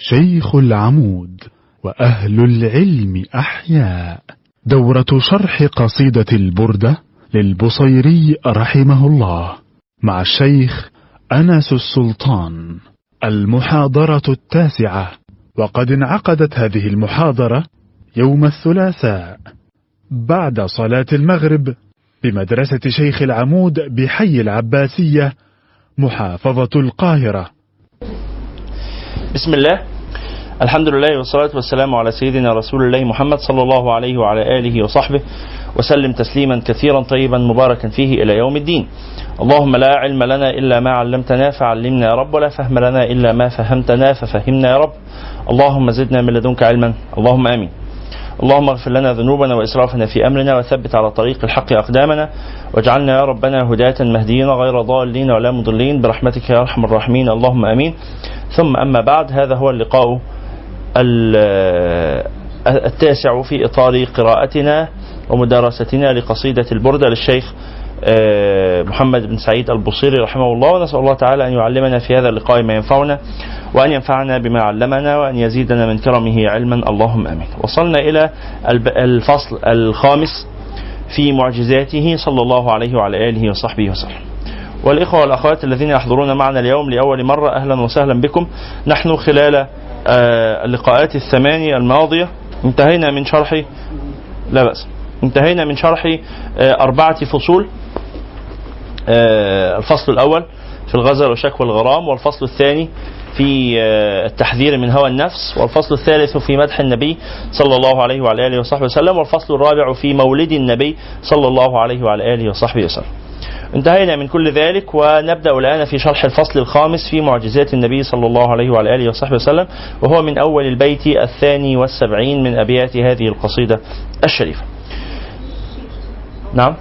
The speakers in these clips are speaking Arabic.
شيخ العمود وأهل العلم أحياء. دورة شرح قصيدة البردة للبصيري رحمه الله مع الشيخ أنس السلطان. المحاضرة التاسعة. وقد انعقدت هذه المحاضرة يوم الثلاثاء بعد صلاة المغرب بمدرسة شيخ العمود بحي العباسية محافظة القاهرة. بسم الله. الحمد لله والصلاة والسلام على سيدنا رسول الله محمد صلى الله عليه وعلى آله وصحبه وسلم تسليما كثيرا طيبا مباركا فيه إلى يوم الدين اللهم لا علم لنا إلا ما علمتنا فعلمنا يا رب ولا فهم لنا إلا ما فهمتنا ففهمنا يا رب اللهم زدنا من لدنك علما اللهم آمين اللهم اغفر لنا ذنوبنا وإسرافنا في أمرنا وثبت على طريق الحق أقدامنا واجعلنا يا ربنا هداة مهديين غير ضالين ولا مضلين برحمتك يا أرحم الراحمين اللهم آمين ثم أما بعد هذا هو اللقاء التاسع في إطار قراءتنا ومدارستنا لقصيدة البردة للشيخ محمد بن سعيد البصيري رحمه الله. ونسأل الله تعالى أن يعلمنا في هذا اللقاء ما ينفعنا وأن ينفعنا بما علمنا وأن يزيدنا من كرمه علما. اللهم آمين. وصلنا إلى الفصل الخامس في معجزاته. صلى الله عليه وعلى آله وصحبه وسلم. والإخوة والأخوات الذين يحضرون معنا اليوم لأول مرة أهلا وسهلا بكم. نحن خلال اللقاءات الثمانية الماضية. انتهينا من شرح لا بأس. انتهينا من شرح أربعة فصول. الفصل الأول في الغزل وشكوى الغرام والفصل الثاني في التحذير من هوى النفس والفصل الثالث في مدح النبي صلى الله عليه وعلى آله وصحبه وسلم والفصل الرابع في مولد النبي صلى الله عليه وعلى آله وصحبه وسلم. انتهينا من كل ذلك ونبدأ الآن في شرح الفصل الخامس في معجزات النبي صلى الله عليه وعلى آله وصحبه وسلم وهو من أول البيت الثاني والسبعين من أبيات هذه القصيدة الشريفة. نعم؟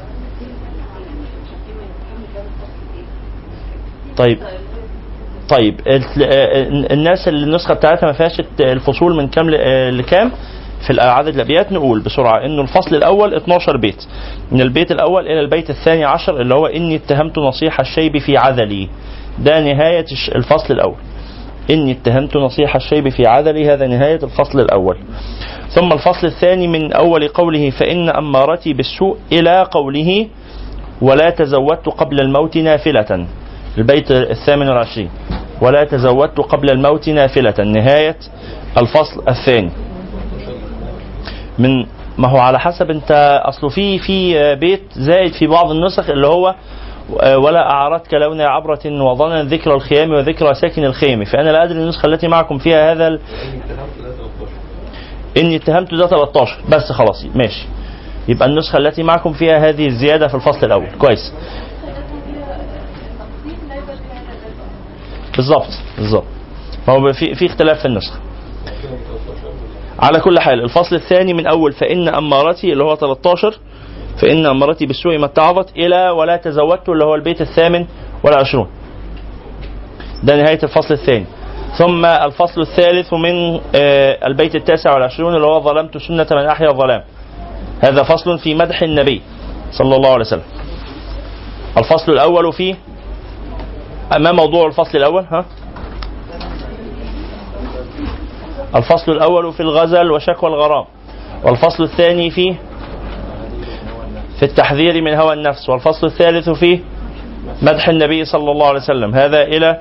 طيب طيب الناس اللي النسخة بتاعتها ما فيهاش الفصول من كام لكام؟ في عدد الأبيات نقول بسرعة إنه الفصل الأول 12 بيت. من البيت الأول إلى البيت الثاني عشر اللي هو إني اتهمت نصيح الشيب في عذلي. ده نهاية الفصل الأول. إني اتهمت نصيح الشيب في عذلي هذا نهاية الفصل الأول. ثم الفصل الثاني من أول قوله فإن أمارتي بالسوء إلى قوله ولا تزودت قبل الموت نافلة. البيت الثامن والعشرين. ولا تزودت قبل الموت نافلة. نهاية الفصل الثاني. من ما هو على حسب انت اصله في في بيت زائد في بعض النسخ اللي هو ولا اعارتك لون عبرة وظنا ذكر الخيام وذكر ساكن الخيم. فأنا لا أدري النسخة التي معكم فيها هذا ال... إني اتهمت ده 13 بس خلاص ماشي. يبقى النسخة التي معكم فيها هذه الزيادة في الفصل الأول. كويس. بالظبط بالظبط فهو في في اختلاف في النسخ على كل حال الفصل الثاني من أول فإن أمارتي اللي هو 13 فإن أمارتي بالسوء ما اتعظت إلى ولا تزودت اللي هو البيت الثامن والعشرون ده نهاية الفصل الثاني. ثم الفصل الثالث من البيت التاسع والعشرون اللي هو ظلمت سنة من أحيا الظلام. هذا فصل في مدح النبي صلى الله عليه وسلم. الفصل الأول فيه ما موضوع الفصل الأول؟ ها؟ الفصل الأول في الغزل وشكوى الغرام والفصل الثاني فيه في التحذير من هوى النفس والفصل الثالث فيه مدح النبي صلى الله عليه وسلم. هذا إلى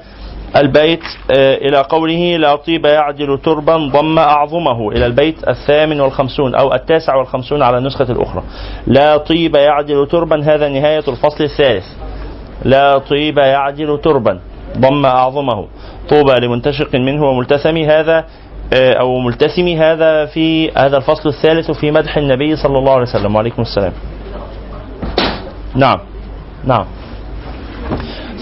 البيت إلى قوله لا طيب يعدل تربا ضم أعظمه إلى البيت الثامن والخمسون أو التاسع والخمسون على النسخة الأخرى. لا طيب يعدل تربا هذا نهاية الفصل الثالث. لا طيب يعدل تربا ضم أعظمه. طوبى لمنتشق منه وملتثم هذا أو ملتثم هذا في هذا الفصل الثالث في مدح النبي صلى الله عليه وسلم. وعليكم السلام. نعم. نعم.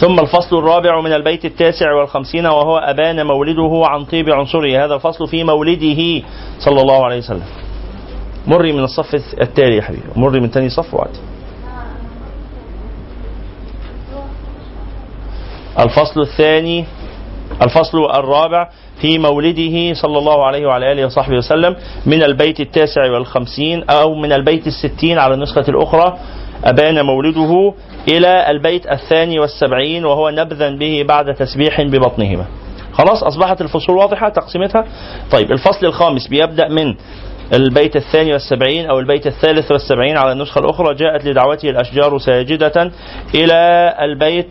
ثم الفصل الرابع من البيت التاسع والخمسين وهو أبان مولده عن طيب عنصره. هذا الفصل في مولده صلى الله عليه وسلم. مري من الصف التالي يا حبيبي. مري من ثاني صف وعدي الفصل الثاني الفصل الرابع في مولده صلى الله عليه وعلى آله وصحبه وسلم من البيت التاسع والخمسين أو من البيت الستين على النسخة الأخرى أبان مولده إلى البيت الثاني والسبعين وهو نبذا به بعد تسبيح ببطنهما. خلاص أصبحت الفصول واضحة تقسيمتها. طيب الفصل الخامس بيبدأ من البيت الثاني والسبعين أو البيت الثالث والسبعين على النسخة الأخرى جاءت لدعوته الأشجار ساجدة إلى البيت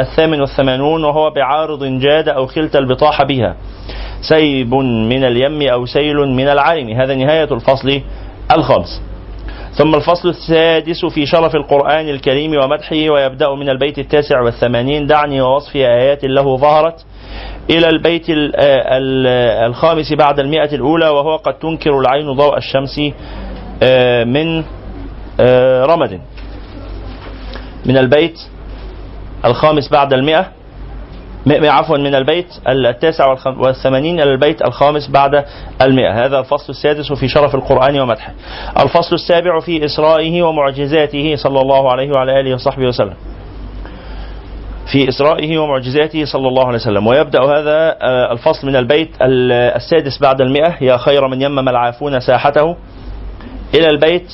الثامن والثمانون وهو بعارض جاد أو خلت البطاح بها سيب من اليم أو سيل من العالم هذا نهاية الفصل الخامس. ثم الفصل السادس في شرف القرآن الكريم ومدحه ويبدأ من البيت التاسع والثمانين. دعني ووصف آيات له ظهرت إلى البيت الخامس بعد المئة الأولى وهو قد تنكر العين ضوء الشمس آه، من آه، رمد. من البيت الخامس بعد المئة. عفوا من البيت التاسع والثمانين إلى البيت الخامس بعد المئة. هذا الفصل السادس في شرف القرآن ومدحه. الفصل السابع في إسرائه ومعجزاته صلى الله عليه وعلى آله وصحبه وسلم. في إسرائه ومعجزاته صلى الله عليه وسلم. ويبدأ هذا آه، الفصل من البيت السادس بعد المئة. يا خير من يمم العافون ساحته. إلى البيت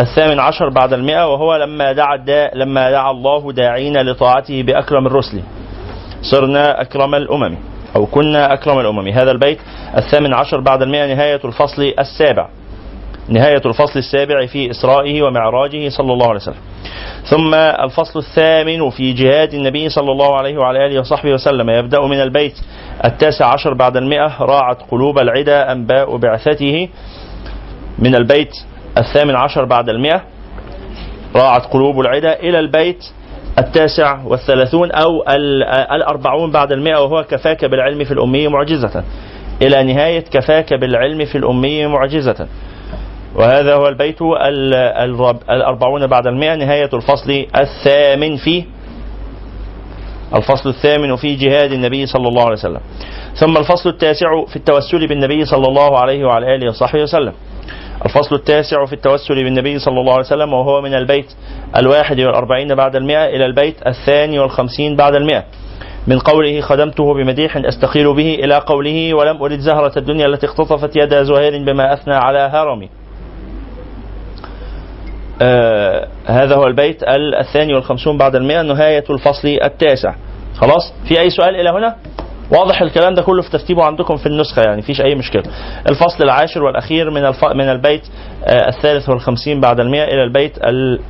الثامن عشر بعد المئة. وهو لما دعا لما دعا الله داعين لطاعته بأكرم الرسل. صرنا أكرم الأمم أو كنا أكرم الأمم. هذا البيت الثامن عشر بعد المئة نهاية الفصل السابع. نهاية الفصل السابع في إسرائه ومعراجه صلى الله عليه وسلم. ثم الفصل الثامن في جهاد النبي صلى الله عليه وعلى آله وصحبه وسلم. يبدأ من البيت التاسع عشر بعد المئة راعت قلوب العدا أنباء بعثته. من البيت الثامن عشر بعد المئة راعت قلوب العدا إلى البيت التاسع والثلاثون أو الأربعون بعد المئة وهو كفاك بالعلم في الأمية معجزة. إلى نهاية كفاك بالعلم في الأمية معجزة. وهذا هو البيت الأربعون بعد المئة نهاية الفصل الثامن في الفصل الثامن في جهاد النبي صلى الله عليه وسلم. ثم الفصل التاسع في التوسل بالنبي صلى الله عليه وعلى آله وصحبه وسلم. الفصل التاسع في التوسل بالنبي صلى الله عليه وسلم وهو من البيت الواحد والأربعين بعد المئة إلى البيت الثاني والخمسين بعد المئة. من قوله خدمته بمديح أستقيل به إلى قوله ولم أرد زهرة الدنيا التي اختطفت يد زهير بما أثنى على هرمي. آه هذا هو البيت الثاني والخمسون بعد المئة نهاية الفصل التاسع. خلاص؟ في أي سؤال إلى هنا؟ واضح الكلام ده كله في ترتيبه عندكم في النسخة يعني فيش أي مشكلة. الفصل العاشر والأخير من الف... من البيت آه الثالث والخمسين بعد المئة إلى البيت ال...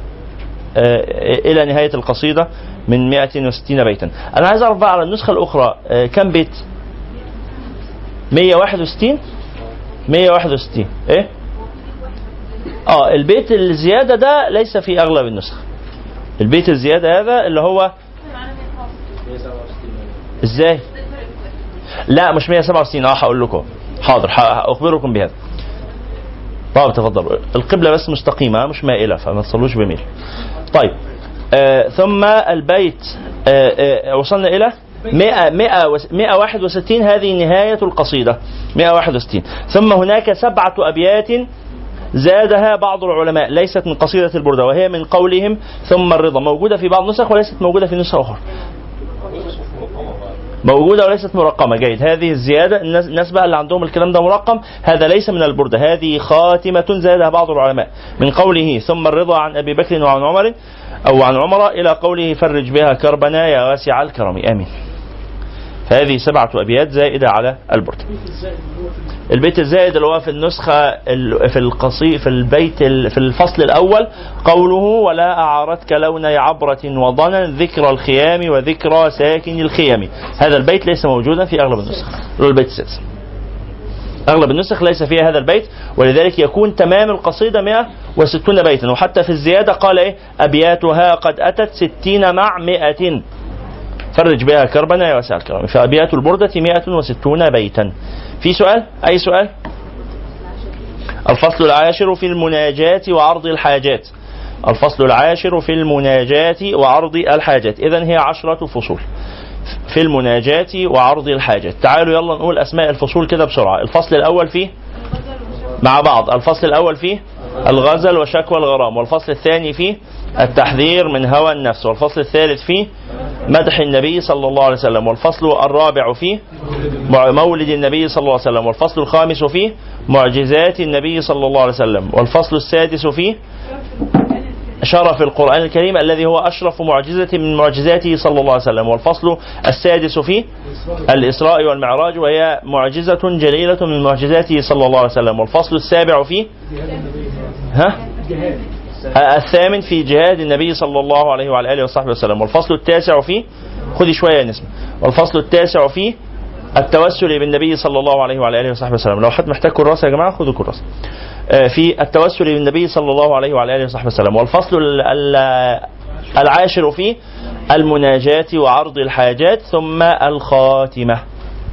آه إلى نهاية القصيدة من 160 بيتا. أنا عايز أعرف بقى على النسخة الأخرى آه كم بيت؟ 161 161 إيه؟ آه البيت الزيادة ده ليس في أغلب النسخ. البيت الزيادة هذا اللي هو إزاي؟ لا مش 167 آه هقول لكم. حاضر اخبركم بهذا. طيب تفضل. القبلة بس مستقيمة مش مائلة فما تصلوش بميل. طيب آه ثم البيت آه آه وصلنا إلى 100 100 161 هذه نهاية القصيدة. 161 ثم هناك سبعة أبيات زادها بعض العلماء ليست من قصيدة البردة وهي من قولهم ثم الرضا. موجودة في بعض النسخ وليست موجودة في نسخة أخرى. موجودة وليست مرقمة. جيد. هذه الزيادة الناس بقى اللي عندهم الكلام ده مرقم هذا ليس من البردة هذه خاتمة زادها بعض العلماء. من قوله ثم الرضا عن أبي بكر وعن عمر أو عن عمر إلى قوله فرج بها كربنا يا واسع الكرم آمين. هذه سبعة أبيات زائدة على البرد البيت الزائد اللي هو في النسخة في القصي في البيت في الفصل الأول قوله ولا أعارتك لون عبرة وضنا ذكر الخيام وذكرى ساكن الخيام هذا البيت ليس موجودا في أغلب النسخ. البيت السادس. أغلب النسخ ليس فيها هذا البيت ولذلك يكون تمام القصيدة 160 بيتا. وحتى في الزيادة قال إيه؟ أبياتها قد أتت 60 مع 100 فرج بها كربنا يا واسع الكرم فأبيات البردة 160 بيتا. في سؤال؟ أي سؤال؟ الفصل العاشر في المناجاة وعرض الحاجات. الفصل العاشر في المناجاة وعرض الحاجات. إذا هي عشرة فصول. في المناجاة وعرض الحاجات. تعالوا يلا نقول أسماء الفصول كده بسرعة. الفصل الأول فيه؟ مع بعض. الفصل الأول فيه؟ الغزل وشكوى الغرام. والفصل الثاني فيه؟ التحذير من هوى النفس. والفصل الثالث فيه مدح النبي صلى الله عليه وسلم. والفصل الرابع فيه مولد النبي صلى الله عليه وسلم. والفصل الخامس فيه معجزات النبي صلى الله عليه وسلم. والفصل السادس فيه شرف القرآن الكريم الذي هو أشرف معجزة من معجزاته صلى الله عليه وسلم. والفصل السادس فيه الإسراء والمعراج وهي معجزة جليلة من معجزاته صلى الله عليه وسلم. والفصل السابع فيه ها؟ الثامن في جهاد النبي صلى الله عليه وعلى آله وصحبه وسلم. والفصل التاسع فيه خذي شوية يا نسمة. والفصل التاسع فيه التوسل بالنبي صلى الله عليه وعلى آله وصحبه وسلم. لو حد محتاج كراسة يا جماعة خذوا كراسة. آه، في التوسل بالنبي صلى الله عليه وعلى آله وصحبه وسلم. والفصل ال- ال- العاشر فيه المناجاة وعرض الحاجات ثم الخاتمة.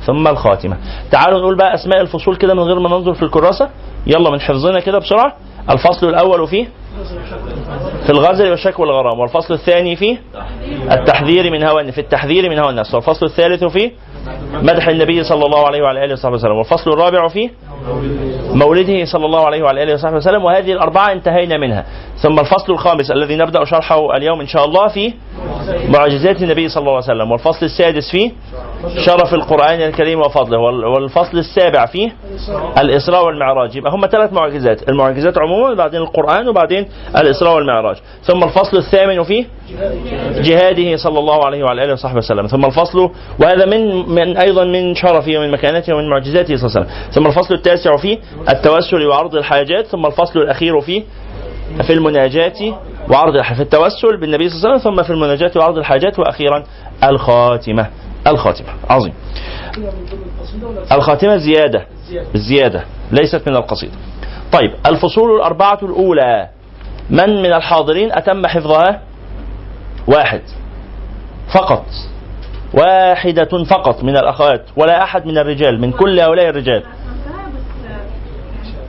ثم الخاتمة. تعالوا نقول بقى أسماء الفصول كده من غير ما ننظر في الكراسة. يلا من حفظنا كده بسرعة. الفصل الأول فيه في الغزل والشكوى والغرام والفصل الثاني فيه التحذير من هوى في التحذير من هوى النفس والفصل الثالث فيه مدح النبي صلى الله عليه وعلى آله وصحبه وسلم والفصل الرابع فيه مولده صلى الله عليه وعلى آله وصحبه وسلم وهذه الأربعة انتهينا منها. ثم الفصل الخامس الذي نبدأ شرحه اليوم إن شاء الله فيه معجزات النبي صلى الله عليه وسلم. والفصل السادس فيه شرف القرآن الكريم وفضله. وال- والفصل السابع فيه الإسراء والمعراج. يبقى هم ثلاث معجزات. المعجزات عموما وبعدين القرآن وبعدين الإسراء والمعراج. ثم الفصل الثامن فيه جهاده صلى الله عليه وعلى آله وصحبه وسلم. ثم الفصل وهذا من من أيضا من شرفه ومن مكانته ومن معجزاته صلى الله عليه وسلم. ثم الفصل التاسع فيه التوسل وعرض الحاجات. ثم الفصل الأخير فيه في المناجاة وعرض في التوسل بالنبي صلى الله عليه وسلم ثم في المناجاة وعرض الحاجات وأخيرا الخاتمة. الخاتمة. عظيم. الخاتمة زيادة. زيادة. ليست من القصيدة طيب. الفصول الأربعة الأولى. من من الحاضرين أتم حفظها؟ واحد. فقط. واحدة فقط من الأخوات ولا أحد من الرجال من كل هؤلاء الرجال فهمتها بس يعني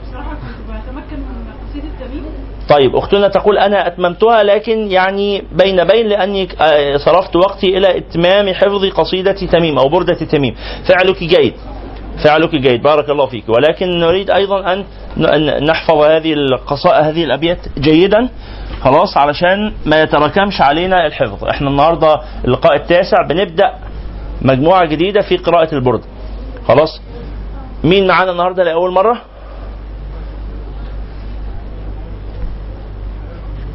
بصراحة كنت بتمكن من قصيدة التميم طيب أختنا تقول أنا أتممتها لكن يعني بين بين لأني آه، صرفت وقتي إلى إتمام حفظ قصيدة تميم أو بردة تميم. فعلك جيد فعلك جيد بارك الله فيك. ولكن نريد أيضا أن نحفظ هذه القصائد هذه الأبيات جيدا خلاص علشان ما يتراكمش علينا الحفظ. إحنا النهارده اللقاء التاسع بنبدأ مجموعة جديدة في قراءة البرد. خلاص؟ مين معانا النهارده لأول مرة؟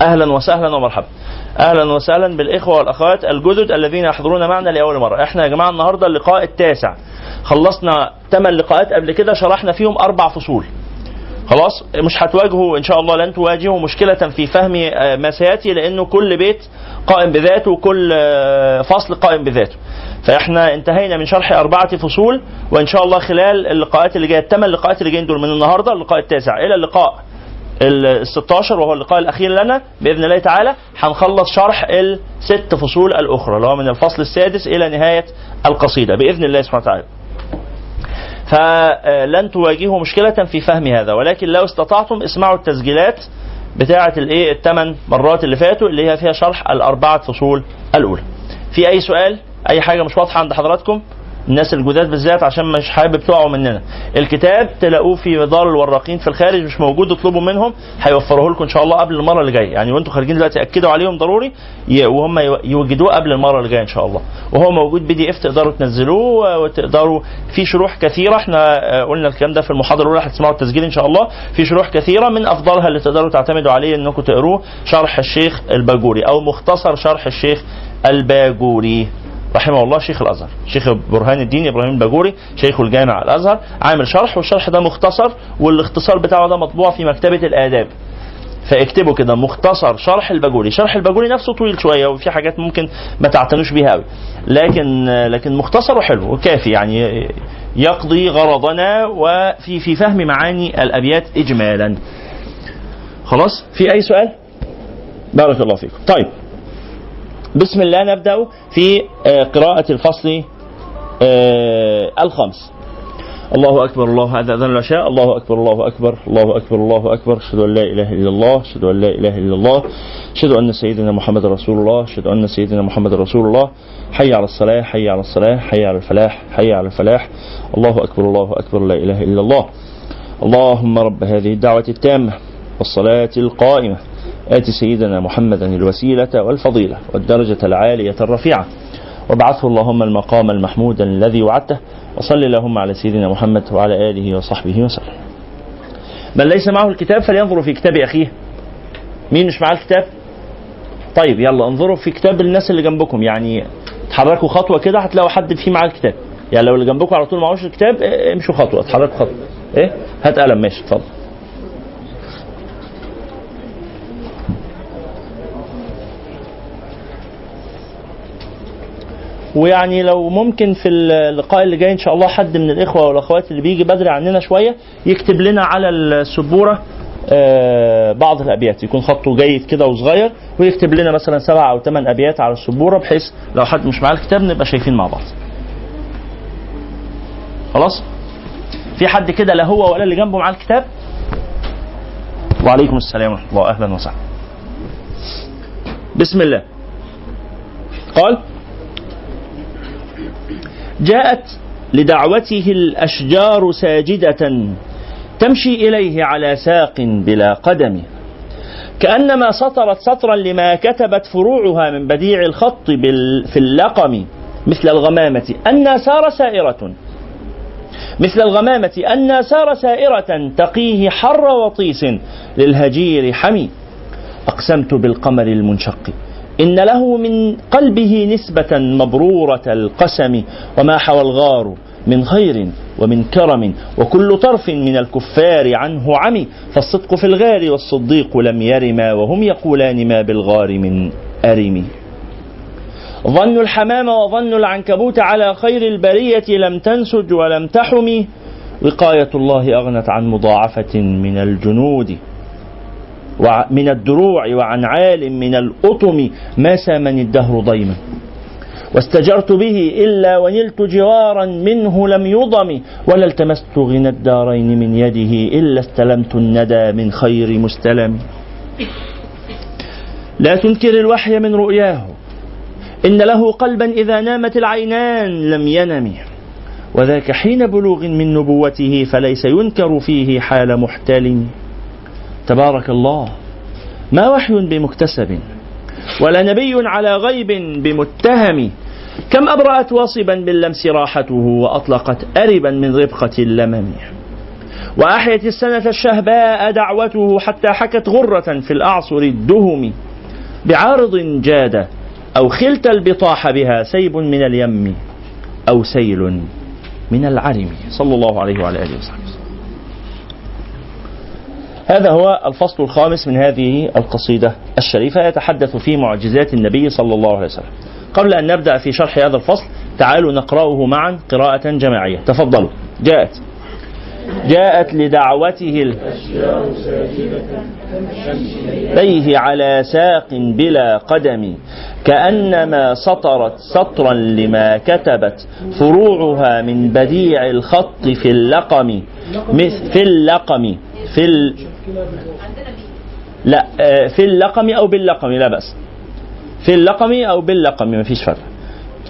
أهلا وسهلا ومرحبا. أهلا وسهلا بالإخوة والأخوات الجدد الذين يحضرون معنا لأول مرة. إحنا يا جماعة النهارده اللقاء التاسع. خلصنا ثمان لقاءات قبل كده شرحنا فيهم أربع فصول. خلاص؟ مش هتواجهوا إن شاء الله لن تواجهوا مشكلة في فهم آه، ما سيأتي لأنه كل بيت قائم بذاته وكل آه، فصل قائم بذاته. فإحنا انتهينا من شرح أربعة فصول وإن شاء الله خلال اللقاءات اللي جاية الثمان لقاءات اللي جايين دول من النهارده اللقاء التاسع. إلى اللقاء. ال 16 وهو اللقاء الأخير لنا بإذن الله تعالى هنخلص شرح الست فصول الأخرى اللي هو من الفصل السادس إلى نهاية القصيدة بإذن الله سبحانه وتعالى. فلن تواجهوا مشكلة في فهم هذا ولكن لو استطعتم اسمعوا التسجيلات بتاعة الإيه الثمان مرات اللي فاتوا اللي هي فيها شرح الأربعة فصول الأولى. في أي سؤال؟ أي حاجة مش واضحة عند حضراتكم؟ الناس الجداد بالذات عشان مش حابب تقعوا مننا. الكتاب تلاقوه في دار الوراقين في الخارج مش موجود اطلبوا منهم هيوفروه لكم إن شاء الله قبل المرة اللي جاية. يعني وأنتم خارجين دلوقتي أكدوا عليهم ضروري وهم يو- يوجدوه قبل المرة اللي جاية إن شاء الله. وهو موجود PDF تقدروا تنزلوه وتقدروا في شروح كثيرة إحنا آه، قلنا الكلام ده في المحاضرة الأولى هتسمعوا التسجيل إن شاء الله. في شروح كثيرة من أفضلها اللي تقدروا تعتمدوا عليه إنكم تقروه شرح الشيخ الباجوري أو مختصر شرح الشيخ الباجوري. رحمه الله شيخ الأزهر. شيخ برهان الدين إبراهيم الباجوري شيخ الجامع الأزهر. عامل شرح والشرح ده مختصر والاختصار بتاعه ده مطبوع في مكتبة الآداب. فاكتبوا كده مختصر شرح الباجوري شرح الباجوري نفسه طويل شوية وفي حاجات ممكن ما تعتنوش بيها قوي لكن لكن مختصر وحلو وكافي يعني يقضي غرضنا وفي في فهم معاني الأبيات اجمالا. خلاص؟ في أي سؤال؟ بارك الله فيكم. طيب. بسم الله نبدأ في آه، قراءة الفصل آه، الخامس. الله أكبر الله هذا أذن العشاء. الله أكبر الله أكبر الله أكبر الله أكبر. أشهد أن لا إله إلا الله أشهد أن لا إله إلا الله أشهد أن سيدنا محمد رسول الله أشهد أن سيدنا محمد رسول الله. حي على الصلاة حي على الصلاة حي على الفلاح حي على الفلاح. الله أكبر الله أكبر لا إله إلا الله. اللهم رب هذه الدعوة التامة والصلاة القائمة. آت سيدنا محمدا الوسيلة والفضيلة والدرجة العالية الرفيعة. وابعثه اللهم المقام المحمود الذي وعدته وصل اللهم على سيدنا محمد وعلى آله وصحبه وسلم. من ليس معه الكتاب فلينظر في كتاب أخيه. مين مش معاه الكتاب؟ طيب يلا انظروا في كتاب الناس اللي جنبكم. يعني اتحركوا خطوة كده هتلاقوا حد فيه معاه الكتاب. يعني لو اللي جنبكم على طول معهوش الكتاب امشوا خطوة اتحركوا خطوة. إيه؟ هات قلم ماشي اتفضل. ويعني لو ممكن في اللقاء اللي جاي إن شاء الله حد من الإخوة والأخوات اللي بيجي بدري عننا شوية يكتب لنا على السبورة آه، بعض الأبيات يكون خطه جيد كده وصغير ويكتب لنا مثلا سبع أو ثمان أبيات على السبورة بحيث لو حد مش معاه الكتاب نبقى شايفين مع بعض. خلاص؟ في حد كده لا هو ولا اللي جنبه معاه الكتاب؟ وعليكم السلام ورحمة الله أهلا وسهلا. بسم الله. قال جاءت لدعوته الأشجار ساجدة تمشي إليه على ساق بلا قدم كأنما سطرت سطرا لما كتبت فروعها من بديع الخط في اللقم مثل الغمامة أن سار سائرة مثل الغمامة أن سار سائرة تقيه حر وطيس للهجير حمي أقسمت بالقمر المنشق. إن له من قلبه نسبة مبرورة القسم وما حوى الغار من خير ومن كرم وكل طرف من الكفار عنه عمي فالصدق في الغار والصديق لم يرما وهم يقولان ما بالغار من أرم. ظن الحمام وظن العنكبوت على خير البرية لم تنسج ولم تحم. وقاية الله أغنت عن مضاعفة من الجنود. ومن الدروع وعن عال من الأطم ما سامني الدهر ضيما. واستجرت به إلا ونلت جوارا منه لم يضم ولا التمست غنى الدارين من يده إلا استلمت الندى من خير مستلم. لا تنكر الوحي من رؤياه إن له قلبا إذا نامت العينان لم ينم. وذاك حين بلوغ من نبوته فليس ينكر فيه حال محتلم. تبارك الله. ما وحي بمكتسب ولا نبي على غيب بمتهم. كم أبرأت واصبا باللمس راحته وأطلقت أربا من ربقة اللمم. وأحيت السنة الشهباء دعوته حتى حكت غرة في الأعصر الدهم. بعارض جاد أو خلت البطاح بها سيب من اليم أو سيل من العرم. صلى الله عليه وعلى آله وصحبه هذا هو الفصل الخامس من هذه القصيدة الشريفة يتحدث في معجزات النبي صلى الله عليه وسلم. قبل أن نبدأ في شرح هذا الفصل تعالوا نقرأه معا قراءة جماعية. تفضلوا. جاءت. جاءت لدعوته. ليه على ساق بلا قدم كأنما سطرت سطرا لما كتبت فروعها من بديع الخط في اللقم في اللقم في ال... لا آه، في اللقم أو باللقم لا بأس في اللقم أو باللقم ما فيش فرق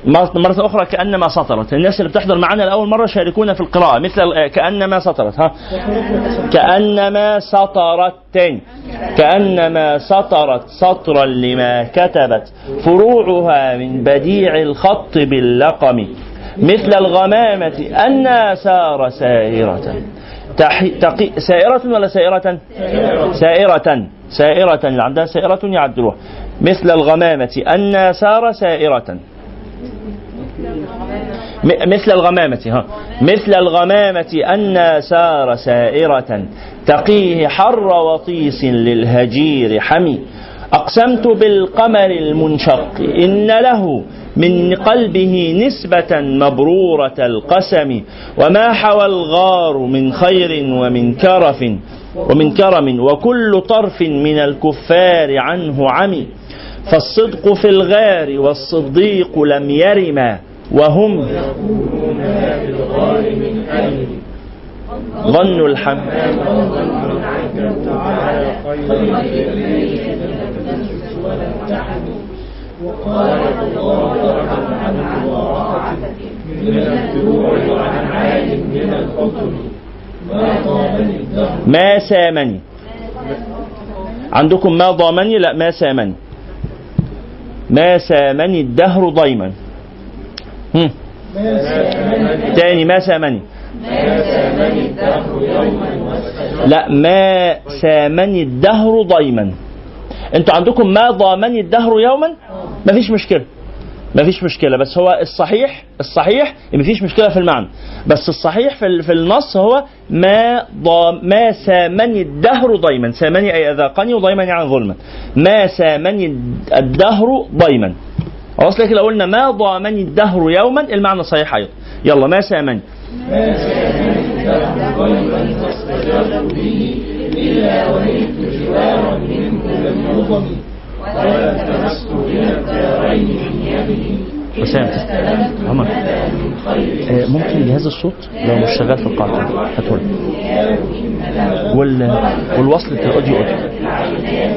مرة أخرى كأنما سطرت. الناس اللي بتحضر معنا لأول مرة شاركونا في القراءة مثل آه، كأنما سطرت ها؟ كأنما سطرت. كأنما سطرت سطرا لما كتبت فروعها من بديع الخط باللقم مثل الغمامة أن سار سائرة. تقي... سائرة ولا سائرة؟ سائرة. سائرة. اللي عندها سائرة يعدلوها مثل الغمامة أن سار سائرة. مثل الغمامة ها. مثل الغمامة أن سار سائرة تقيه حر وطيس للهجير حمي. أقسمت بالقمر المنشق إن له من قلبه نسبة مبرورة القسم. وما حوى الغار من خير ومن كرف ومن كرم وكل طرف من الكفار عنه عمي. فالصدق في الغار والصديق لم يرما وهم ظن الحمام ما سامني؟ عندكم ما ضامني؟ لا ما سامني. ما سامني الدهر ضيما. هم. تاني ما سامني. لا ما سامني الدهر ضيما. أنتوا عندكم ما ضامني الدهر يوما؟ مفيش مشكلة. مفيش مشكلة. بس هو الصحيح الصحيح مفيش مشكلة في المعنى. بس الصحيح في في النص هو ما ما سامني الدهر ضيما. سامني أي أذاقني وضيما يعني ظلما. ما سامني الدهر ضيما. خلاص لكن لو قلنا ما ضامني الدهر يوما المعنى صحيح أيضا. يلا ما سامني. وسام عمر آه، ممكن جهاز الصوت؟ لو مش شغال في القاعة. هاتولي. وال والوصلة الأوديو أوديو.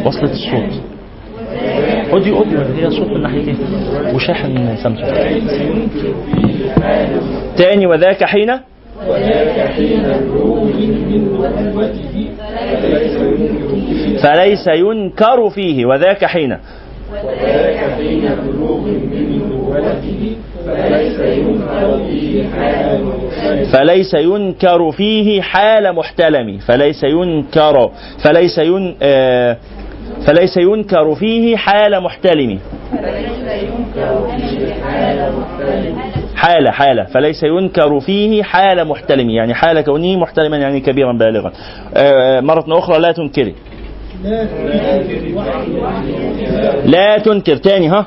وصلة الصوت. أوديو أوديو هي صوت من ناحيتين وشاحن سامسونج. تاني وذاك حين؟ فليس ينكر فيه وذاك حين. فليس ينكر فيه حال محتلم فليس ينكر فليس ين آه، فليس ينكر فيه حال محتلم. حالة حالة. فليس ينكر فيه حال محتلم. يعني حال كونه محتلما يعني كبيرا بالغا. آه، مرة أخرى لا تنكري. لا تنكر. تاني ها؟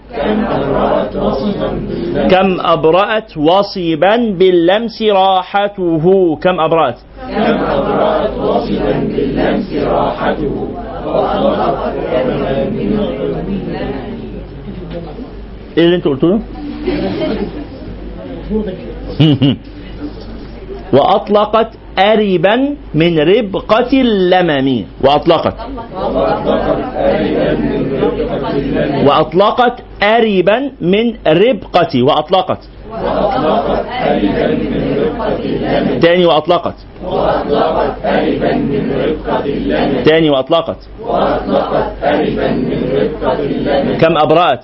كم أبرأت وصبا باللمس راحته كم أبرأت إيه اللي انت قلت له؟ وأطلقت أربا من ربقة اللمم. وأطلقت. وأطلقت أربا من ربقة. وأطلقت. تاني وأطلقت. تاني وأطلقت. كم أبرأت.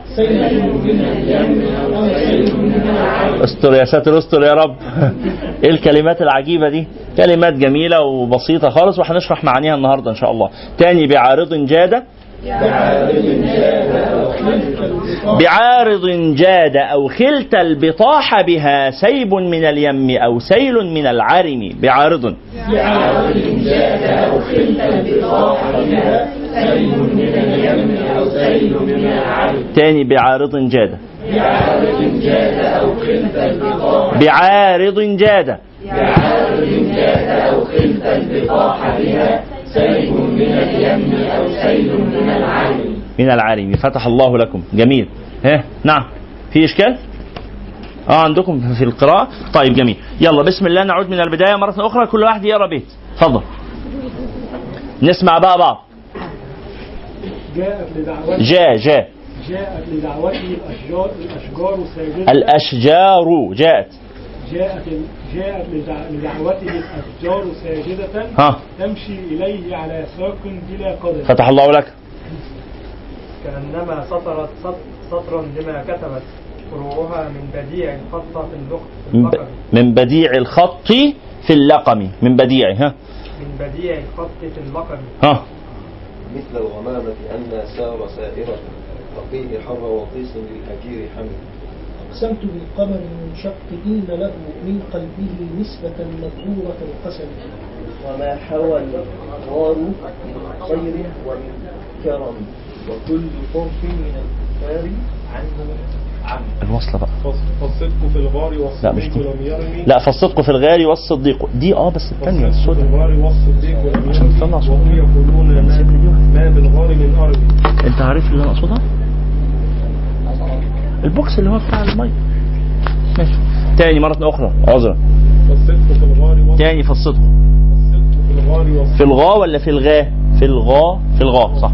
استر يا ساتر استر يا رب. إيه الكلمات العجيبة دي؟ كلمات جميلة وبسيطة خالص وهنشرح معانيها النهارده إن شاء الله. تاني بعارض جاد. بعارض جاد أو خلت البطاح بها سيب من اليم أو سيل من العرم. بعارض. تاني بعارض جاد بعارض جاد من العالم. فتح الله لكم. جميل. ها نعم. في إشكال؟ آه عندكم في القراءة؟ طيب جميل. يلا بسم الله. نعود من البداية مرة أخرى. كل واحد يقرأ بيت اتفضل نسمع بقى بعض. جاءت لدعوته جاء جاء. جاءت لدعوته الأشجار الأشجار ساجدة الأشجار. جاءت. جاءت جاءت لدع- لدعوته الأشجار ساجدة ها. تمشي إليه على ساق بلا قدر فتح الله لك. كأنما سطرت سط- سطرا لما كتبت فروعها من بديع الخط في في من بديع الخط في اللقم من بديع ها. من بديع الخط في اللقب. ها. مثل الغمامة أن سار سائرة تقيه حر وطيس للأجير حمل. أقسمت بالقمر المنشق له من قلبه نسبة مذكورة القسم. وما حوى الغار من خير ومن كرم. وكل طرف من الكفار عنه الوصلة بقى. فالصدق في الغار لا مش والصديق دي لم يرمي لا فالصدق في الغار والصديق. دي آه بس الثانية السوداء الغار والصديق لم عشان تطلع صوت. ما, بالغار من أرض. انت عارف اللي أنا اقصدها؟ البوكس اللي هو بتاع المية ماشي. تاني مرة أخرى عذرا. تاني الصدق. في الغا ولا في الغا؟ في الغا في الغا صح.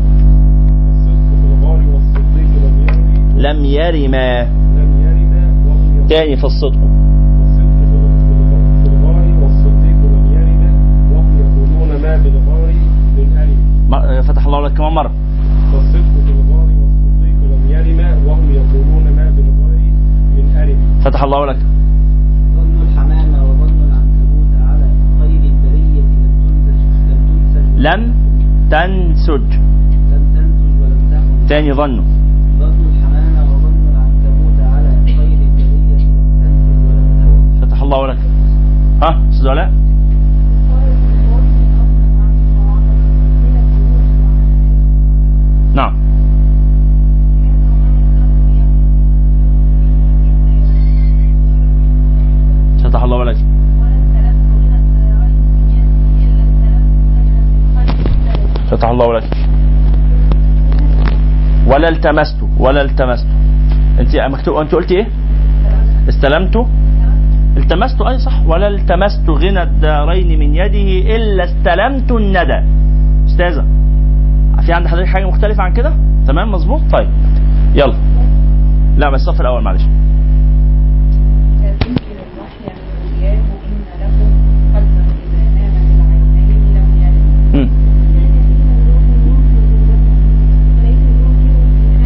لم يرما تاني في فتح الله لك كمان مرة والصديق لم وهم يقولون ما بالغار من أرم فتح الله لك. العنكبوت على خير البرية لم تنسج. لم تنسج لم تنسج لم تنسج ولم العنكبوت على خير البرية لم تنسج ولم فتح الله لك. ها أستاذ علاء نعم. فتح الله لك فتح الله لك ولا التمست ولا التمست. انت مكتوب انت قلت إيه؟ استلمت. التمست أي صح. ولا التمست غنى الدارين من يده إلا استلمت الندى. أستاذة. في عند حضرتك حاجة مختلفة عن كده؟ تمام مظبوط؟ طيب يلا. لا بس الصف الأول معلش.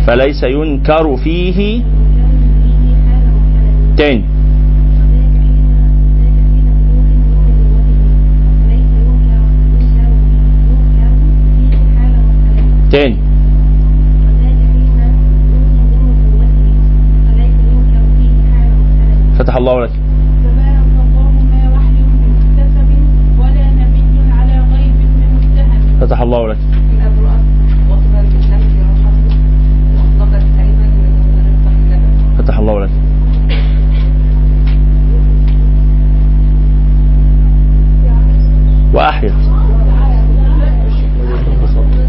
فليس ينكر فيه تاني. فتح الله لك. تبارك الله ما وحي بمكتسب ولا نبي على غيب بمتهم فتح الله لك. فتح الله لك. وأحيا.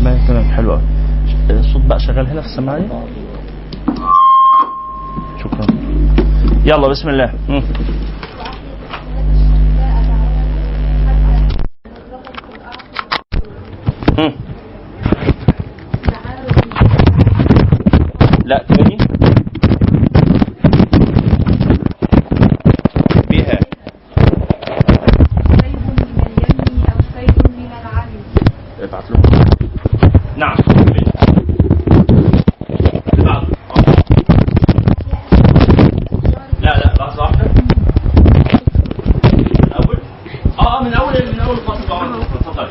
ما تمام حلو أوي. الصوت بقى شغال هنا في السماعة دي شكرا يلا بسم الله مم. مم. لا تاني بها سيف من اليم أو سيف من العلم ابعت له نعم ابعت. لا لا لحظة واحدة من أول آه آه، من أول من أول فصل بقى اتفضل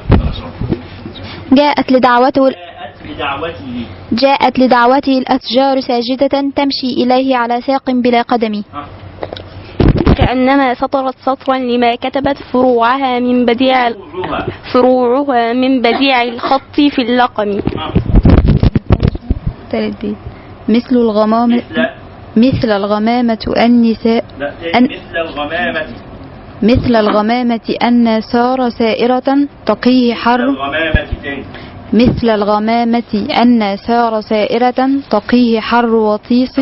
جاءت لدعوته جاءت لدعوته. جاءت لدعوته الأشجار ساجدة تمشي إليه على ساق بلا قدم. كأنما سطرت سطرا لما كتبت فروعها من بديع فروعها. من بديع الخط في اللقم. مثل الغمام مثل الغمامة النساء أن- مثل الغمامة. مثل الغمامة أن سار سائرة تقيه حر الغمامة مثل الغمامة أن سار سائرة تقيه حر وطيس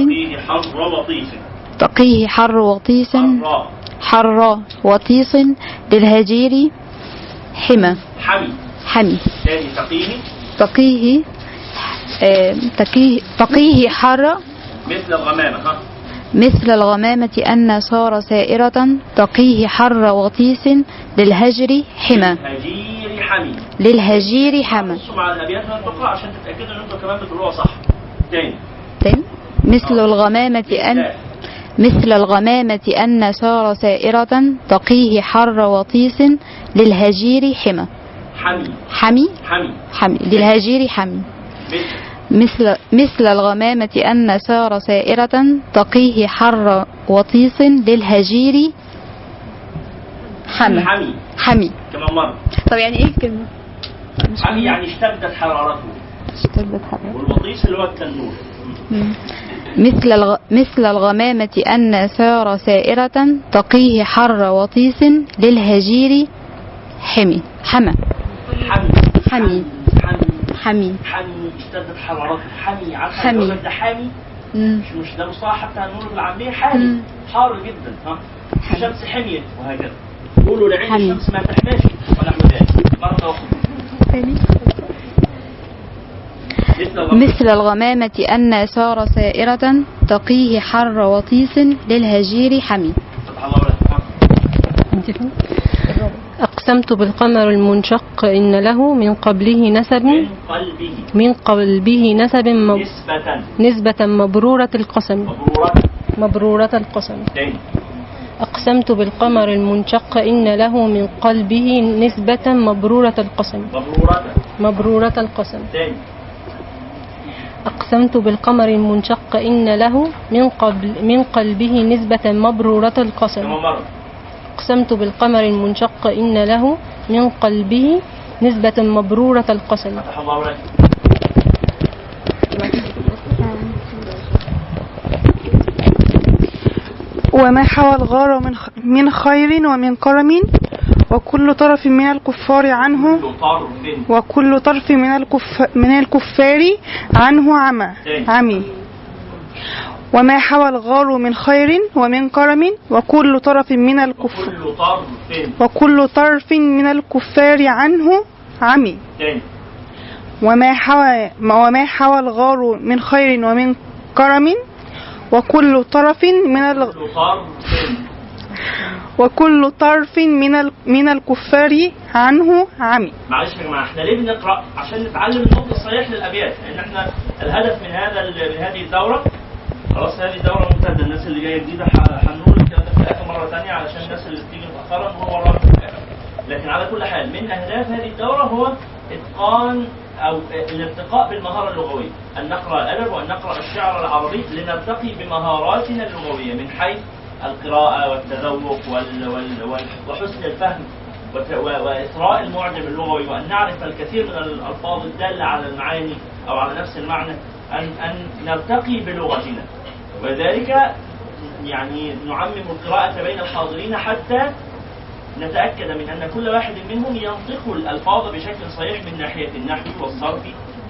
تقيه حر وطيس حر وطيس للهجير حمى. حمي. حمي تقيه تقيه آه، تقيه تقيه حر مثل الغمامة مثل الغمامة أن صار سائرة تقيه حر وطيس للهجر حمى. حمي. للهجير حمى. بصوا مع الأبيات اللي هتقرا عشان تتأكدوا ان أنتوا كمان بتقولوها صح تاني تاني. مثل الغمامة أن مثل الغمامة أن سار سائرة تقيه حر وطيس للهجير حمى. حمي. حمي؟ حمي. حمي. للهجير حمي. مثل. مثل مثل الغمامة أن سار سائرة تقيه حر وطيس للهجير حمى. حمي. حمي. كمان مرة طب يعني إيه الكلمة؟ حمي يعني اشتدت حرارته. اشتدت حرارة والوطيس اللي هو التنور. مثل الغ... مثل الغمامة أن سار سائرة تقيه حر وطيس للهجير حمي. حمى. حمي. حمي. حمي. حمي. حمي. اشتدت حرارته. حمي. عارفه حمي. ده حامي. مش مش ده مصطلح حتى هنقوله بالعامية حامي. حار جدا ها؟ الشمس حميت وهكذا. قولوا لعين. الشمس ما تحماش ونحو ذلك مرة أخرى. مثل الغمام. مثل الغمامة أن سار سائرة تقيه حر وطيس للهجير حمي. أقسمت بالقمر المنشق إن له من قبله نسب من قلبه. من قلبه نسب مب- نسبة. نسبة مبرورة القسم. مبرورة. مبرورة القسم. تاني. أقسمت بالقمر المنشق إن له من قلبه نسبة مبرورة القسم. مبرورة. مبرورة القسم. تاني. أقسمت بالقمر المنشق إن له من قبل من قلبه نسبة مبرورة القسم. أقسمت بالقمر المنشق إن له من قلبه نسبة مبرورة القسم فتح الله لك وما حوى الغار من من خير ومن كرم وكل طرف من الكفار عنه وكل طرف من الكف من الكفار عنه عمى. عمي وما حوى الغار من خير ومن كرم وكل طرف من الكف كل طرف وكل طرف من الكفار عنه عمي وما حوى وما حوى الغار من خير ومن كرم وكل طرف من ال... وكل طرف من ال... من الكفار عنه عمي. معلش يا جماعة إحنا ليه بنقرأ؟ عشان نتعلم النطق الصحيح للأبيات. لأن إحنا الهدف من هذا ال- من هذه الدورة خلاص هذه الدورة ممتدة. الناس اللي جاية جديدة هنقول الكلام ده في الآخر مرة ثانية علشان الناس اللي بتيجي متاخرا هو مرة لكن على كل حال من أهداف هذه الدورة هو إتقان أو الارتقاء بالمهارة اللغوية. أن نقرأ الأدب وأن نقرأ الشعر العربي لنرتقي بمهاراتنا اللغوية من حيث القراءة والتذوق وال وال وال وحسن الفهم وإثراء المعجم اللغوي. وأن نعرف الكثير من الألفاظ الدالة على المعاني أو على نفس المعنى. أن أن نرتقي بلغتنا. وذلك يعني نعمم القراءة بين الحاضرين حتى نتأكد من أن كل واحد منهم ينطق الألفاظ بشكل صحيح من ناحية النحو والصرف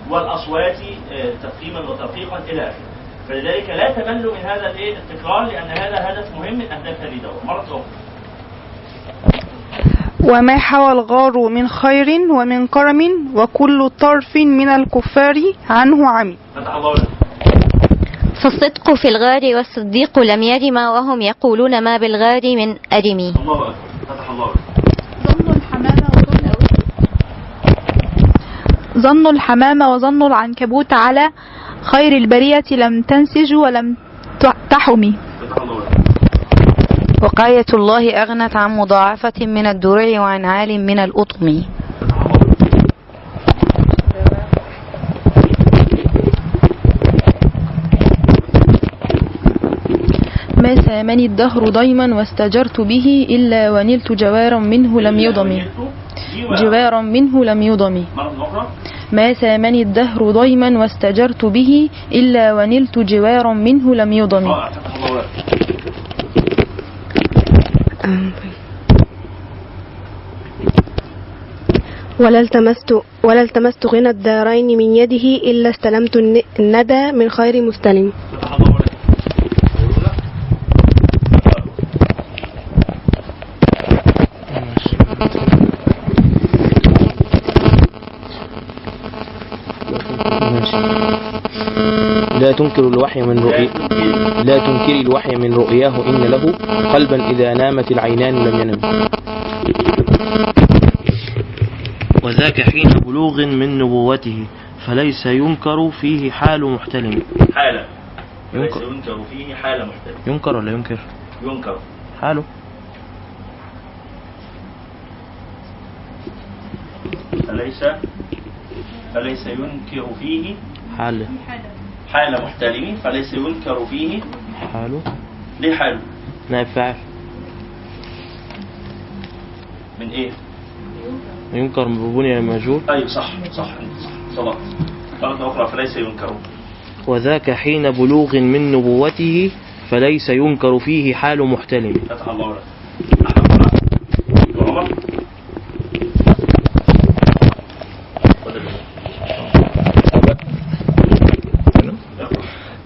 والأصوات آه، تفخيما وترقيقا إلى آخره. فلذلك لا تملوا من هذا الإيه التكرار لأن هذا هدف مهم من أهداف هذه الدورة مرة أخرى. وما حوى الغار من خير ومن كرم وكل طرف من الكفار عنه عمي. فتح الله لك فالصدق في الغار والصديق لم يرما وهم يقولون ما بالغار من أرمي. الله أكبر. فتح الله. لك ظن الحمامة وظن ظن الحمامة وظن العنكبوت على خير البرية لم تنسج ولم تحمي. وقاية الله أغنت عن مضاعفة من الدروع وعن عال من الأطم. ما سامني الدهر ضيما واستجرت به إلا ونلت جوارا منه لم يضم جوارا منه لم يضم مرة أخرى ما سامني الدهر ضيما واستجرت به إلا ونلت جوارا منه لم يضم رائع فتح الله لك ولا التمست ولا التمست غنى الدارين من يده إلا استلمت الن- الندى من خير مستلم فتح الله لك لا تنكر الوحي من رؤي لا تنكري الوحي من رؤياه إن له قلبا إذا نامت العينان لم ينم. وذاك حين بلوغ من نبوته فليس ينكر فيه حال محتلم. حالة ينكر. ينكر فيه حالة محتملة ينكر ولا ينكر؟ ينكر. حاله. فليس فليس ينكر فيه حال حال محتلم فليس ينكر فيه حاله؟ ليه حال نائب فاعل من إيه؟ ينكر ببني المجهول أيوه صح صح صح. مرة أخرى فليس ينكر. وذاك حين بلوغ من نبوته فليس ينكر فيه حال محتلم فتح الله لك أحمد بن عمر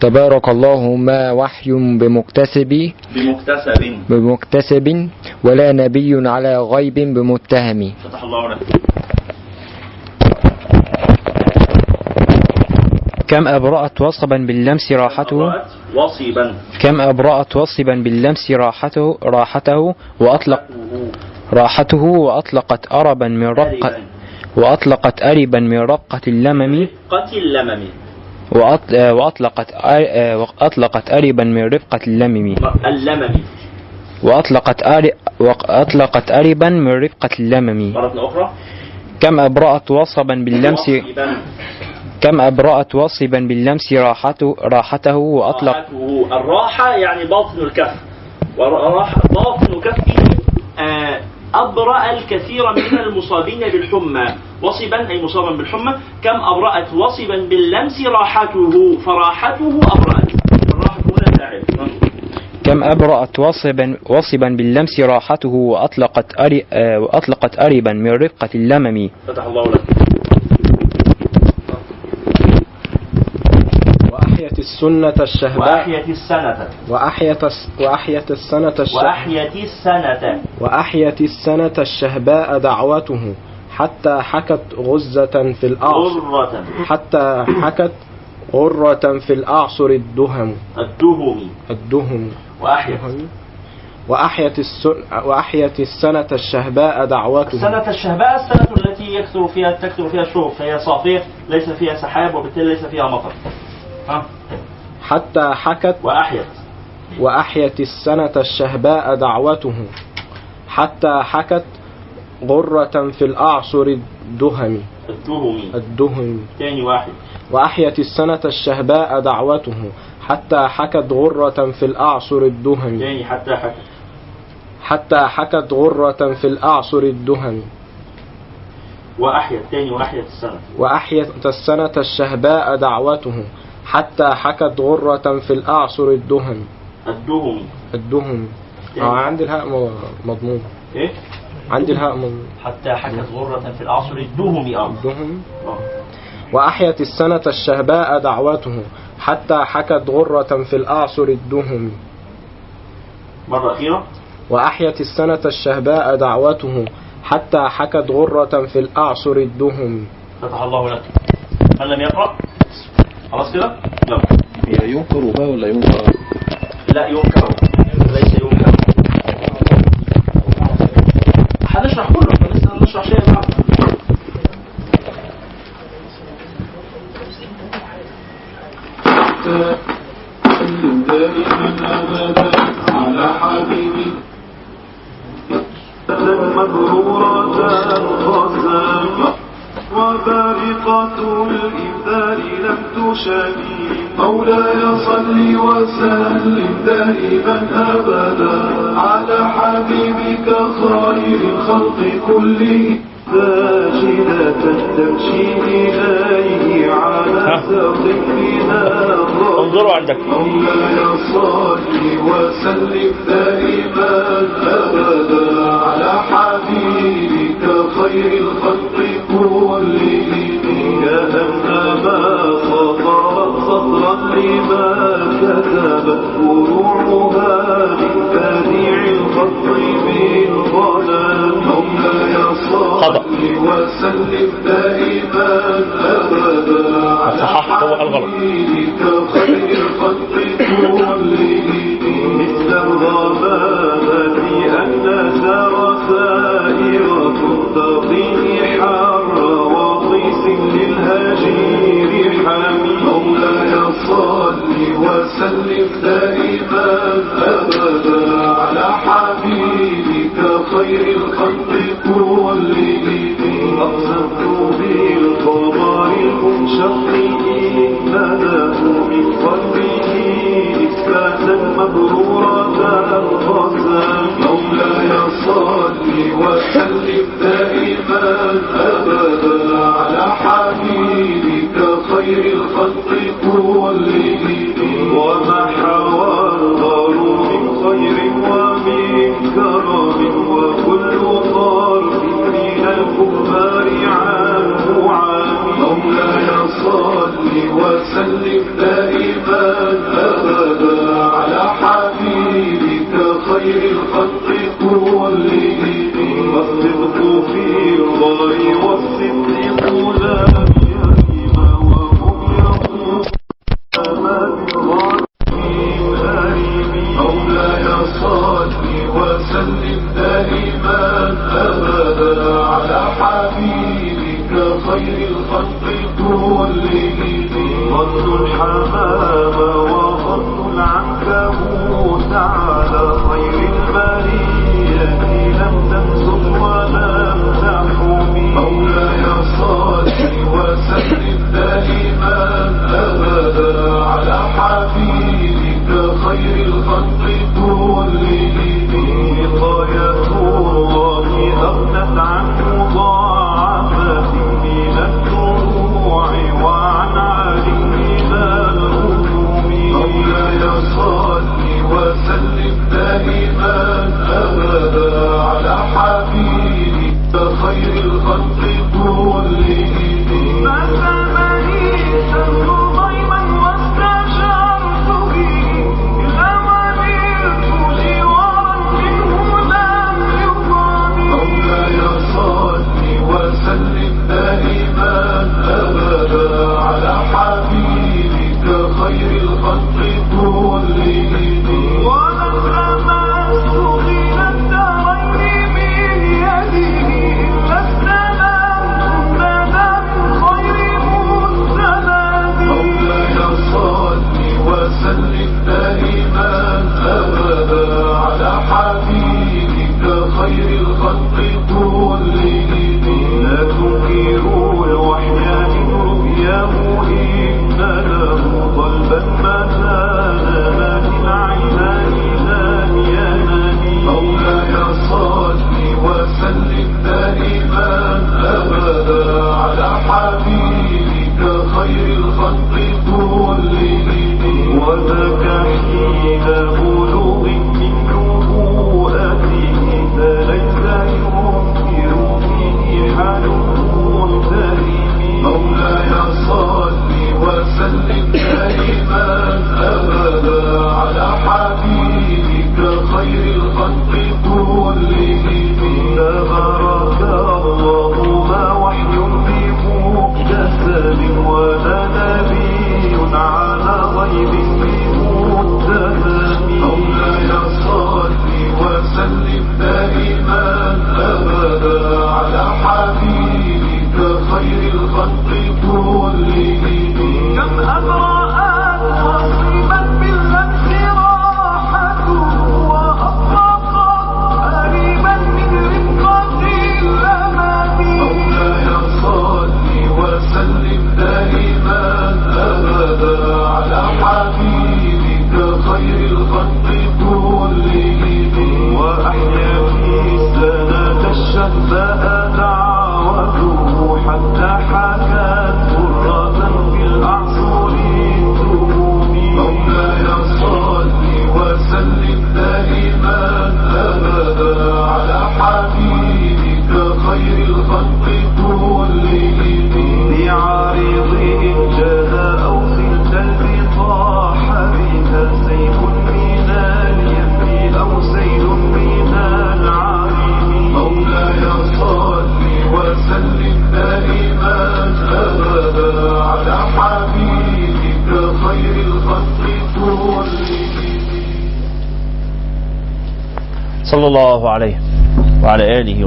تبارك الله ما وحي بمكتسب بمكتسب. بمكتسب ولا نبي على غيب بمتهم. فتح الله لك. كم أبرأت وصبا باللمس راحته؟ وصبا كم أبرأت وصبا باللمس راحته راحته وأطلق راحته وأطلقت أربا من رقة وأطلقت أربا من رقة اللمم. قتل اللمم. وأطلقت آه، وأطلقت أربا من رفقة اللمم. اللمم. وأطلقت وأطلقت أربا من رفقة اللمم. مرة أخرى. كم أبرأت وصبا باللمس كم أبرأت وصبا باللمس راحته راحته وأطلق راحته. الراحة يعني باطن الكف. وراح باطن كفه آه، أبرأ الكثير من المصابين بالحمى. وصبا أي مصابا بالحمى. كم أبرأت وصبا باللمس راحته؟ فراحته أبرأت. الراحة هنا كم أبرأت وصبا وصبا باللمس راحته وأطلقت أري آه، وأطلقت أربا من رفقة اللمم. فتح الله لك وأحيت السنة الشهباء وأحيت السنة. وأحيت وأحيت السنة الشهباء وأحيت السنة. وأحيت السنة الشهباء دعوته حتى حكت غزة في الأعصر. غرة. حتى حكت غرة في الأعصر الدهم. الدهم. الدهم. وأحيت. وأحيت وأحيت السنة الشهباء دعوته. السنة الشهباء السنة التي يكثر فيها تكثر فيها الشهب فهي صافية ليس فيها سحاب وبالتالي ليس فيها مطر. حتى حكت وأحيت. وأحيت السنة الشهباء دعوته. حتى حكت غرة في الأعصر الدهم. الدهم. الدهم. ثاني واحد. وأحيت السنة الشهباء دعوته. حتى حكت غرة في الأعصر الدهم. ثاني حتى حكت. حتى حكت غرة في الأعصر الدهم. وأحيت. ثاني وأحيت السنة. وأحيت السنة الشهباء دعوته. حتى حكت غرة في الأعصر الدهم الدهم الدهم آه عندي الهاء م- مضموم إيه؟ عندي الهاء مضموم حتى حكت غرة في العصر الدهم أه. الدهم آه. وأحيت السنة الشهباء دعوته حتى حكت غرة في الأعصر الدهم مرة أخيرة. وأحيت السنة الشهباء دعوته حتى حكت غرة في الأعصر الدهم فتح الله لك. من لم يقرأ؟ خلاص كده؟ لا هي ينكر بها ولا ينكر؟ لا ينكر ليس ينكر. هنشرح كله. إحنا لسه هنشرح شيء بعد على حبيبي مبرورة القسم وبارقة الإبدال لم تشابه مولاي صل وسلم دائما أبدا. على حبيبك خير الخلق كلهم. ساجدة تمشي إليه على سقفنا انظروا عندك. مولاي صل وسلم دائما أبدا. على حبيبك خير الخلق كلهم. يا أنما خطرت خطرا لما كتبت فروعها من بديع الخط بالظلام مولاي صل وسلم دائما أبدا. على حبيبك خير الخلق كلهم.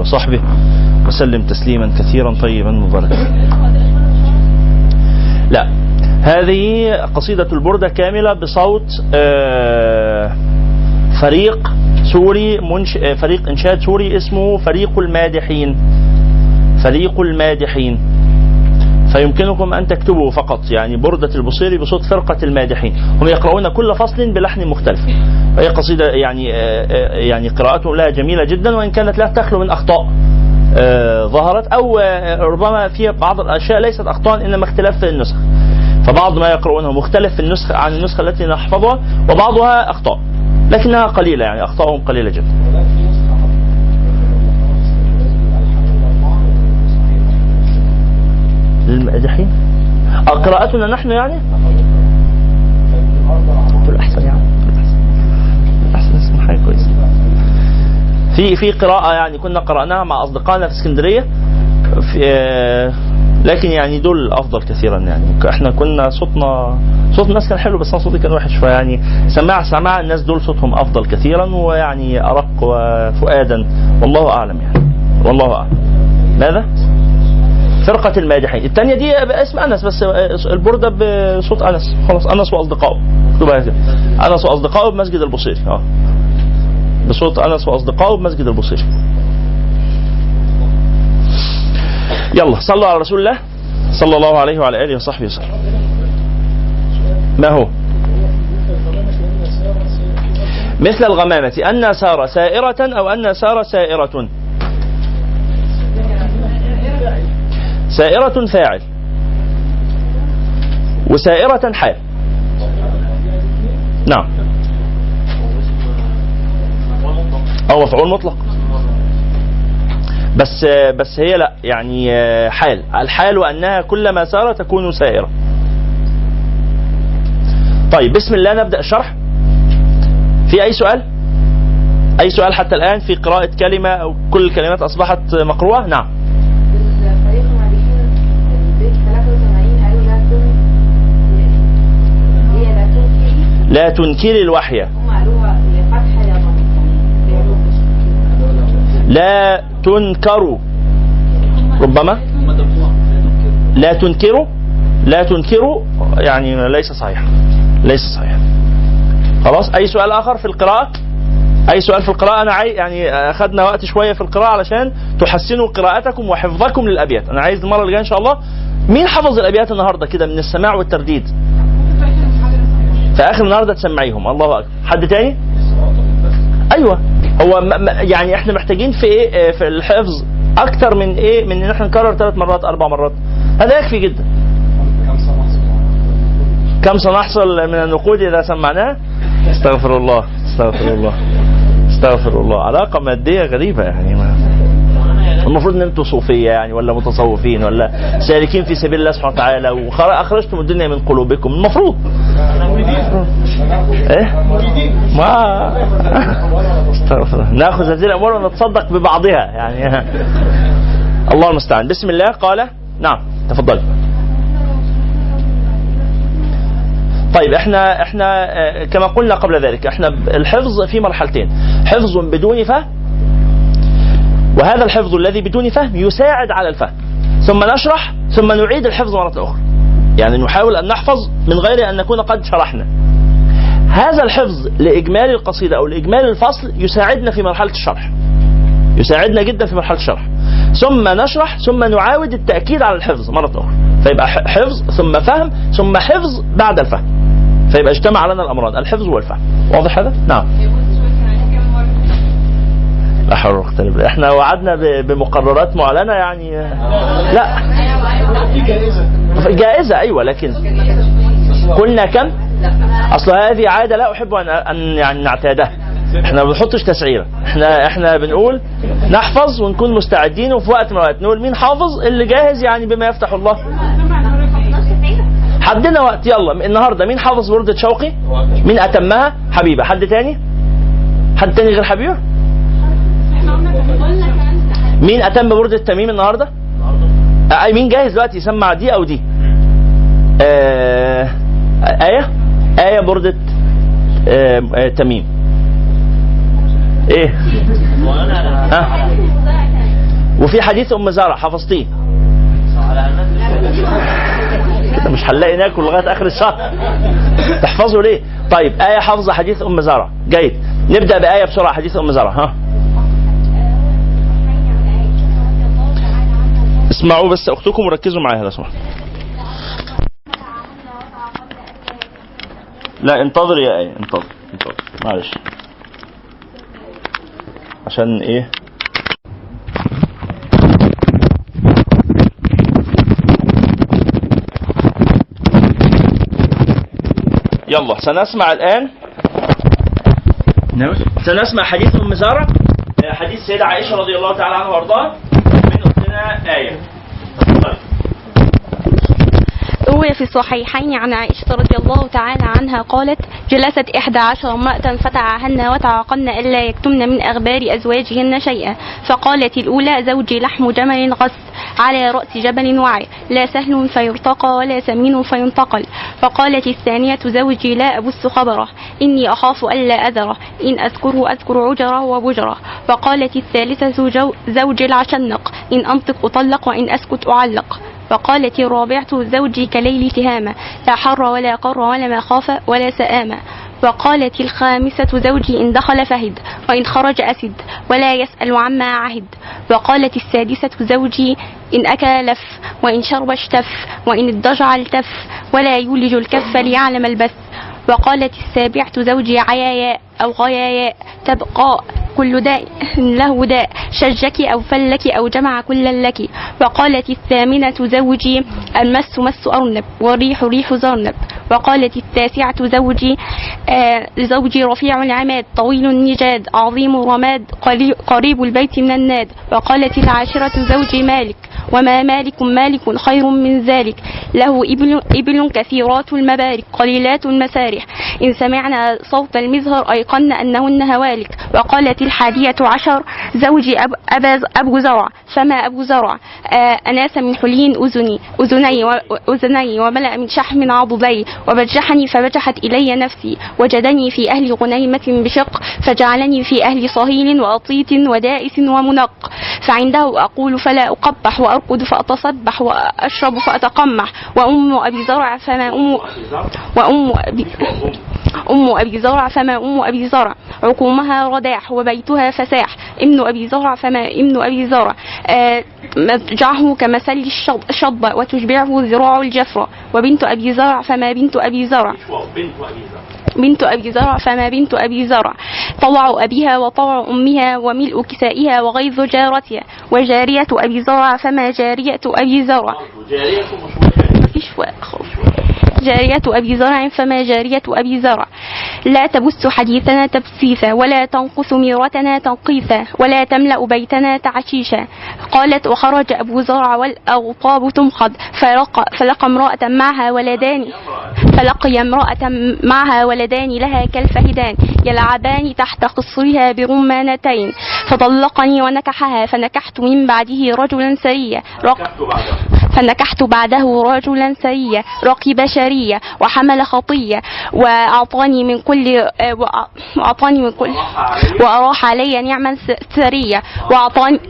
وصحبه. وسلم تسليما كثيرا طيبا مباركا. لا هذه قصيدة البردة كاملة بصوت آه، فريق سوري منش... آه، فريق إنشاد سوري اسمه فريق المادحين. فريق المادحين. فيمكنكم أن تكتبوا فقط يعني بردة البوصيري بصوت فرقة المادحين. هم يقرؤون كل فصل بلحن مختلف. وهي قصيدة يعني آه، آه، يعني قراءتهم لها جميلة جدا وإن كانت لا تخلو من أخطاء آه، ظهرت أو ربما في بعض الأشياء ليست أخطاء إنما اختلاف في النسخ. فبعض ما يقرؤونه مختلف في النسخ عن النسخة التي نحفظها وبعضها أخطاء لكنها قليلة يعني أخطاءهم قليلة جدا. آه، قراءتنا نحن يعني؟ حاجة كويسة. في في قراءة يعني كنا قرأناها مع أصدقائنا في اسكندرية في لكن يعني دول أفضل كثيرا يعني. إحنا كنا صوتنا صوت الناس كان حلو بس أنا صوتي كان وحش فيعني سماع سماع الناس دول صوتهم أفضل كثيرا ويعني أرق وفؤادا. والله أعلم يعني. والله أعلم. ماذا؟ فرقة المادحين. الثانية دي اسم أنس بس البردة بصوت أنس. خلاص أنس وأصدقائه. أنس وأصدقائه بمسجد البصيري آه. بصوت أنس وأصدقائه بمسجد البصيري يلا صلوا على رسول الله صلى الله عليه وعلى آله وصحبه وسلم. ما هو؟ مثل الغمامة أن سار سائرة أو أن سار سائرة. سائرة فاعل. وسائرة حال نعم أو مفعول مطلق. بس بس هي لا يعني حال. الحال أنها كلما سار تكون سائرة. طيب بسم الله نبدأ الشرح في أي سؤال؟ أي سؤال حتى الآن في قراءة كلمة أو كل الكلمات أصبحت مقروءة؟ نعم. لا تنكري الوحي. لا تنكروا. ربما لا تنكروا لا تنكروا يعني ليس صحيح ليس صحيح. خلاص؟ أي سؤال آخر في القراءة؟ أي سؤال في القراءة؟ أنا عايز يعني أخذنا وقت شوية في القراءة علشان تحسنوا قراءتكم وحفظكم للأبيات. أنا عايز المرة الجايه إن شاء الله مين حفظ الأبيات النهارده كده من السماع والترديد؟ في آخر النهارده تسمعيهم. الله أكبر. حد تاني؟ أيوه. هو يعني إحنا محتاجين في إيه؟ آه، في الحفظ أكتر من إيه؟ من ان إحنا نكرر ثلاث مرات أربع مرات. هذا يكفي جدا. كم سنحصل من النقود إذا سمعناه؟ استغفر الله استغفر الله استغفر الله. علاقة مادية غريبة يعني ما المفروض إن أنتم صوفية يعني ولا متصوفين ولا سالكين في سبيل الله سبحانه وتعالى واخرجتم الدنيا من قلوبكم. المفروض. إيه؟ ما. نأخذ هذه الاموال ونتصدق ببعضها يعني. الله المستعان. بسم الله. قال. نعم. تفضل. طيب إحنا إحنا آه، كما قلنا قبل ذلك إحنا الحفظ في مرحلتين. حفظ بدون فهم وهذا الحفظ الذي بدون فهم يساعد على الفهم. ثم نشرح ثم نعيد الحفظ مرة أخرى. يعني نحاول أن نحفظ من غير أن نكون قد شرحنا. هذا الحفظ لإجمال القصيدة أو لإجمال الفصل يساعدنا في مرحلة الشرح. يساعدنا جدا في مرحلة الشرح. ثم نشرح ثم نعاود التأكيد على الحفظ مرة أخرى. فيبقى حفظ ثم فهم ثم حفظ بعد الفهم. فيبقى اجتمع لنا الأمران الحفظ والفهم. واضح هذا؟ نعم. لا حول ولا بالله إحنا وعدنا بمقررات معلنة يعني. لا. جائزة أيوه لكن قلنا كم؟ أصل هذه عادة لا أحب ان أن يعني نعتادها. إحنا ما بنحطش تسعيرة إحنا إحنا بنقول نحفظ ونكون مستعدين وفي وقت من الوقت نقول مين حافظ؟ اللي جاهز يعني بما يفتح الله. حدنا وقت. يلا النهارده مين حافظ وردة شوقي؟ مين أتمها؟ حبيبة. حد تاني؟ حد تاني غير حبيبة؟ مين أتم بردة تميم النهارده؟ آه مين جاهز دلوقتي يسمع دي أو دي؟ آه آية آية بردة آه آه تميم إيه؟ ها؟ وفي حديث أم زرع حفظتيه كده مش هنلاقي ناكل لغاية آخر الشهر تحفظوا ليه؟ طيب آية حافظة حديث أم زرع جيد نبدأ بآية بسرعة حديث أم زرع ها اسمعوا بس أختكم وركزوا معايا لو سمحت لا انتظر يا إيه انتظر انتظر. معلش. عشان إيه؟ يلا سنسمع الآن. سنسمع حديث أم زارة حديث سيدة عائشة رضي الله تعالى عنها وأرضاها. من أختنا آية روي في الصحيحين عن عائشة رضي الله تعالى عنها قالت جلست إحدى عشر امرأة فتعاهن وتعاقن ألا يكتمن من أخبار أزواجهن شيئا. فقالت الأولى زوجي لحم جمل غث على رأس جبل وعي لا سهل فيرتقى ولا سمين فينتقل. فقالت الثانية زوجي لا أبث خبره إني أخاف ألا أذره إن أذكره أذكر عجره وبجره. فقالت الثالثة زوجي العشنق إن أنطق أطلق وإن أسكت أعلق. فقالت الرابعة زوجي كليل تهامة لا حر ولا قر ولا مخاف ولا سآمة وقالت الخامسة زوجي إن دخل فهد وإن خرج أسد ولا يسأل عما عهد. وقالت السادسة زوجي إن أكل لف وإن شرب اشتف وإن اضطجع التف ولا يولج الكف ليعلم البث. وقالت السابعة زوجي عياياء أو غياياء تبقى كل داء له داء شجك أو فلك أو جمع كلا لك. وقالت الثامنة زوجي المس مس أرنب والريح ريح زرنب. وقالت التاسعة زوجي آه زوجي رفيع العماد طويل النجاد عظيم الرماد قري- قريب البيت من الناد. وقالت العاشرة زوجي مالك. وما مالك مالك خير من ذلك له إبل, إبل كثيرات المبارك قليلات المسارح إن سمعنا صوت المزهر أيقن أنهن هوالك وقالت الحادية عشر زوجي أب أبا أبو زرع فما أبو زرع؟ آه أناس من حلي أذني أذني وأذني وملأ من شحم عضدي وبجحني فبجحت إلي نفسي وجدني في أهل غنيمة بشق فجعلني في أهل صهيل وأطيت ودائس ومنق فعنده أقول فلا أقبح وأرقد فأتصبح وأشرب فأتقمح. وأم أبي زرع فما أم وأم أبي أم أبي زرع فما أم أبي زرع. عقومها رداح وبيتها فساح. ابن أبي زرع فما ابن أبي زرع. آه، مضجعه كمثل الشض- الشضبة وتشبعه ذراع الجفرة. وبنت أبي زرع فما بنت أبي زرع. فما بنت أبي زرع. طوع أبيها وطوع أمها وملء كسائها وغيظ جارتها. وجارية أبي زرع فما جارية أبي زرع. مفيش وقت خالص. جارية أبي زرع فما جارية أبي زرع. لا تبث حديثنا تبثيثا ولا تنقص ميرتنا تنقيثا ولا تملأ بيتنا تعشيشا. قالت وخرج أبو زرع والأغطاب تمخض فلقى, فلقى امرأة معها ولدان فلقي امرأة معها ولدان لها كالفهدان يلعبان تحت قصرها برمانتين. فطلقني ونكحها فنكحت من بعده رجلا سريا. رق فنكحت بعده رجلا سريا. رقي شرية وحمل خطية وأعطاني من كل آه، وأع- وأعطاني من كل وأراح علي نعما سرية وأعطاني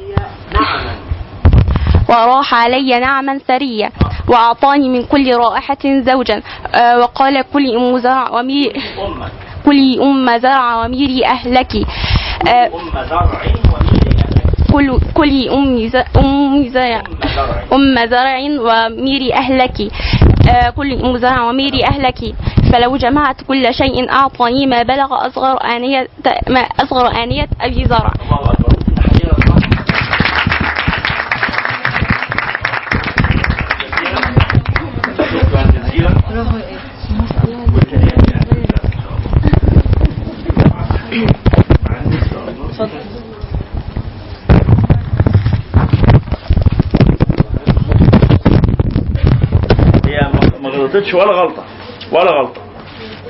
وأراح علي نعما سريا وأعطاني من كل رائحة زوجا آه، وقال كلي أم زرع وميري كلي أم زرع وميري أهلك آه، كل كلي أم ز- أم زرع أم زرع وميري أهلك. آه، كل أم زرع وميري أهلك. فلو جمعت كل شيء أعطاني ما بلغ أصغر آنية ما أصغر آنية أبي زرع هي ما- ما غلطتش ولا غلطة ولا غلطة.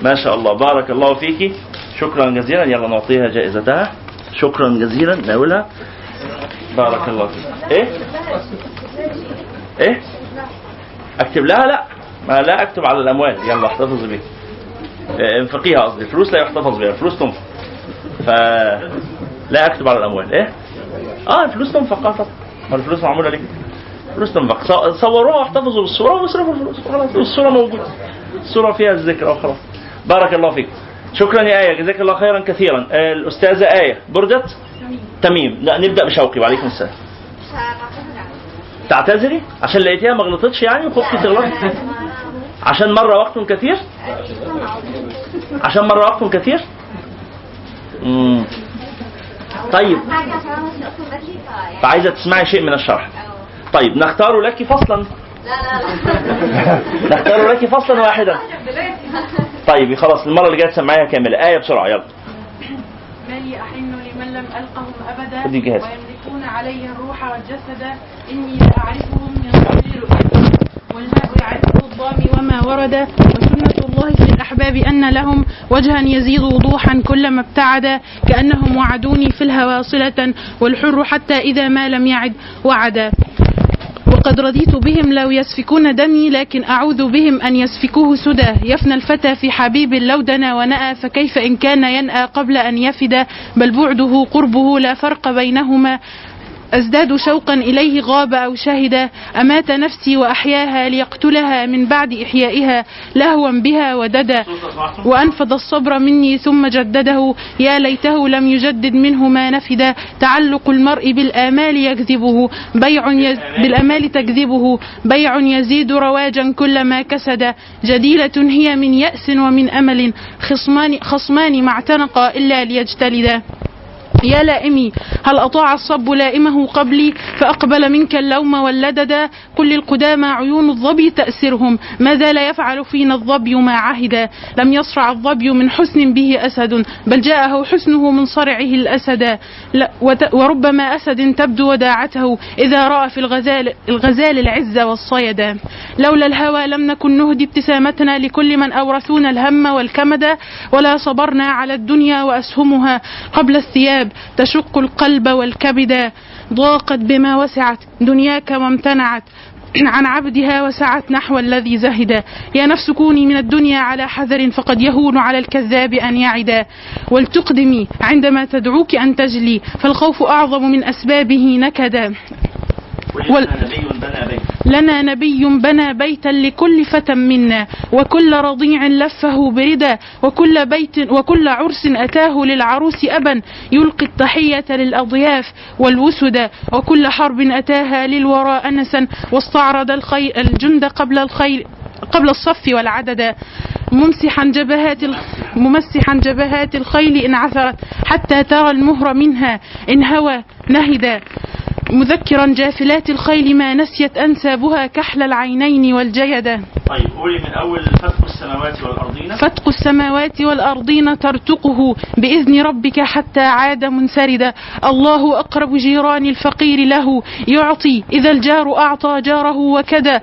ما شاء الله. بارك الله فيك. شكرا جزيلا. يلا نعطيها جائزتها. شكرا جزيلا. ناولها. بارك الله فيك. إيه؟ إيه؟ أكتب لها؟ لا. ما لا أكتب على الأموال. يلا احتفظ بيها انفقيها قصدي. الفلوس لا يحتفظ بها. الفلوس تنفق. ف لا أكتب على الأموال. إيه؟ آه الفلوس تنفق آه طبعا الفلوس معمولة ليه فلوس تنفق صوروها واحتفظوا بالصورة واصرفوا الفلوس. خلاص الصورة موجودة. الصورة فيها الذكر وخلاص بارك الله فيك. شكرا يا آية. جزاك الله خيرا كثيرا. آه، الأستاذة آية. بردت؟ تميم. لا نبدأ بشوقي وعليكم السلام. تعتذري؟ عشان لقيتيها ما غلطتش يعني وخفتي تغلطي. عشان مره وقت كثير؟ عشان مره وقت كثير؟ مم. طيب. فعايزة تسمعي شيء من الشرح. طيب نختار لك فصلا. نختار لك فصلا واحدا. طيب خلاص المرة اللي جاية تسمعيها كاملة. آية بسرعة يلا. ما لي أحن لمن لم ألقهم أبدا خدي جهاز. ويملكون علي الروح والجسد؟ إني لأعرفهم من قبل رؤيتهم والماء يعرفه الضامي وما ورد. وسنة الله في الأحباب أن لهم وجها يزيد وضوحا كلما ابتعد. كأنهم وعدوني في الهوى صلة والحر حتى إذا ما لم يعد وعدا وقد رضيت بهم لو يسفكون دمي لكن أعوذ بهم أن يسفكوه سدى. يفنى الفتى في حبيب لو دنا ونأى فكيف إن كان ينأى قبل أن يفد بل بعده قربه لا فرق بينهما. أزداد شوقا إليه غاب أو شهد أمات نفسي وأحياها ليقتلها من بعد إحيائها لهوا بها وددا وأنفض الصبر مني ثم جدده. يا ليته لم يجدد منه ما نفد. تعلق المرء بالآمال يكذبه. بيع يز... بالآمال تكذبه. بيع يزيد رواجا كلما كسد. جديلة هي من يأس ومن أمل. خصمان خصمان ما اعتنقا إلا ليجتلدا يا لائمي هل أطاع الصب لائمه قبلي؟ فأقبل منك اللوم واللدد. كل القدامى عيون الظبي تأسرهم. ما زال يفعل فينا الظبي ما عهد؟ لم يصرع الظبي من حسن به أسد بل جاءه حسنه من صرعه الأسد. لا وت- وربما أسد تبدو وداعته إذا رأى في الغزال, الغزال العز والصيد. لولا الهوى لم نكن نهدي ابتسامتنا لكل من أورثونا الهم والكمد ولا صبرنا على الدنيا وأسهمها. قبل الثياب تشق القلب والكبد ضاقت بما وسعت دنياك وامتنعت عن عبدها وسعت نحو الذي زهد. يا نفس كوني من الدنيا على حذر فقد يهون على الكذاب أن يعد. ولتقدمي عندما تدعوك أن تجلي فالخوف أعظم من أسبابه نكدا وال... لنا نبي بنى بيتا لكل فتى منا وكل رضيع لفه بردا وكل بيت وكل عرس أتاه للعروس أبا يلقي التحية للأضياف والوسدا وكل حرب أتاها للورى أنسا واستعرض الخير الجند قبل الخير قبل الصف والعدد. ممسحا جبهات ممسحا جبهات الخيل إن عثرت حتى ترى المهر منها إن هوى نهدا. مذكرا جافلات الخيل ما نسيت أنسابها كحل العينين والجيدا طيب قولي من أول فتح السماوات والأرضين. فتق السماوات والأرضين ترتقه بإذن ربك حتى عاد منسردا. الله أقرب جيران الفقير له يعطي إذا الجار أعطى جاره وكدا.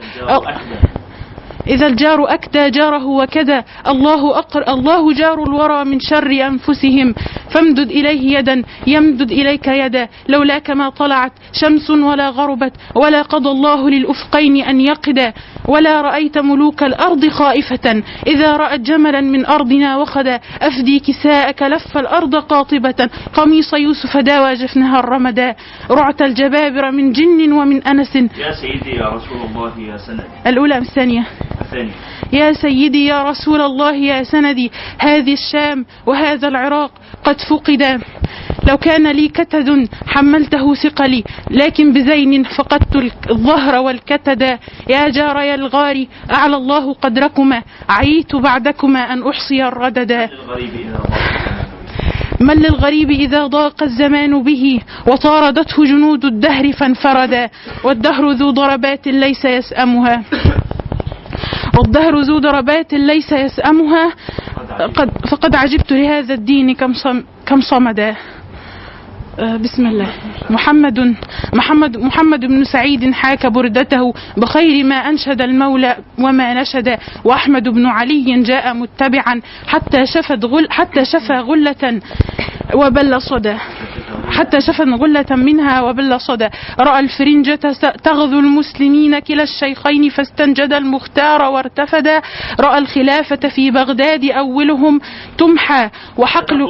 إذا الجار أكدى جاره وكذا الله أقر الله جار الورى من شر أنفسهم. فامدد إليه يدا يمدد إليك يدا. لولاك ما طلعت شمس ولا غربت ولا قضى الله للأفقين أن يقدا. ولا رأيت ملوك الأرض خائفة إذا رأت جملا من أرضنا وخدا. أفدي كساءك لف الأرض قاطبة. قميص يوسف داوى جفنها الرمدا. رعت الجبابر من جن ومن أنس. يا سيدي يا رسول الله يا سندي الأولى الثانية؟ الثاني. يا سيدي يا رسول الله يا سندي هذه الشام وهذا العراق قد فقدا لو كان لي كتد حملته ثقلي لكن بزين فقدت الظهر والكتدا يا جاري الغار أعلى الله قدركما. عيت بعدكما أن أحصي الرددا من للغريب إذا ضاق الزمان؟ به وطاردته جنود الدهر فانفردا والدهر ذو ضربات ليس يسأمها. والدهر ذو ضربات ليس يسأمها. قد فقد عجبت لهذا الدين كم صم كم صمدا. آه، بسم الله. محمد محمد محمد بن سعيد حاك بردته. بخير ما أنشد المولى وما نشد. وأحمد بن علي جاء متبعا حتى شفت غل حتى شفى غلة وبل صدى. حتى شفى غلة منها وبل صدى. رأى الفرنجة تغزو المسلمين كلا الشيخين فاستنجد المختار وارتفدا رأى الخلافة في بغداد أولهم تمحى وحقل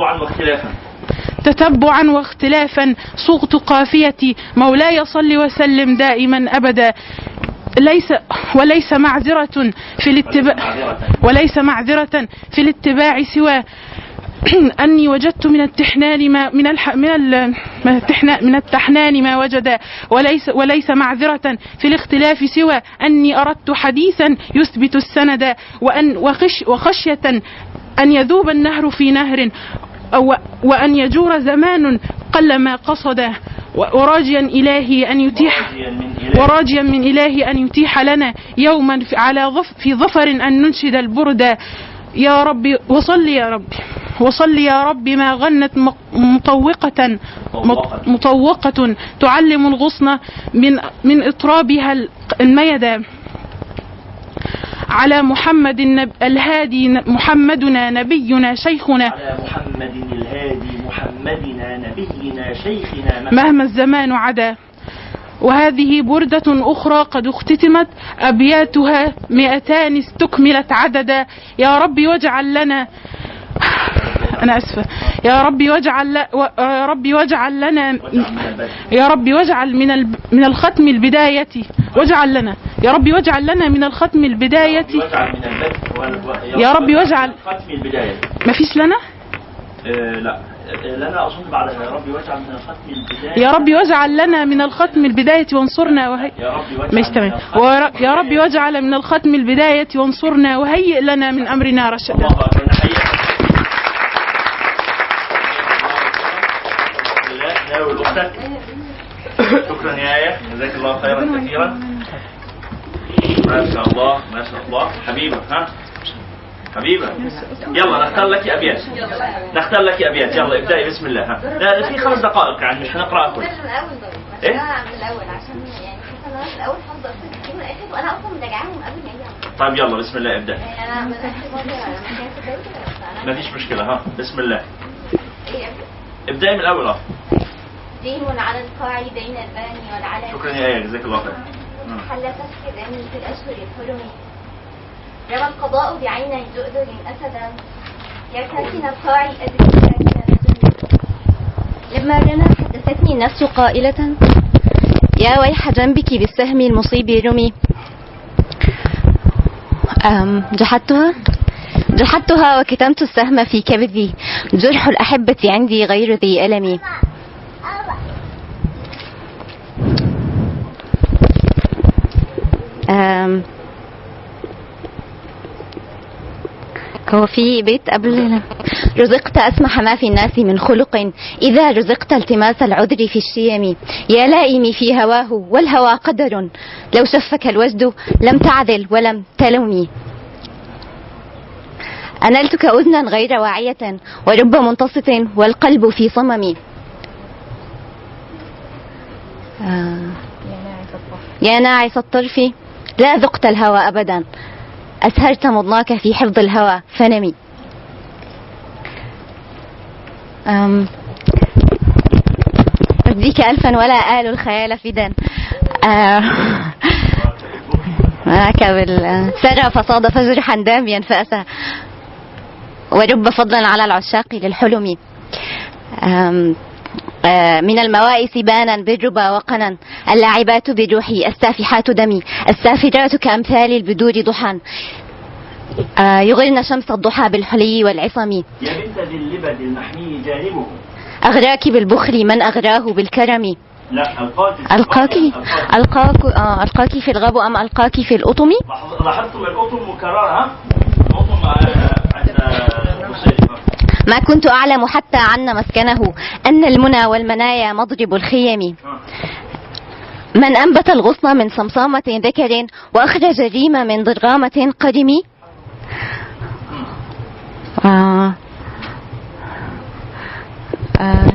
تتبعا واختلافا. صغت قافيتي مولاي صل وسلم دائما أبدا. ليس وليس معذرة في الاتباع وليس معذرة. في الاتباع سوى أني وجدت من التحنان ما من الح من ال من التحنان ما وجد وليس وليس معذرة في الاختلاف سوى أني أردت حديثا يثبت السند وأن وخش وخشية أن يذوب النهر في نهر أو وأن يجور زمان قل ما قصد وراجيا إلهي أن يتيح وراجيا من إلهي أن يتيح لنا يوما في- على ظف في ظفر أن ننشد البرد. يا ربي وصل يا ربي. وصل يا ربي ما غنت مطوقة مط- مطوقة تعلم الغصن من من إطرابها ال- الميدة على محمد النب الهادي محمدنا نبينا شيخنا. على محمد الهادي محمدنا نبينا شيخنا مهما الزمان عدا. وهذه بردة أخرى قد اختتمت أبياتها مئتان استكملت عددا. يا ربي واجعل لنا أنا أسفة. يا ربي واجعل ل... و... يا ربي واجعل لنا يا ربي واجعل من ال... من الختم البداية. واجعل لنا. يا ربي واجعل لنا من الختم البداية. من يا رب واجعل- ختم البداية. ما فيش لنا؟ آه لا. آه، لنا أظن بعدها يا رب واجعل من الختم البداية. يا ربي واجعل لنا من الختم البداية وانصرنا وهي يا رب واجعل مش تمام من الختم ور- يا ربي واجعل من الختم البداية وانصرنا وهيئ لنا من أمرنا رشدا شكرا يا آية. جزاك الله خيرا كثيرا. ما شاء الله ما شاء الله. حبيبة ها؟ حبيبة. يلا نختار لك أبيات. نختار لك أبيات. يلا ابدأي. بسم الله. ها. لا في خمس دقائق يعني مش هنقرأ كل إيه؟ من الأول عشان يعني من مراجعاهم قبل ما أجي على طيب يلا بسم الله طول. يعني ما فيش مشكلة ها. بسم الله. إيه ابدأي من الأول آه. دين على القاع بين الباني والعلم. شكرا يا آية جزاك الله خير. مم. حل فتح الرمي في الاشهر الحرم رمى القضاء بعين جؤذر اسدا يا ساكن الجنة لما رنا حدثتني النفس قائلة يا ويح جنبك بالسهم المصيب رمي. جحدتها؟ جحدتها وكتمت السهم في كبدي. جرح الأحبة عندي غير ذي ألم. أم هو في بيت قبل رزقت أسمح ما في الناس من خلق. إذا رزقت التماس العذر في الشيم. يا لائمي في هواه والهوى قدر. لو شفك الوجد لم تعذل ولم تلومي أنلتك أذنا غير واعية ورب منتصت والقلب في صمم. آه. يا ناعس الطرف. لا ذقت الهوى أبدا. أسهرت مضناك في حفظ الهوى. فنمي. أم. أبديك ألفا ولا آل الخيال فدا. آه، معك بال. سرى فصادف جرحا داميا فأسى. ورب فضلا على العشاق للحلم. من الموائس بانا بالربا وقنا. اللاعبات بروحي السافحات دمي. السافرات كأمثال البدور ضحى آه، يغرن شمس الضحى بالحلي والعصم. يا بنت ذي اللبد المحمي جانبه. أغراك بالبخل من أغراه بالكرم. لا ألقاك ألقاك؟ ألقاك. آه ألقاك في الغاب أم ألقاك في الأطم؟ لاحظتم الأطم مكررة آه، عند ما كنت أعلم حتى عن مسكنه أن المنى والمنايا مضرب الخيم من أنبت الغصن من صمصامة ذكر وأخرج الريم من ضرغامة قدم آه. آه.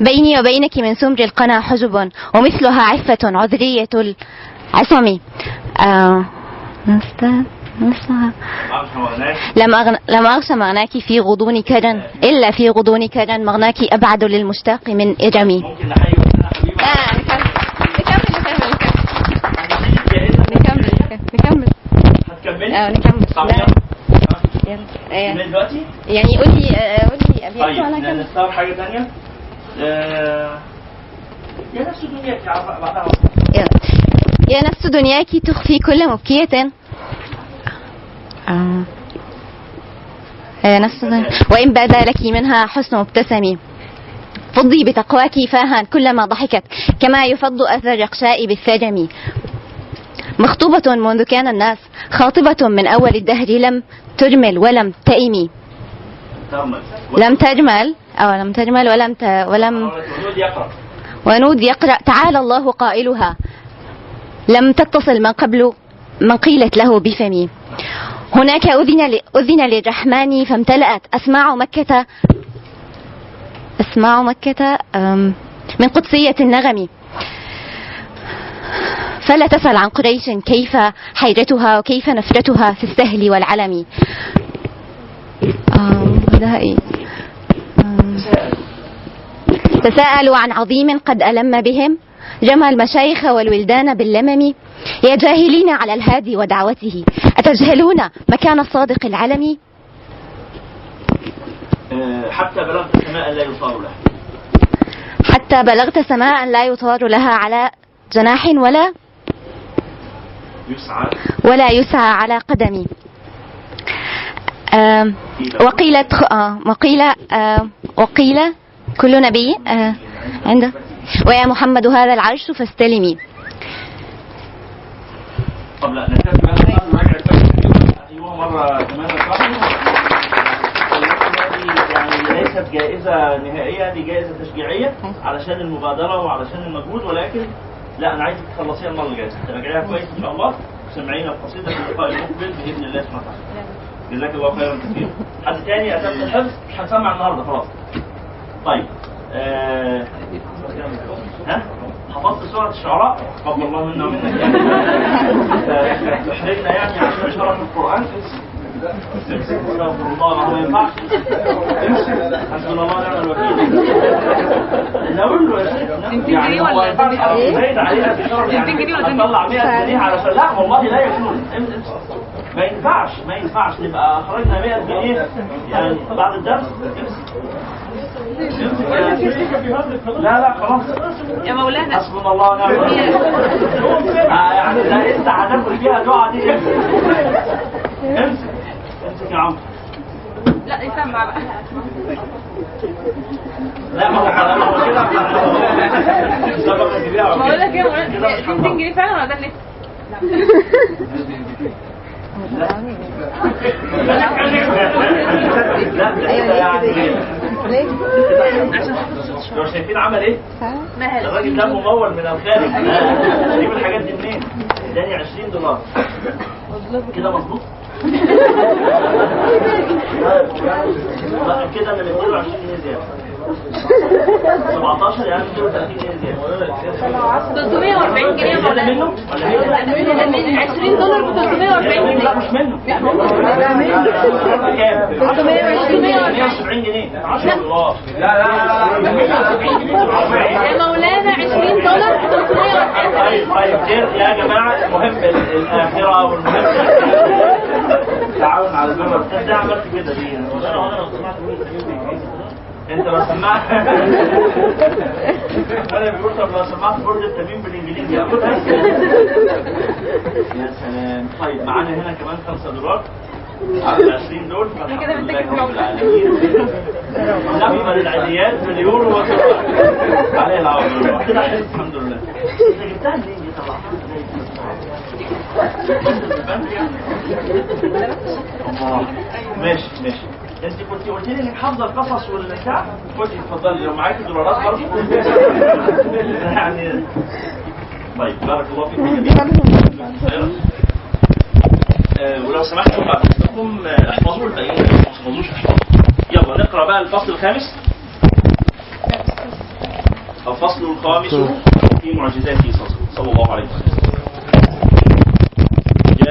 بيني وبينك من سمر القنا حجب ومثلها عفة عذرية العصم آه. نست- لم أغن... لم أغش مغناك في غضون كرا إلا في غضون كرا مغناك أبعد للمشتاق من إرمي ممكن نحيي آه نكمل. نكمل نكمل نكمل. هتكملي؟ آه نكمل. يلا. من دلوقتي؟ يعني قول لي آه، قول لي أبيات طيب وأنا أكمل نختار حاجة ثانية آه، يا نفس يلا. يا نفس دنياك تخفي كل مبكية. آه. آه، نفس وإن بدا لك منها حسن مبتسم. فضي بتقواك فاها كلما ضحكت كما يفض أثر الرقشاء بالثجم مخطوبة منذ كان الناس خاطبة من أول الدهر لم تجمل ولم تئمي لم تجمل أو لم تجمل ولم ت... ولم ونود يقرأ. تعالى الله قائلها. لم تتصل من قبل من قيلت له بفمي. هناك أذن أذن للرحمن فامتلأت. أسماع مكة. أسماع مكة من قدسية النغم. فلا تسأل عن قريش كيف حيرتها وكيف نفرتها في السهل والعلم. تساءلوا عن عظيم قد ألم بهم. جمع المشايخ والولدان باللمم. يا جاهلين على الهادي ودعوته. أتجهلون مكان الصادق العلمي آه، حتى بلغت السماء لا يصار لها. حتى بلغت سماء لا يطار لها على جناح ولا يسعى. ولا يسعى على قدم. آم، وقيل آه، وقيل وقيل كل نبي آه، عنده ويا محمد هذا العرش فاستلمي. طب لا نكتفي بهذا الأمر ونرجع الفجر أيوه مرة كمان يعني ليست جائزة نهائية دي جائزة تشجيعية علشان المبادرة وعلشان المجهود ولكن لا أنا عايزك تخلصيها المرة الجاية تراجعيها كويس إن شاء الله. وسمعينا القصيدة في اللقاء المقبل بإذن الله سبحانه وتعالى جزاك الله خيرا كثيرا. حد تاني؟ أتم الحفظ؟ مش هنسمع النهارده خلاص. طيب آه... ها؟ حفظت سورة الشعراء؟ تقبل الله منا ومنك يعني تحرجنا يعني عشان شرف القرآن. استغفر الله ما ينفعش حسبنا الله ونعم الوكيل. نقول له يا شيخ يعني هو زايد علينا في شرف يعني هنطلع 100 جنيه علشان لا والله لا يكون. ما ينفعش ما ينفعش. نبقى اخرجنا 100 جنيه يعني بعد الدرس. امسك. لا لا خلاص. يا مولانا. حسبنا الله ونعم الوكيل. آه، يعني لا انت هتاكل فيها دعاء دي. امسك. امسك امسك يا عم. لا يسمع بقى. لا ما هو حرام. هو كده لك إيه يا مولانا كده مش 200 حرام. جنيه فعلا ولا ده النت؟ لا. ده يعني لو شايفين عمل إيه؟ الراجل ده ممول من الخارج جيب الحاجات دي منين؟ اداني 20 دولار كده مظبوط؟ كده أنا مديله 20 جنيه زيادة 17 يعني 32 جنيه زياده 340 جنيه منه ولا منه؟ من 20 دولار ب 340 لا جنيه مش منه كام؟ 170 جنيه 10 دولار لا لا يا مولانا 20 دولار ب 340 طيب طيب يا جماعة ال- الاخره والمهم تعاون على البر ده عملت كده ليه؟ انت لو سمعت أنا بيقول طب لو سمعت برج التميم بالإنجليزي اخدها يا سلام. طيب معانا هنا كمان 5 دولار. على 20 دول. فالحمد لله رب. العالمين. نقبل العيديات باليورو والدولار عليه العوض. الحمد لله. انت جبتها منين دي طلعتها ماشي ماشي. انت كنت قلت لي انك حافظه القصص والبتاع كنت اتفضلي لو معاكي دولارات برضه يعني. طيب بارك الله فيك. آه، ولو سمحتوا آه، احفظوا الباقيين ما تحفظوش احفظوا يلا نقرأ بقى الفصل الخامس. الفصل الخامس في معجزاته صلى- صلى الله عليه وسلم.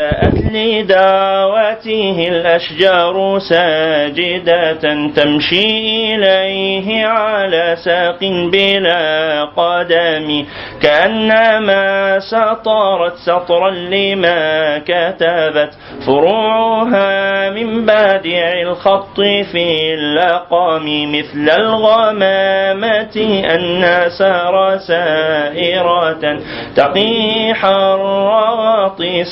جاءت لدعوته الأشجار ساجدة تمشي إليه على ساق بلا قدم كأنما سطرت سطرا لما كتبت فروعها من بادع الخط في اللقم مثل الغمامة أن سار سائرة تقي حر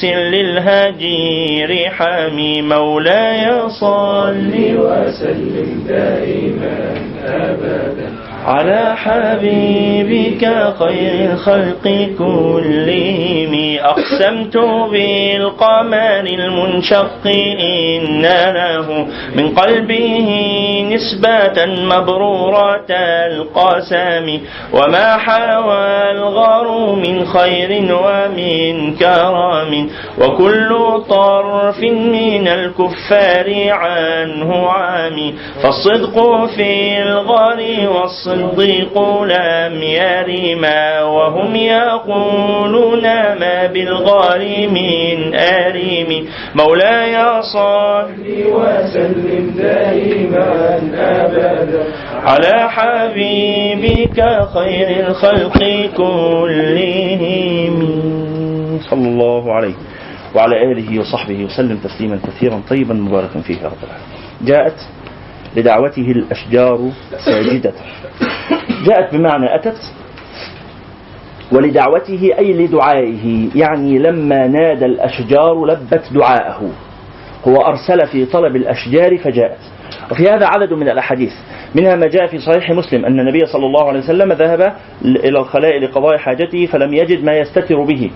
للهجير غير حمي مولاي صل وسلم دائما أبدا. على حبيبك خير الخلق كلهم أقسمت بالقمر المنشق إن له من قلبه نسبة مبرورة القسم. وما حوى الغر من خير ومن كرم. وكل طرف من الكفار عنه عامي. فالصدق في الغر والصدق لم يرما وهم يقولون ما بالغار من آرم مولاي صل وسلم دائما أبدا. على حبيبك خير الخلق كلهم. صلى الله عليه وعلى آله وصحبه وسلم تسليما كثيرا طيبا مباركا فيه يا رب العالمين. جاءت لدعوته الأشجار ساجدة. جاءت بمعنى أتت ولدعوته أي لدعائه يعني لما نادى الأشجار لبت دعاءه. هو أرسل في طلب الأشجار فجاءت. وفي هذا عدد من الأحاديث. منها ما جاء في صحيح مسلم أن النبي صلى الله عليه وسلم ذهب إلى الخلاء لقضاء حاجته فلم يجد ما يستتر به.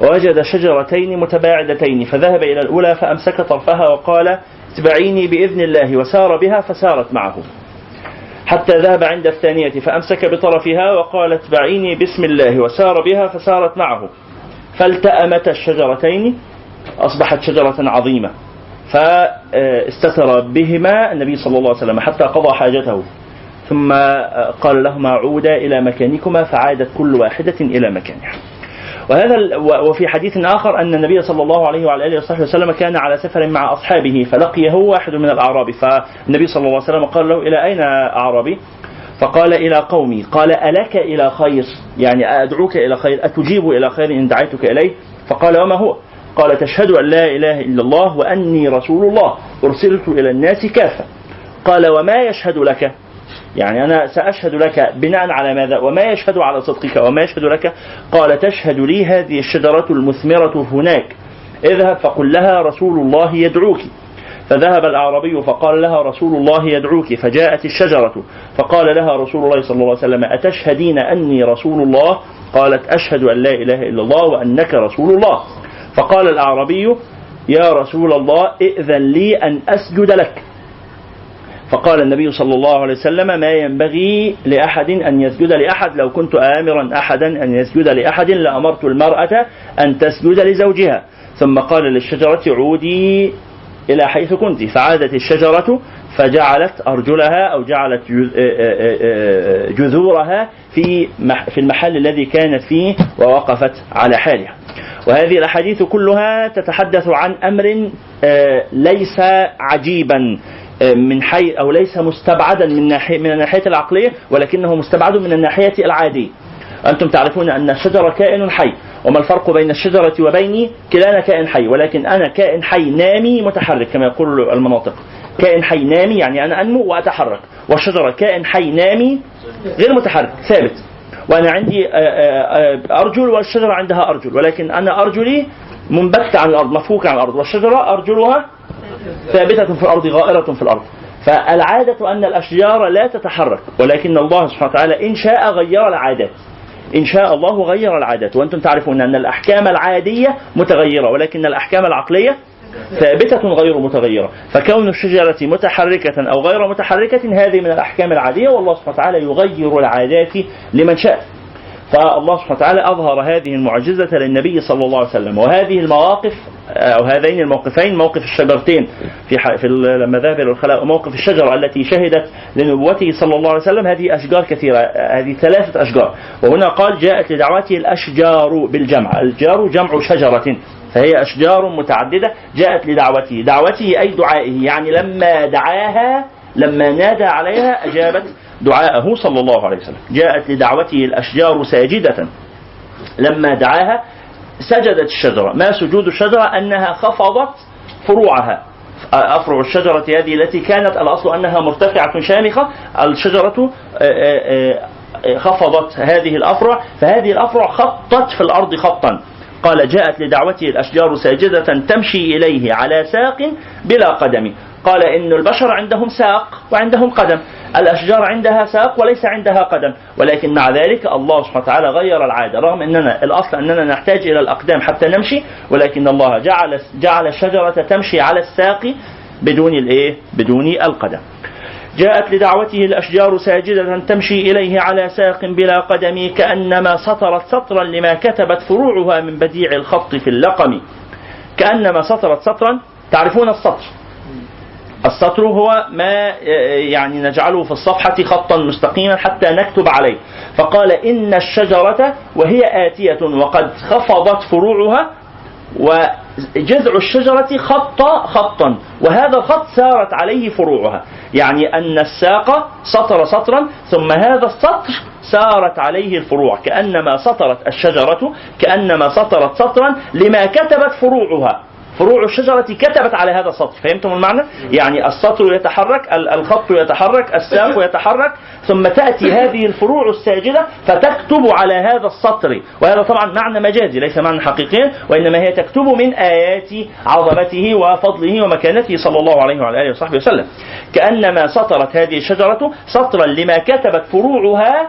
ووجد شجرتين متباعدتين فذهب إلى الأولى فأمسك طرفها وقال اتبعيني بإذن الله. وسار بها فسارت معه حتى ذهب عند الثانية فأمسك بطرفها وقال اتبعيني بسم الله. وسار بها فسارت معه فالتأمت الشجرتين أصبحت شجرة عظيمة. فاستتر بهما النبي صلى الله عليه وسلم حتى قضى حاجته. ثم قال لهما عودا إلى مكانكما. فعادت كل واحدة إلى مكانها. وهذا وفي حديث آخر أن النبي صلى الله عليه وعلى آله وصحبه وسلم كان على سفر مع أصحابه فلقيه واحد من الأعراب. فالنبي صلى الله عليه وسلم قال له إلى أين أعرابي فقال إلى قومي. قال ألك إلى خير؟ يعني أدعوك إلى خير؟ أتجيب إلى خير إن دعيتك إليه؟ فقال وما هو؟ قال تشهد أن لا إله إلا الله وأني رسول الله أرسلت إلى الناس كافة. قال وما يشهد لك؟ يعني أنا سأشهد لك بناء على ماذا؟ وما يشهد على صدقك وما يشهد لك قال تشهد لي هذه الشجرة المثمرة هناك. اذهب فقل لها رسول الله يدعوك. فذهب الأعرابي فقال لها رسول الله يدعوك. فجاءت الشجرة فقال لها رسول الله صلى الله عليه وسلم أتشهدين أني رسول الله؟ قالت أشهد أن لا إله إلا الله وأنك رسول الله. فقال الأعرابي يا رسول الله ائذن لي أن أسجد لك. فقال النبي صلى الله عليه وسلم ما ينبغي لأحد أن يسجد لأحد. لو كنت آمرا أحدا أن يسجد لأحد لأمرت المرأة أن تسجد لزوجها. ثم قال للشجرة عودي إلى حيث كنت. فعادت الشجرة فجعلت أرجلها أو جعلت جذ- جذورها في في المحل الذي كانت فيه ووقفت على حالها. وهذه الأحاديث كلها تتحدث عن أمر آه، ليس عجيبا. آه، من حي أو ليس مستبعدا من ناحية من الناحية العقلية ولكنه مستبعد من الناحية العادية. أنتم تعرفون أن الشجرة كائن حي وما الفرق بين الشجرة وبيني؟ كلانا كائن حي ولكن أنا كائن حي نامي متحرك كما يقول المناطق. كائن حي نامي يعني أنا أنمو وأتحرك والشجرة كائن حي نامي غير متحرك ثابت. وأنا عندي آه، آه، آه، أرجل والشجرة عندها أرجل ولكن أنا أرجلي منبتة عن الأرض مفكوكة عن الأرض والشجرة أرجلها ثابتة في الأرض غائرة في الأرض. فالعادة أن الأشجار لا تتحرك ولكن الله سبحانه وتعالى إن شاء غير العادات. إن شاء الله غير العادات. وأنتم تعرفون أن الأحكام العادية متغيرة ولكن الأحكام العقلية ثابتة غير متغيرة. فكون الشجرة متحركة أو غير متحركة هذه من الأحكام العادية والله سبحانه وتعالى يغير العادات لمن شاء. فالله سبحانه وتعالى أظهر هذه المعجزة للنبي صلى الله عليه وسلم. وهذه المواقف أو هذين الموقفين موقف الشجرتين في. في لما ذهب إلى الخلاء وموقف الشجرة التي شهدت لنبوته صلى الله عليه وسلم. هذه أشجار كثيرة هذه ثلاثة أشجار. وهنا قال جاءت لدعوته الأشجار بالجمع. الجار جمع شجرة فهي أشجار متعددة. جاءت لدعوته. دعوته أي دعائه يعني لما دعاها لما نادى عليها أجابت دعاءه صلى الله عليه وسلم. جاءت لدعوته الأشجار ساجدة. لما دعاها سجدت الشجرة. ما سجود الشجرة؟ أنها خفضت فروعها. أفرع الشجرة هذه التي كانت الأصل أنها مرتفعة شامخة. الشجرة آه، آه، آه، خفضت هذه الأفرع. فهذه الأفرع خطت في الأرض خطا. قال جاءت لدعوته الأشجار ساجدة تمشي إليه على ساق بلا قدم. قال إن البشر عندهم ساق وعندهم قدم. الأشجار عندها ساق وليس عندها قدم. ولكن مع ذلك الله سبحانه وتعالى غير العادة. رغم أننا الأصل أننا نحتاج إلى الأقدام حتى نمشي ولكن الله جعل جعل الشجرة تمشي على الساق بدون الإيه؟ بدون القدم. جاءت لدعوته الأشجار ساجدة تمشي إليه على ساق بلا قدم كأنما سطرت سطرا لما كتبت فروعها من بديع الخط في اللقم. كأنما سطرت سطرا تعرفون السطر؟ السطر هو ما يعني نجعله في الصفحة خطا مستقيما حتى نكتب عليه. فقال إن الشجرة وهي آتية وقد خفضت فروعها وجذع الشجرة خط خطا وهذا الخط سارت عليه فروعها. يعني أن الساق سطر سطرا ثم هذا السطر سارت عليه الفروع. كأنما سطرت الشجرة كأنما سطرت سطرا لما كتبت فروعها. فروع الشجرة كتبت على هذا السطر فهمتم المعنى؟ يعني السطر يتحرك الخط يتحرك الساق يتحرك ثم تأتي هذه الفروع الساجدة فتكتب على هذا السطر. وهذا طبعا معنى مجازي ليس معنى حقيقي وإنما هي تكتب من آيات عظمته وفضله ومكانته صلى الله عليه وعلى آله وصحبه وسلم. كأنما سطرت هذه الشجرة سطرا لما كتبت فروعها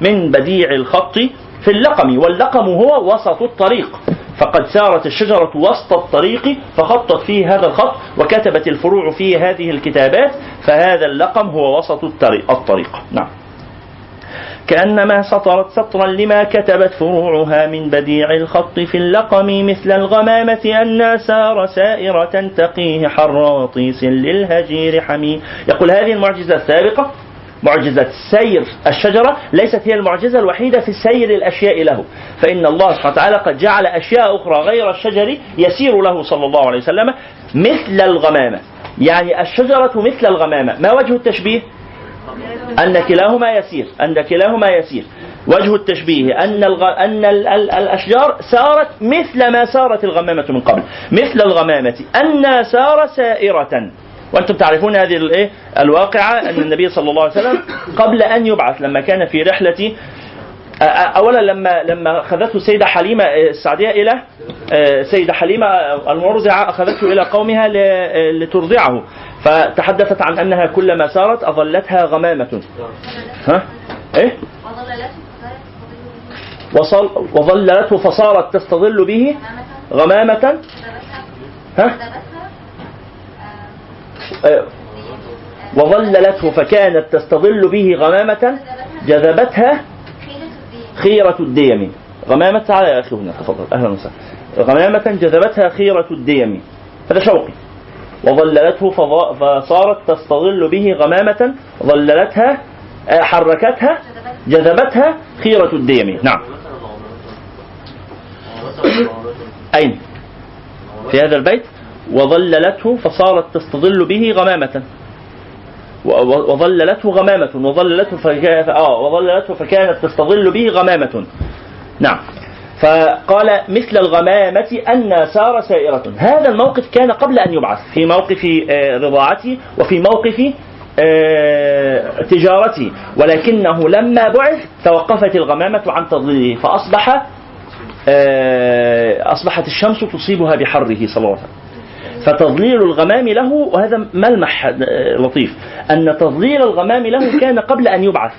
من بديع الخط في اللقم واللقم هو وسط الطريق. فقد سارت الشجرة وسط الطريق فخطت فيه هذا الخط وكتبت الفروع فيه هذه الكتابات فهذا اللقم هو وسط الطريق, الطريق. نعم. كأنما سطرت سطرا لما كتبت فروعها من بديع الخط في اللقم مثل الغمامة أن سار سائرة تقيه حراطيس للهجير حمي يقول هذه المعجزة السابقة معجزة سير الشجرة ليست هي المعجزة الوحيدة في سير الأشياء له. فإن الله سبحانه وتعالى قد جعل أشياء أخرى غير الشجر يسير له صلى الله عليه وسلم مثل الغمامة. يعني الشجرة مثل الغمامة. ما وجه التشبيه؟ أن كلاهما يسير. أن كلاهما يسير. وجه التشبيه أن الغ... أن ال... ال... الأشجار سارت مثل ما سارت الغمامة من قبل. مثل الغمامة. أن سار سائرة. وأنتم تعرفون هذه الايه الواقعة أن النبي صلى الله عليه وسلم قبل أن يبعث لما كان في رحله اولا لما لما أخذته السيدة حليمة السعدية إلى سيده حليمة المرضعه أخذته إلى قومها لترضعه. فتحدثت عن أنها كلما سارت أظلتها غمامة. ها؟ إيه؟ وصل وظللته فصارت تستظل به غمامة. ها؟ وظللته فكانت تستظل به غمامة جذبتها خيرة الديم. غمامة تعالى يا أخي هنا تفضل. أهلا وسهلا. غمامة جذبتها خيرة الديم. هذا شوقي. وظللته فصارت تستظل به غمامة ظللتها حركتها جذبتها خيرة الديم. نعم. أين؟ في هذا البيت؟ وظللته فصارت تستظل به غمامة. وظللته غمامة. وظللته فكانت آه وظللته فكانت تستظل به غمامة. نعم. فقال مثل الغمامة أن سار سائرة. هذا الموقف كان قبل أن يبعث. في موقف رضاعته وفي موقف تجارته. ولكنه لما بعث توقفت الغمامة عن تضليله. فأصبح أصبحت الشمس تصيبها بحره صلى الله عليه وسلم. فتضليل الغمام له وهذا ملمح لطيف أن تضليل الغمام له كان قبل أن يبعث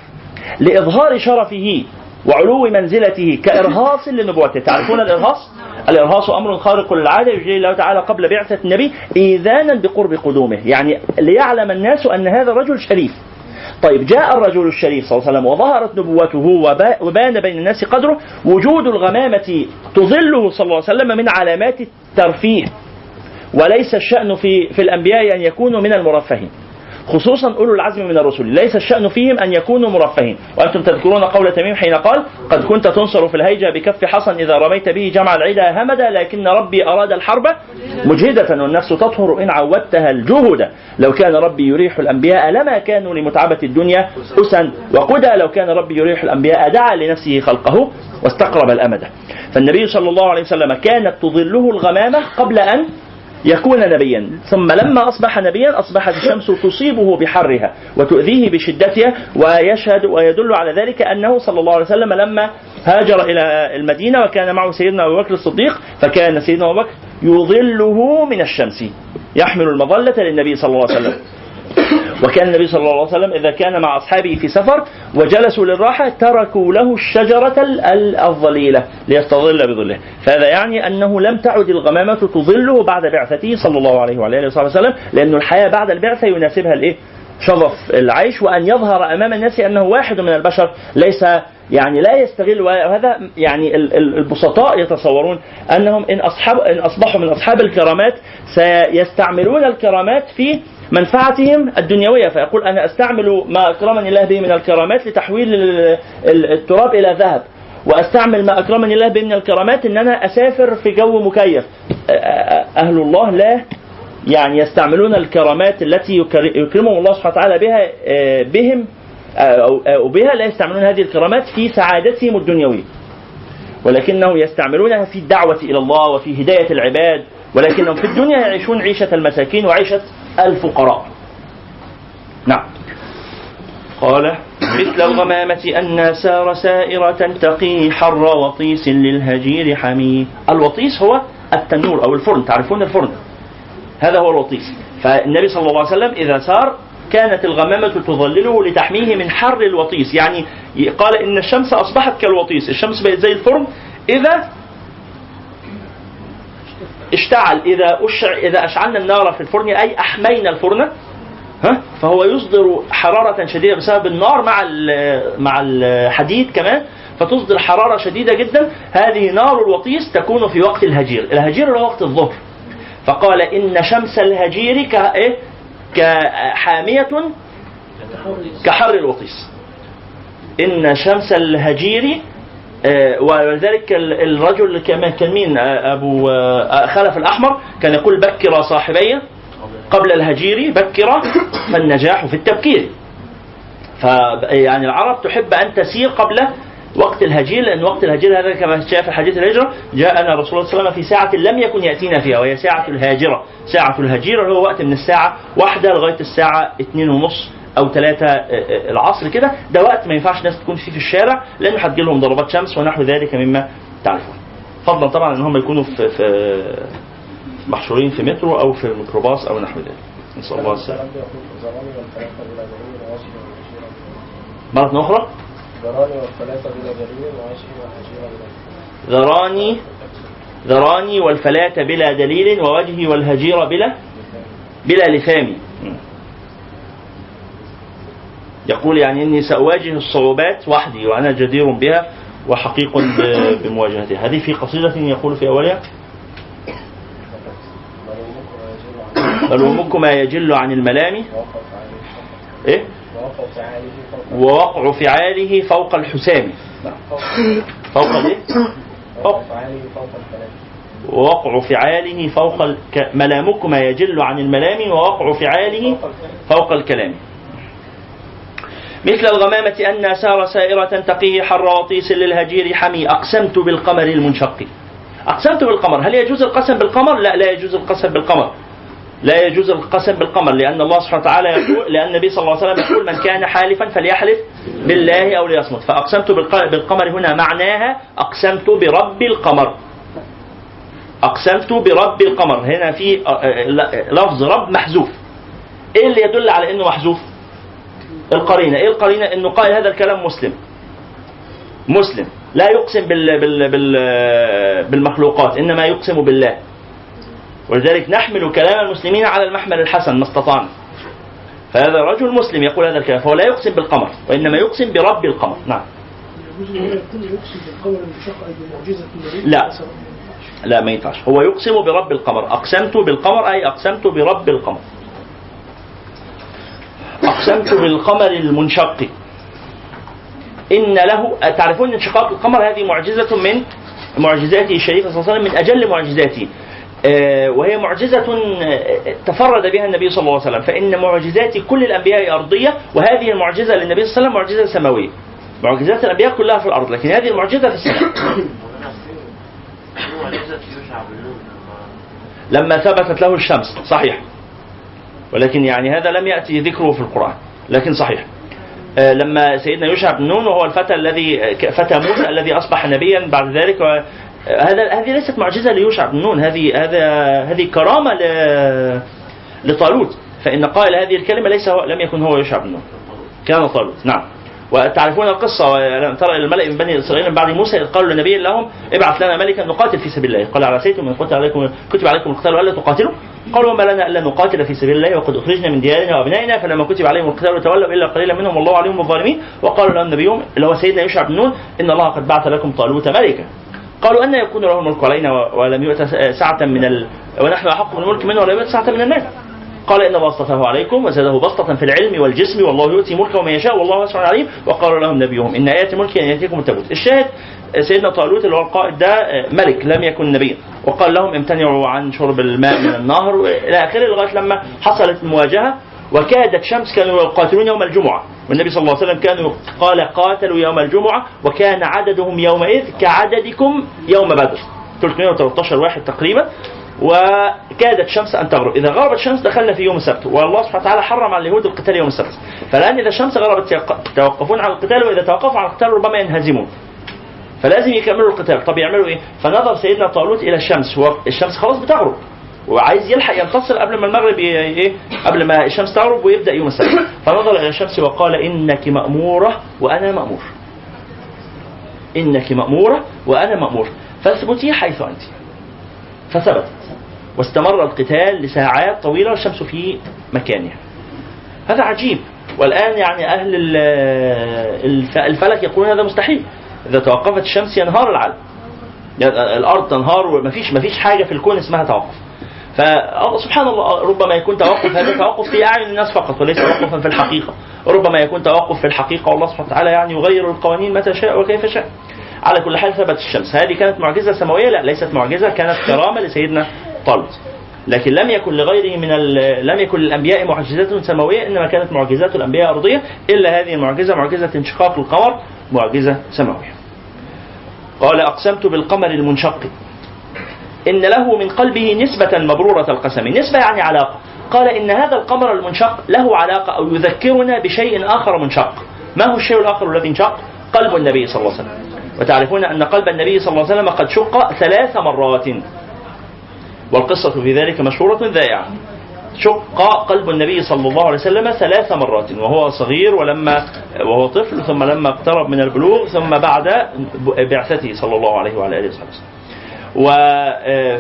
لإظهار شرفه وعلو منزلته كإرهاص لنبوته. تعرفون الإرهاص؟ الإرهاص أمر خارق للعادة يجري الله تعالى قبل بعثة النبي إيذانا بقرب قدومه. يعني ليعلم الناس أن هذا الرجل شريف. طيب جاء الرجل الشريف صلى الله عليه وسلم وظهرت نبوته وبان بين الناس قدره. وجود الغمامة تظله صلى الله عليه وسلم من علامات الترفيه. وليس الشأن في في الأنبياء أن يكونوا من المرفهين. خصوصا أولو العزم من الرسل. ليس الشأن فيهم أن يكونوا مرفهين. وأنتم تذكرون قول تميم حين قال قد كنت تنصر في الهيجة بكف حصن إذا رميت به جمع العدا همدا لكن ربي أراد الحرب مجهدة والنفس تطهر إن عودتها الجهد. لو كان ربي يريح الأنبياء لما كانوا لمتعبة الدنيا أسا وقدا. لو كان ربي يريح الأنبياء دعا لنفسه خلقه واستقرب الأمد. فالنبي صلى الله عليه وسلم كانت تظله الغمامة قبل أن يكون نبيا. ثم لما أصبح نبيا أصبحت الشمس تصيبه بحرها وتؤذيه بشدتها ويشهد ويدل على ذلك أنه صلى الله عليه وسلم لما هاجر إلى المدينة وكان معه سيدنا أبو بكر الصديق فكان سيدنا أبو بكر يظله من الشمس يحمل المظلة للنبي صلى الله عليه وسلم. وكان النبي صلى الله عليه وسلم إذا كان مع أصحابه في سفر وجلسوا للراحة تركوا له الشجرة ال- ال- الظليلة ليستظل بظله فهذا يعني أنه لم تعد الغمامة تظله بعد بعثته صلى الله عليه وعلى آله وسلم لأن الحياة بعد البعثة يناسبها الإيه؟ شظف العيش وأن يظهر أمام الناس أنه واحد من البشر ليس يعني لا يستغل وهذا يعني ال- ال- البسطاء يتصورون أنهم إن, أصحاب إن أصبحوا من أصحاب الكرامات سيستعملون الكرامات في منفعتهم الدنيوية فيقول أنا أستعمل ما أكرمني الله به من الكرامات لتحويل ال- ال- التراب إلى ذهب وأستعمل ما أكرمني الله به من الكرامات إن أنا أسافر في جو مكيف. أهل الله لا يعني يستعملون الكرامات التي يكر- يكرمهم الله سبحانه وتعالى بها آه، بهم آه، أو بها لا يستعملون هذه الكرامات في سعادتهم الدنيوية. ولكنهم يستعملونها في الدعوة إلى الله وفي هداية العباد ولكنهم في الدنيا يعيشون عيشة المساكين وعيشة الفقراء. نعم. قال مثل الغمامة أن سار سائرة تقي حر وطيس للهجير حمي الوطيس هو التنور أو الفرن. تعرفون الفرن؟ هذا هو الوطيس. فالنبي صلى الله عليه وسلم إذا سار كانت الغمامة تظلله لتحميه من حر الوطيس. يعني قال إن الشمس أصبحت كالوطيس. الشمس بقت زي الفرن. إذا اشتعل إذا أشع إذا أشعلنا النار في الفرن أي أحمينا الفرن ها؟ فهو يصدر حرارة شديدة بسبب النار مع مع الحديد كمان فتصدر حرارة شديدة جدا. هذه نار الوطيس تكون في وقت الهجير. الهجير هو وقت الظهر. فقال إن شمس الهجير كإيه كحامية كحر الوطيس. إن شمس الهجير آه، ولذلك ال- الرجل كان مين؟ آه، أبو آه، خلف الأحمر كان يقول بكر صاحبي قبل الهجير بكر فالنجاح في التبكير. ف يعني العرب تحب أن تسير قبل وقت الهجير لأن وقت الهجير هذا كما جاء في حديث الهجرة جاءنا رسول الله صلى الله عليه وسلم في ساعة لم يكن يأتينا فيها وهي ساعة الهاجرة. ساعة الهجير هو وقت من الساعة واحدة لغاية الساعة اتنين ونص أو ثلاثة العصر كده ده وقت ما ينفعش ناس تكون فيه في الشارع لأنه هتجي لهم ضربات شمس ونحو ذلك مما تعرفون. فضلا طبعا إن هم يكونوا في, في محشورين في مترو أو في ميكروباص أو نحو ذلك. نسال الله. السلامه مرة أخرى. ذراني ذراني والفلاة بلا دليل ووجهي والهجير بلا بلا لثام يقول يعني إني سأواجه الصعوبات وحدي وأنا جدير بها وحقيق بمواجهتها هذه في قصيدة يقول في أولها؟ بل ما يجل عن الملام. إيه؟ فوق ووقع فعاله فوق الحسام. فوق الايه؟ ووقع فعاله فوق الك... ملامكما يجل عن الملام ووقع فعاله فوق الكلام. مثل الغمامة أن سار سائرة تقيه حر وطيس للهجير حمي. أقسمت بالقمر المنشق. أقسمت بالقمر. هل يجوز القسم بالقمر؟ لا لا يجوز القسم بالقمر. لا يجوز القسم بالقمر لأن الله سبحانه وتعالى يقول لأن النبي صلى الله عليه وسلم يقول من كان حالفا فليحلف بالله أو ليصمت. فأقسمت بالق- بالقمر هنا معناها أقسمت برب القمر. أقسمت برب القمر. هنا في آه، آه، لفظ رب محذوف. إيه اللي يدل على إنه محذوف؟ القرينة. إيه القرينة؟ إنه قال هذا الكلام مسلم. مسلم. لا يقسم بال بال بال بالمخلوقات إنما يقسم بالله. ولذلك نحمل كلام المسلمين على المحمل الحسن ما استطعنا. فهذا رجل مسلم يقول هذا الكلام فهو لا يقسم بالقمر وإنما يقسم برب القمر. نعم. لا. لا ما ينفعش. هو يقسم برب القمر. أقسمت بالقمر أي أقسمت برب القمر. أقسمت بالقمر المنشق. إن له تعرفون انشقاق القمر هذه معجزة من معجزاته الشريفة صلى الله عليه وسلم من أجل معجزاته. آه، وهي معجزة آه، تفرد بها النبي صلى الله عليه وسلم. فإن معجزات كل الأنبياء أرضية وهذه المعجزة للنبي صلى الله عليه وسلم معجزة سماوية. معجزات الأنبياء كلها في الأرض لكن هذه المعجزة في السماء. لما ثبتت له الشمس صحيح. ولكن يعني هذا لم يأتي ذكره في القرآن لكن صحيح. آه، لما سيدنا يوشع بن نون وهو الفتى الذي فتى موسى الذي أصبح نبيا بعد ذلك هذا هذه ليست معجزة ليوشع بن نون هذه هذا هذه كرامة لطالوت فإن قائل هذه الكلمة ليس هو لم يكن هو يوشع بن نون. كان طالوت نعم. وتعرفون القصة ولم ترى الملأ من بني إسرائيل من بعد موسى إذ قالوا لنبي لهم ابعث لنا ملكا نقاتل في سبيل الله. قال عسيتم من كتب عليكم كتب عليكم القتال ولا تقاتلوا؟ قالوا وما لنا ألا نقاتل في سبيل الله وقد أخرجنا من ديارنا وأبنائنا فلما كتب عليهم القتال تولوا إلا قليلا منهم والله عليهم بالظالمين. وقالوا لهم نبيهم اللي هو سيدنا يوشع بن نون إن الله قد بعث لكم طالوت ملكا. قالوا أن يكون له الملك علينا ولم يؤت سعه من ال... ونحن أحق بالملك منه ولم يؤت سعه من المال قال إن الله اصطفاه عليكم وزاده بسطة في العلم والجسم والله يؤتي ملكه من يشاء والله واسع عليم وقال لهم نبيهم إن آيات ملك أن يأتيكم التابوت. الشاهد سيدنا طالوت اللي هو القائد ده ملك لم يكن نبيا. وقال لهم امتنعوا عن شرب الماء من النهر إلى آخره لغاية لما حصلت المواجهه وكادت شمس. كانوا يقاتلون يوم الجمعة. والنبي صلى الله عليه وسلم كانوا قال قاتلوا يوم الجمعة وكان عددهم يومئذ كعددكم يوم بدر. 313 واحد تقريبا. وكادت الشمس أن تغرب، إذا غربت الشمس دخلنا في يوم السبت، والله سبحانه وتعالى حرم على اليهود القتال يوم السبت، فالآن إذا الشمس غربت يتوقفون عن القتال وإذا توقفوا عن القتال ربما ينهزمون. فلازم يكملوا القتال، طب يعملوا إيه؟ فنظر سيدنا طالوت إلى الشمس، والشمس خلاص بتغرب. وعايز يلحق ينتصر قبل ما المغرب إيه؟ قبل ما الشمس تغرب ويبدأ يوم السبت، فنظر إلى الشمس وقال إنك مأمورة وأنا مأمور. إنك مأمورة وأنا مأمور، فاثبتي حيث أنت. فثبت واستمر القتال لساعات طويلة والشمس في مكانها. هذا عجيب. والآن يعني أهل ال- الف- الفلك يقولون هذا مستحيل. إذا توقفت الشمس ينهار العالم. الأرض تنهار ومفيش مفيش حاجة في الكون اسمها توقف. فسبحان الله ربما يكون توقف هذا توقف في أعين الناس فقط وليس توقفا في الحقيقة. ربما يكون توقف في الحقيقة والله سبحانه وتعالى يعني يغير القوانين متى شاء وكيف شاء. على كل حال ثبت الشمس. هذه كانت معجزة سماوية؟ لا ليست معجزة. كانت كرامة لسيدنا طالوت لكن لم يكن لغيره من لم يكن للأنبياء معجزات سماوية إنما كانت معجزات الأنبياء أرضية إلا هذه المعجزة معجزة انشقاق القمر معجزة سماوية. قال أقسمت بالقمر المنشق إن له من قلبه نسبة مبرورة القسم، نسبة يعني علاقة. قال إن هذا القمر المنشق له علاقة أو يذكرنا بشيء آخر منشق. ما هو الشيء الآخر الذي انشق؟ قلب النبي صلى الله عليه وسلم. وتعرفون أن قلب النبي صلى الله عليه وسلم قد شق ثلاث مرات والقصة في ذلك مشهورة ذائعة شق قلب النبي صلى الله عليه وسلم ثلاث مرات وهو صغير ولما وهو طفل ثم لما اقترب من البلوغ ثم بعد بعثته صلى الله عليه وعلى آله وصحبه وسلم. و آه،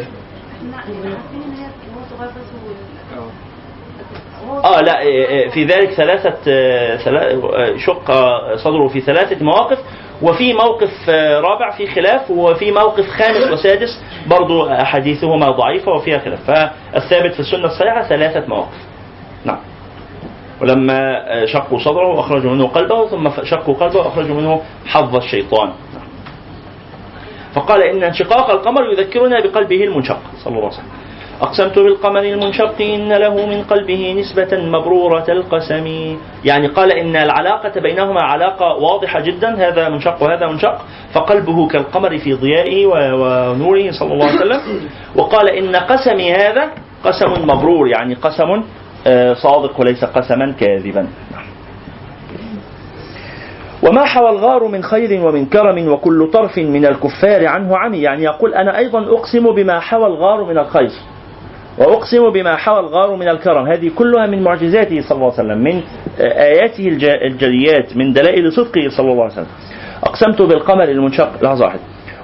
آه لا آه، آه، في ذلك ثلاثة آه، ثلا- آه، شق صدره في ثلاثة مواقف وفي موقف آه، رابع في خلاف وفي موقف خامس وسادس برضو أحاديثهما ضعيفة وفيها خلاف. فالثابت في السنة الصحيحة ثلاثة مواقف. نعم. ولما آه، شقوا صدره وأخرجوا منه قلبه ثم شقوا قلبه وأخرجوا منه حظ الشيطان. نعم. فقال إن انشقاق القمر يذكرنا بقلبه المنشق صلى الله عليه وسلم. أقسمت بالقمر المنشق إن له من قلبه نسبة مبرورة القسم. يعني قال إن العلاقة بينهما علاقة واضحة جدا هذا منشق وهذا منشق. فقلبه كالقمر في ضيائه ونوره صلى الله عليه وسلم. وقال إن قسمي هذا قسم مبرور يعني قسم آه، صادق وليس قسما كاذبا. وما حوى الغار من خير ومن كرم وكل طرف من الكفار عنه عمي. يعني يقول أنا أيضا أقسم بما حوى الغار من الخير وأقسم بما حوى الغار من الكرم. هذه كلها من معجزاته صلى الله عليه وسلم من آياته الج- الجليات من دلائل صدقه صلى الله عليه وسلم. أقسمت بالقمر المنشق. لحظة واحدة.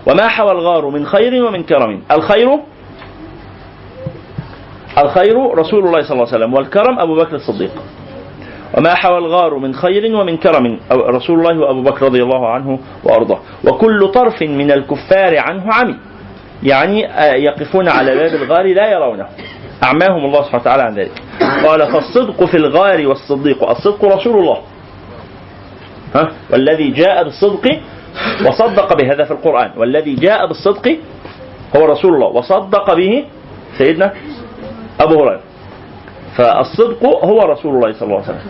وما حوى الغار من خير ومن كرم. الخير الخير رسول الله صلى الله عليه وسلم والكرم أبو بكر الصديق. وما حوى الغار من خير ومن كرم. رسول الله وأبو بكر رضي الله عنه وأرضاه. وكل طرف من الكفار عنه عمي. يعني آه، يقفون على باب الغار لا يرونه. أعماهم الله سبحانه وتعالى عن ذلك. قال فالصدق في الغار والصديق. الصدق رسول الله. ها؟ والذي جاء بالصدق وصدق بهذا في القرآن. والذي جاء بالصدق هو رسول الله. وصدق به سيدنا أبو هريرة. فالصدق هو رسول الله صلى الله عليه وسلم.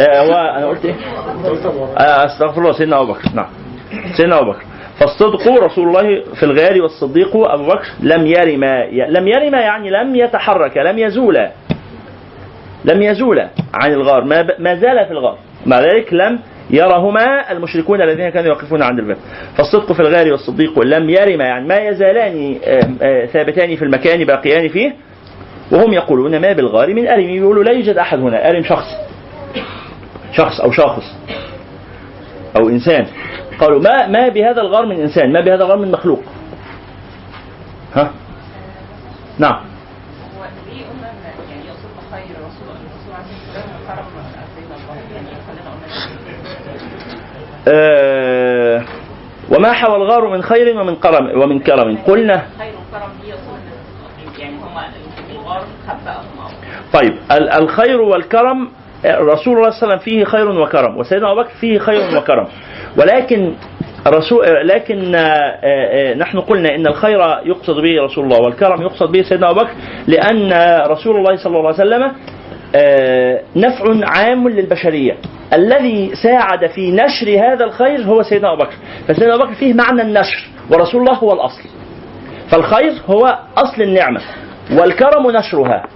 آه أنا قلت إيه؟ آه أستغفر الله. سيدنا أبو بكر. نعم. سيدنا أبو بكر. فالصدق رسول الله في الغار والصديق أبو بكر لم يرم لم يرم يعني لم يتحرك لم يزول لم يزول عن الغار ما, ما زال في الغار. مع ذلك لم يرهما المشركون الذين كانوا يقفون عند الباب فالصدق في الغار والصديق لم يرم يعني ما يزالان آه، آه، ثابتان في المكان باقيان فيه وهم يقولون ما بالغار من أرم يقولوا لا يوجد أحد هنا أرم شخص شخص أو شاخص أو إنسان. قالوا ما ما بهذا الغار من إنسان ما بهذا الغار من مخلوق. ها؟ نعم. آه وما حوى الغار من خير ومن كرم ومن كرم. قلنا طيب ال- الخير والكرم رسول الله صلى الله عليه وسلم فيه خير وكرم وسيدنا أبو بكر فيه خير وكرم. ولكن رسول لكن آه، آه، نحن قلنا إن الخير يقصد به رسول الله والكرم يقصد به سيدنا أبو بكر لأن رسول الله صلى الله عليه وسلم آه، نفع عام للبشرية. الذي ساعد في نشر هذا الخير هو سيدنا أبو بكر. فسيدنا أبو بكر فيه معنى النشر ورسول الله هو الأصل. فالخير هو أصل النعمة والكرم نشرها.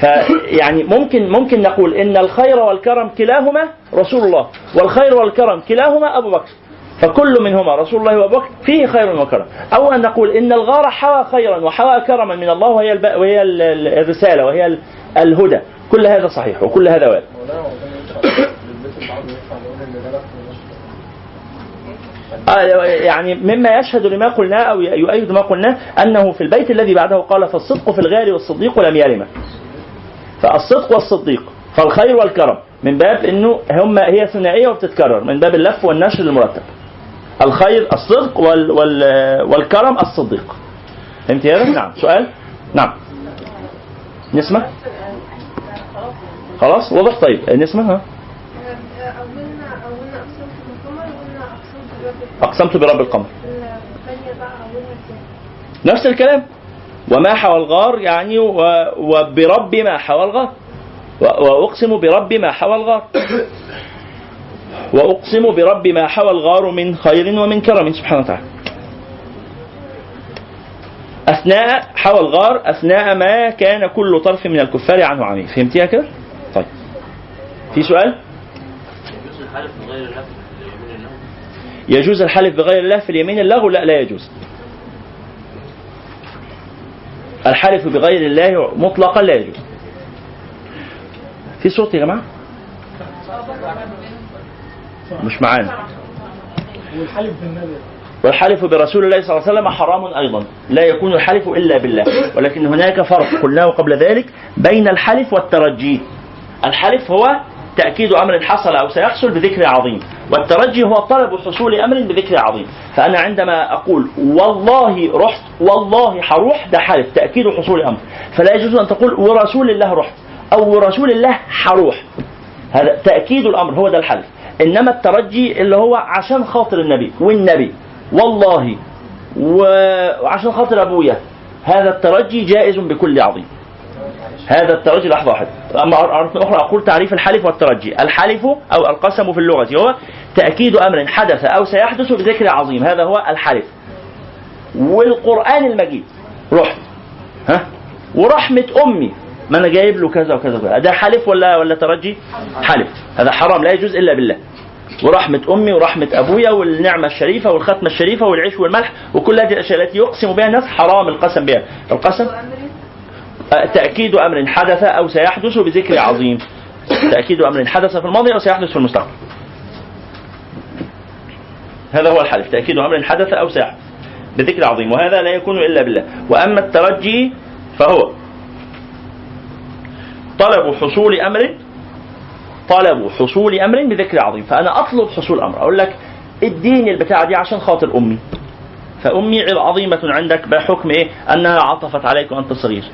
فيعني ممكن ممكن نقول إن الخير والكرم كلاهما رسول الله والخير والكرم كلاهما أبو بكر. فكل منهما رسول الله وأبو بكر فيه خير وكرم. أو أن نقول إن الغار حوى خيرا وحوى كرما من الله وهي. وهي ال- ال- الرسالة وهي ال- الهدى. كل هذا صحيح وكل هذا وارد. آه، يعني مما يشهد لما قلناه أو يؤيد ما قلناه أنه في البيت الذي بعده قال فالصدق في الغار والصديق لم يرمه فالصدق والصديق فالخير والكرم. من باب إنه هم هي ثنائية وبتتكرر من باب اللف والنشر المرتب. الخير الصدق وال وال والكرم الصديق. فهمت هذا؟ نعم. سؤال؟ نعم. نسمة؟ خلاص واضح طيب. نسمة؟ ها؟ أقسمت برب القمر. نفس الكلام. وما حوى الغار يعني وبرب ما حوى الغار. وأقسم برب ما حوى الغار. وأقسم برب ما حوى الغار من خير ومن كرم سبحانه وتعالى. أثناء حوى الغار أثناء ما كان كل طرف من الكفار عنه عميق فهمتيها كده؟ طيب. في سؤال؟ يجوز الحلف بغير الله في اليمين اللغو لا لا يجوز. الحلف بغير الله مطلقا لا يجوز. في صوت يا جماعة؟ مش معانا. والحلف بالنبي والحلف برسول الله صلى الله عليه وسلم حرام أيضا. لا يكون الحلف إلا بالله. ولكن هناك فرق. قلناه قبل ذلك بين الحلف والترجي. الحلف هو تأكيد أمر حصل أو سيحصل بذكر عظيم والترجي هو طلب حصول أمر بذكر عظيم. فأنا عندما أقول والله رحت والله حروح ده حلف تأكيد حصول أمر. فلا يجوز أن تقول ورسول الله رحت أو ورسول الله حروح. هذا تأكيد الأمر هو ده الحلف إنما الترجي اللي هو عشان خاطر النبي والنبي والله وعشان خاطر أبويا هذا الترجي جائز بكل عظيم. هذا الترجي لحظة واحدة. أما أخرى أقول تعريف الحلف والترجي. الحلف أو القسم في اللغة. هو تأكيد أمر حدث أو سيحدث بذكر عظيم. هذا هو الحلف. والقرآن المجيد. رحت ها؟ ورحمة أمي. ما أنا جايب له كذا وكذا وكذا. ده حلف ولا ولا ترجي؟ حلف. هذا حرام. لا يجوز إلا بالله. ورحمة أمي ورحمة أبويا والنعمة الشريفة والختمة الشريفة والعيش والملح وكل هذه الأشياء التي يقسم بها الناس حرام القسم بها. القسم؟ تأكيد أمر حدث أو سيحدث بذكر عظيم. تأكيد أمر حدث في الماضي أو سيحدث في المستقبل. هذا هو الحلف تأكيد أمر حدث أو سيحدث بذكر عظيم. وهذا لا يكون إلا بالله. وأما الترجي فهو طلب حصول أمر طلب حصول أمر بذكر عظيم. فأنا أطلب حصول أمر. أقول لك اديني البتاعة دي عشان خاطر أمي. فأمي عظيمة عندك بحكم إيه؟ أنها عطفت عليك وأنت صغير.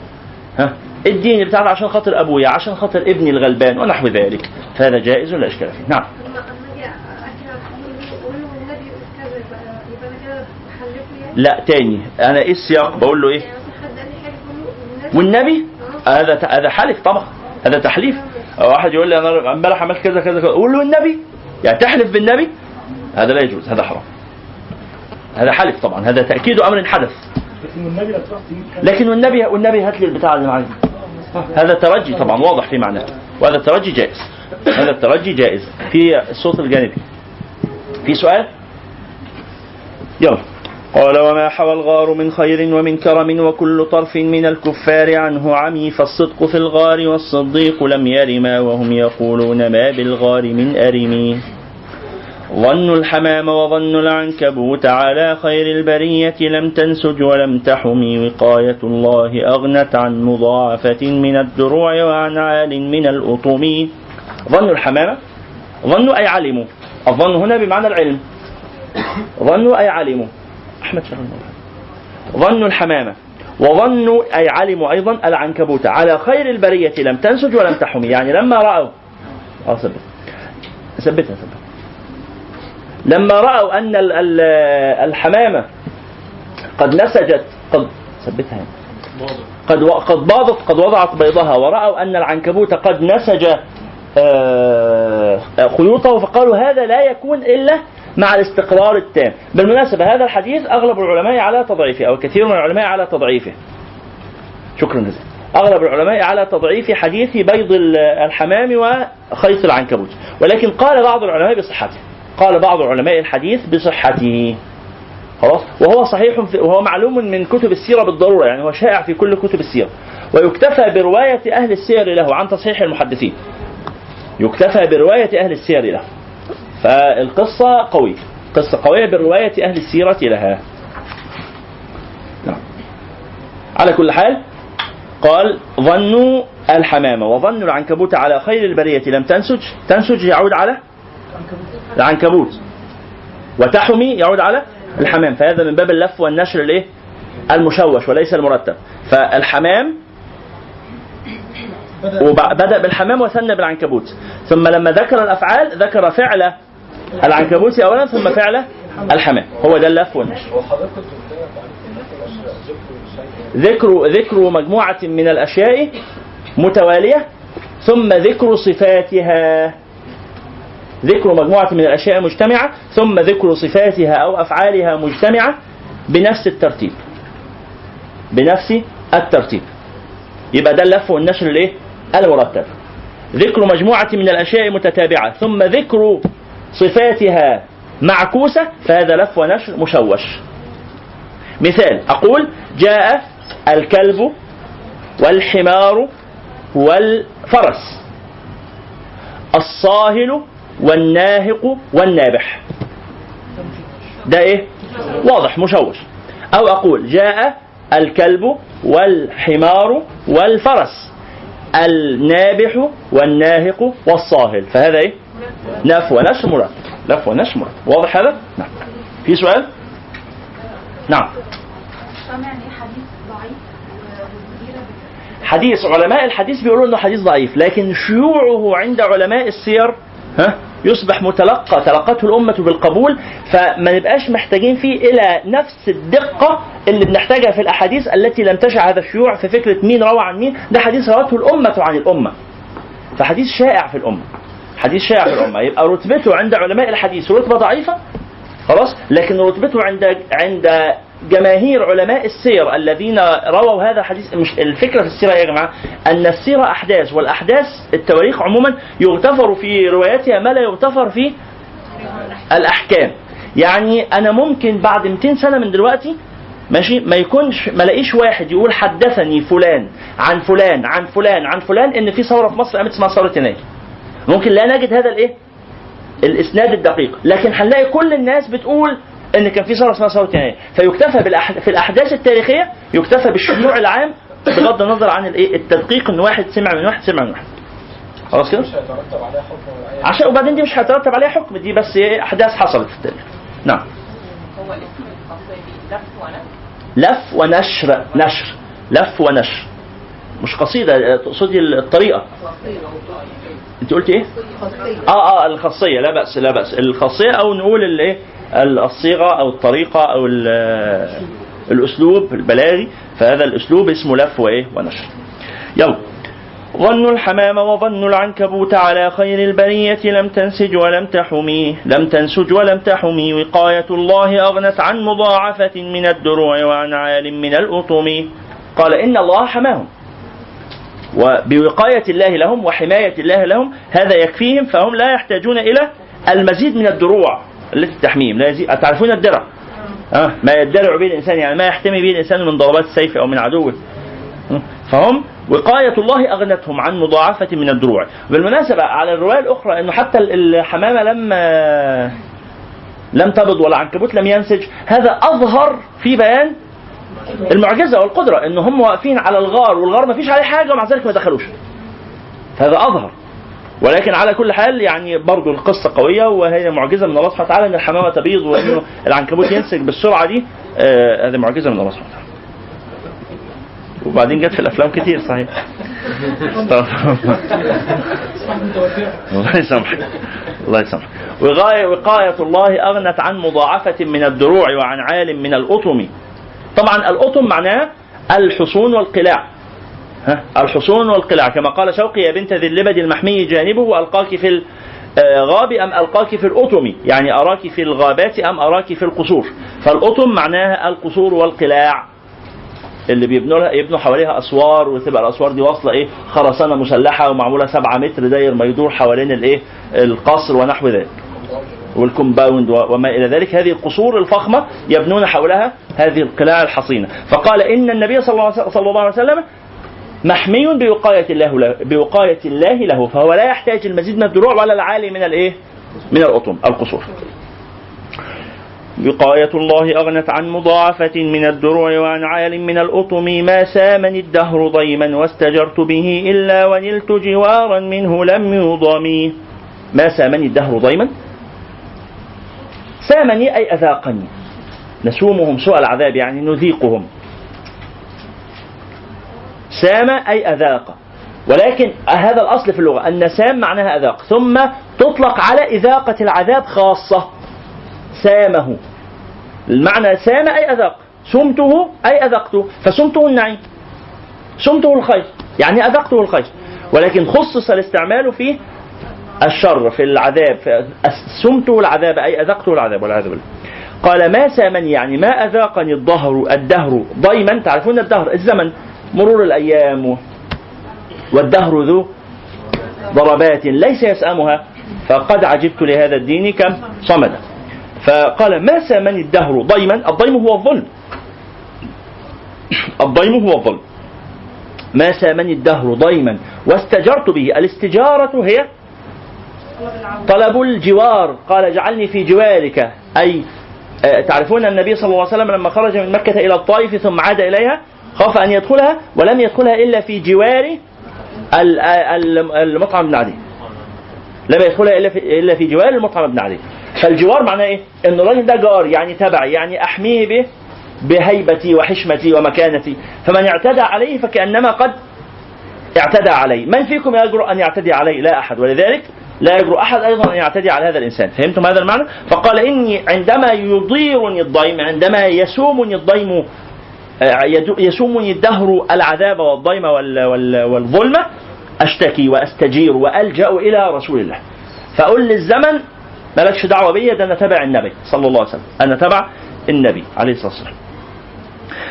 ها؟ اديني بتاعنا عشان خاطر أبويا عشان خاطر ابني الغلبان ونحو ذلك. فهذا جائز ولا إشكال فيه؟ نعم. لا تاني. أنا إيه السياق؟ بقول له إيه؟ والنبي؟ هذا هذا حلف طبعا. هذا تحليف. واحد يقول لي أنا امبارح عملت كذا كذا كذا. أقول له النبي؟ يعني تحلف بالنبي؟ هذا لا يجوز هذا حرام. هذا حلف طبعا. هذا تأكيد أمر حدث. لكن والنبي والنبي هات لي البتاع اللي معاك هذا ترجي طبعا واضح في معناه وهذا الترجي جائز. هذا الترجي جائز. في الصوت الجانبي. في سؤال؟ يلا. قال وما حوى الغار من خير ومن كرم وكل طرف من الكفار عنه عمي فالصدق في الغار والصديق لم يرما وهم يقولون ما بالغار من أرم ظن الحمام وظن العنكبوت على خير البرية لم تنسج ولم تحمي وقاية الله أغنت عن مضاعفة من الدروع وعن عال من الأطم. ظن الحمامة؟ ظنوا أي علموا. الظن هنا بمعنى العلم. ظنوا أي علموا. أحمد شغل ظن الحمامة. وظنوا أي علموا أيضا العنكبوت على خير البرية لم تنسج ولم تحمي. يعني لما رأوا. ثبت. ثبتها ثبت لما رأوا أن ال- ال- الحمامة قد نسجت قد ثبتها. قد قد باضت قد وضعت بيضها ورأوا أن العنكبوت قد نسج آه، خيوطه فقالوا هذا لا يكون إلا مع الاستقرار التام. بالمناسبة هذا الحديث أغلب العلماء على تضعيفه أو كثير من العلماء على تضعيفه. شكرا جزيلا. أغلب العلماء على تضعيف حديث بيض ال- الحمام وخيط العنكبوت. ولكن قال بعض العلماء بصحته. قال بعض علماء الحديث بصحته. خلاص؟ وهو صحيح وهو معلوم من كتب السيرة بالضرورة يعني هو شائع في كل كتب السيرة. ويكتفى برواية أهل السير له عن تصحيح المحدثين. يكتفى برواية أهل السير له. فالقصة قوية. قصة قوية برواية أهل السيرة لها. نعم. على كل حال قال ظنوا الحمامة. وظنوا العنكبوت على خير البرية. لم تنسج؟ تنسج يعود على؟ العنكبوت. وتحمي يعود على الحمام. فهذا من باب اللف والنشر الايه المشوش وليس المرتب. فالحمام وبدأ بالحمام وثنى بالعنكبوت. ثم لما ذكر الأفعال ذكر فعل العنكبوت أولا ثم فعل الحمام. هو ده اللف والنشر. ذكر ذكر مجموعة من الأشياء متوالية ثم ذكر صفاتها. ذكر مجموعة من الأشياء مجتمعة ثم ذكر صفاتها أو أفعالها مجتمعة بنفس الترتيب. بنفس الترتيب. يبقى ده اللف والنشر الايه المرتب. ذكر مجموعة من الأشياء متتابعة ثم ذكر صفاتها معكوسة فهذا لف ونشر مشوش. مثال أقول جاء الكلب والحمار والفرس. الصاهل والناهق والنابح. ده إيه؟ واضح مشوش. أو أقول جاء الكلب والحمار والفرس النابح والناهق والصاهل. فهذا إيه؟ ونشر مرتب لف ونشر مرتب واضح هذا؟ نعم. في سؤال؟ نعم. سمعني حديث ضعيف. حديث علماء الحديث بيقولوا إنه حديث ضعيف لكن شيوعه عند علماء السير ها يصبح متلقى تلقته الأمة بالقبول فما نبقاش محتاجين فيه إلى نفس الدقة اللي بنحتاجها في الأحاديث التي لم تشع هذا الشيوع في فكرة مين روى عن مين. ده حديث روته الأمة عن الأمة. فحديث شائع في الأمة. حديث شائع في الأمة. يبقى رتبته عند علماء الحديث رتبة ضعيفة خلاص؟ لكن رتبته عند عند جماهير علماء السير الذين رووا هذا الحديث مش الفكرة في السيرة يا جماعة أن السيرة أحداث والأحداث التواريخ عموما يغتفر في رواياتها ما لا يغتفر في الأحكام. يعني أنا ممكن بعد 200 سنة من دلوقتي ماشي ما يكونش ما لاقيش واحد يقول حدثني فلان عن فلان عن فلان عن فلان إن في ثورة في مصر قامت اسمها ثورة يناير ممكن لا نجد هذا الإيه؟ الإسناد الدقيق. لكن هنلاقي كل الناس بتقول إن كان في ثوره اسمها ثوره يناير فيكتفى بالأح... في الأحداث التاريخية يكتفى بالشيوع العام بغض النظر عن الإيه التدقيق ان واحد سمع من واحد سمع من واحد. خلاص كده؟ عشان وبعدين دي مش هيترتب عليها حكم دي بس إيه أحداث حصلت. في التاريخ نعم هو الاسم لف ونفس لف ونشر نشر. لف ونشر. مش قصيدة تقصدي الطريقة. أنت قلت إيه؟ آه آه الخاصية. لا بأس لا بأس. الخاصية أو نقول الإيه؟ الصيغة أو الطريقة أو ال- الأسلوب البلاغي. فهذا الأسلوب اسمه لف وايه ونشر. يلا. ظن الحمام وظن العنكبوت على خير البرية لم تنسج ولم تحمي لم تنسج ولم تحمي. وقاية الله أغنت عن مضاعفة من الدروع وعن عال من الأطم. قال إن الله حماهم. وبوقاية الله لهم وحماية الله لهم هذا يكفيهم فهم لا يحتاجون إلى المزيد من الدروع. التي تحميهم لا يزيد. تعرفون الدرع؟ آه. ما يدرع به الإنسان يعني ما يحتمي به الإنسان من ضربات السيف أو من عدوه فهم؟ وقاية الله أغنتهم عن مضاعفة من الدروع. بالمناسبة على الرواية الأخرى أنه حتى الحمامة لما لم تبض ولا عنكبوت لم ينسج. هذا أظهر في بيان المعجزة والقدرة أن هم واقفين على الغار والغار ما فيش عليه حاجة ومع ذلك ما دخلوش. هذا أظهر. ولكن على كل حال يعني برضو القصة قوية وهي معجزة من الله سبحانه وتعالى أن الحمامة تبيض وأنه العنكبوت ينسج بالسرعة دي آه هذه معجزة من الله سبحانه وتعالى. وبعدين جت في الأفلام كتير صحيح. الله يسامحك. الله يسامحك. وغاية وقاية الله أغنت عن مضاعفة من الدروع وعن عال من الأطم. طبعا الأطم معناه الحصون والقلاع. الحصون والقلاع كما قال شوقي يا بنت ذي اللبد المحمي جانبه ألقاك في الغاب أم ألقاك في الأطم؟ يعني أراك في الغابات أم أراك في القصور؟ فالأطم معناها القصور والقلاع. اللي بيبنوا لها يبنوا حواليها أسوار وتبقى الأسوار دي واصلة إيه؟ خرسانة مسلحة ومعمولة 7 متر داير ما يدور حوالين الايه القصر ونحو ذلك. والكومباوند وما إلى ذلك. هذه القصور الفخمة يبنون حولها هذه القلاع الحصينة. فقال إن النبي صلى الله عليه وسلم محمي بوقاية الله له بوقاية الله له فهو لا يحتاج المزيد من الدروع ولا العالي من الإيه؟ من الاطم القصور. وقاية الله أغنت عن مضاعفة من الدروع وعن عال من الأطم ما سامني الدهر ضيما واستجرت به إلا ونلت جوارا منه لم يضمي ما سامني الدهر ضيما؟ سامني أي أذاقني. نسومهم سوء العذاب يعني نذيقهم. سام أي أذاق. ولكن هذا الأصل في اللغة أن سام معناها أذاق. ثم تطلق على إذاقة العذاب خاصة. سامه. المعنى سام أي أذاق. سمته أي أذقته. فسمته النعيم. سمته الخير. يعني أذقته الخير. ولكن خصص الاستعمال في الشر في العذاب. سمته العذاب أي أذقته العذاب والعياذ بالله. قال ما سامني؟ يعني ما أذاقني الظهر الدهر ضيما. تعرفون الدهر؟ الزمن. مرور الأيام والدهر ذو ضربات ليس يسأمها فقد عجبت لهذا الدين كم صمدا فقال ما سامني الدهر ضيما؟ الضيم هو الظلم. الضيم هو الظلم. ما سامني الدهر ضيما؟ واستجرت به. الاستجارة هي طلب الجوار. قال اجعلني في جوارك. أي تعرفون النبي صلى الله عليه وسلم لما خرج من مكة إلى الطائف ثم عاد إليها خاف أن يدخلها ولم يدخلها إلا في جوار المطعم بن عدي لم يدخلها إلا في, إلا في جوار المطعم بن عدي فالجوار معناه إيه؟ إن الراجل ده جار يعني تبعي يعني أحميه به بهيبتي وحشمتي ومكانتي. فمن اعتدى عليه فكأنما قد اعتدى عليه. من فيكم يجرؤ أن يعتدي عليه؟ لا أحد. ولذلك لا يجرؤ أحد أيضا أن يعتدي على هذا الإنسان. فهمتم هذا المعنى؟ فقال إني عندما يضيرني الضيم عندما يسومني الضيم يسومني الدهر العذاب والضيم والظلمه أشتكي وأستجير وألجأ إلى رسول الله. فأقول للزمن مالكش دعوة بيا ده أنا تبع النبي صلى الله عليه وسلم. أنا تبع النبي عليه الصلاة والسلام.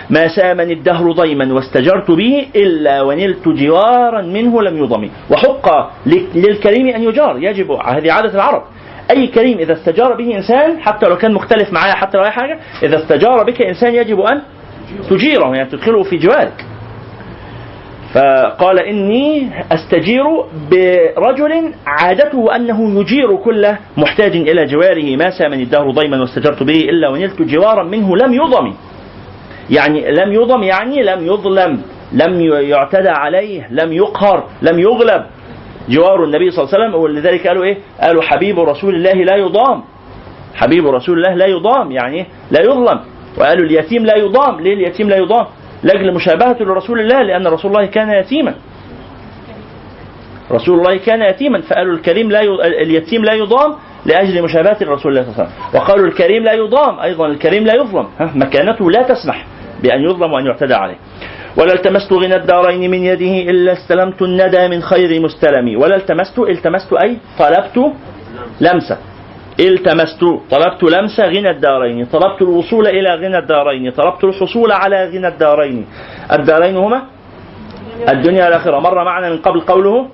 ما سامني الدهر ضيما واستجرت به إلا ونلت جوارا منه لم يضمي وحق للكريم أن يجار. يجب هذه عادة العرب. أي كريم إذا استجار به إنسان حتى لو كان مختلف معاه حتى لو أي حاجة إذا استجار بك إنسان يجب أن تجيره يعني تدخله في جوارك. فقال إني أستجير برجل عادته أنه يجير كل محتاج إلى جواره ما سامني الدهر ضيما واستجرت به إلا ونلت جوارا منه لم يضم. يعني لم يضم يعني لم يظلم لم يعتدى عليه لم يقهر لم يغلب. جوار النبي صلى الله عليه وسلم ولذلك قالوا إيه؟ قالوا حبيب رسول الله لا يضام. حبيب رسول الله لا يضام يعني لا يظلم. وقالوا اليتيم لا يضام. ليه اليتيم لا يضام؟ لأجل مشابهته لرسول الله لأن رسول الله كان يتيما. رسول الله كان يتيما فقالوا الكريم لا ي... اليتيم لا يضام لأجل مشابهة رسول الله صلى الله عليه وسلم. وقالوا الكريم لا يضام أيضا الكريم لا يظلم. ها؟ مكانته لا تسمح بأن يظلم وأن يعتدى عليه. ولا التمست غنى الدارين من يده إلا استلمت الندى من خير مستلمي. ولا التمست التمست أي طلبت لمسة. التمست طلبت لمس غنى الدارين طلبت الوصول إلى غنى الدارين طلبت الحصول على غنى الدارين. الدارين هما؟ الدنيا والآخرة. مر معنا من قبل قوله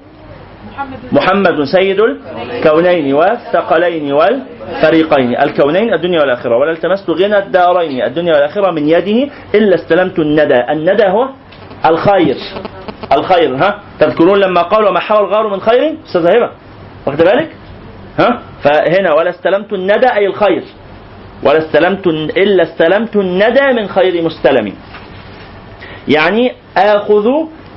محمد سيد الكونين والثقلين والفريقين. الكونين الدنيا والآخرة. ولا التمست غنى الدارين. الدنيا والآخرة من يده إلا استلمت الندى. الندى هو الخير. الخير ها؟ تذكرون لما قال وما حوى الغار من خير؟ أستاذ هبة واخد بالك؟ ها؟ فهنا ولا استلمت الندى أي الخير. ولا استلمت إلا استلمت الندى من خير مستلم. يعني آخذ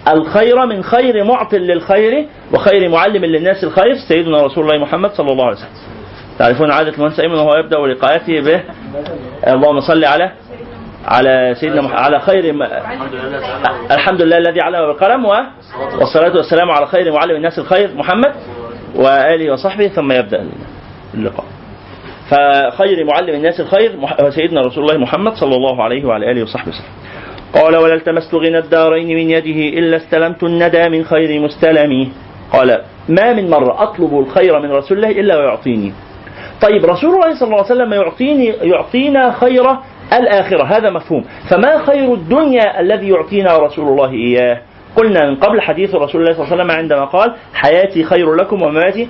الخير من خير معط للخير وخير معلم للناس الخير. سيدنا رسول الله محمد صلى الله عليه وسلم. تعرفون عادة المهندس أيمن وهو يبدأ لقاءاته به اللهم صل على على سيدنا مح... على خير م... الحمد لله الذي علم بالقلم. والصلاة والسلام على خير معلم الناس الخير محمد وآله وصحبه ثم يبدأ اللقاء. فخير معلم الناس الخير. سيدنا رسول الله محمد صلى الله عليه وعلى آله وصحبه وسلم. قال ولا التمست غنى الدارين من يده إلا استلمت الندى من خير مستلم. قال ما من مرة أطلب الخير من رسول الله إلا ويعطيني. طيب رسول الله صلى الله عليه وسلم يعطيني يعطينا خير الآخرة هذا مفهوم. فما خير الدنيا الذي يعطينا رسول الله إياه؟ قلنا من قبل حديث رسول الله صلى الله عليه وسلم عندما قال حياتي خير لكم ومماتي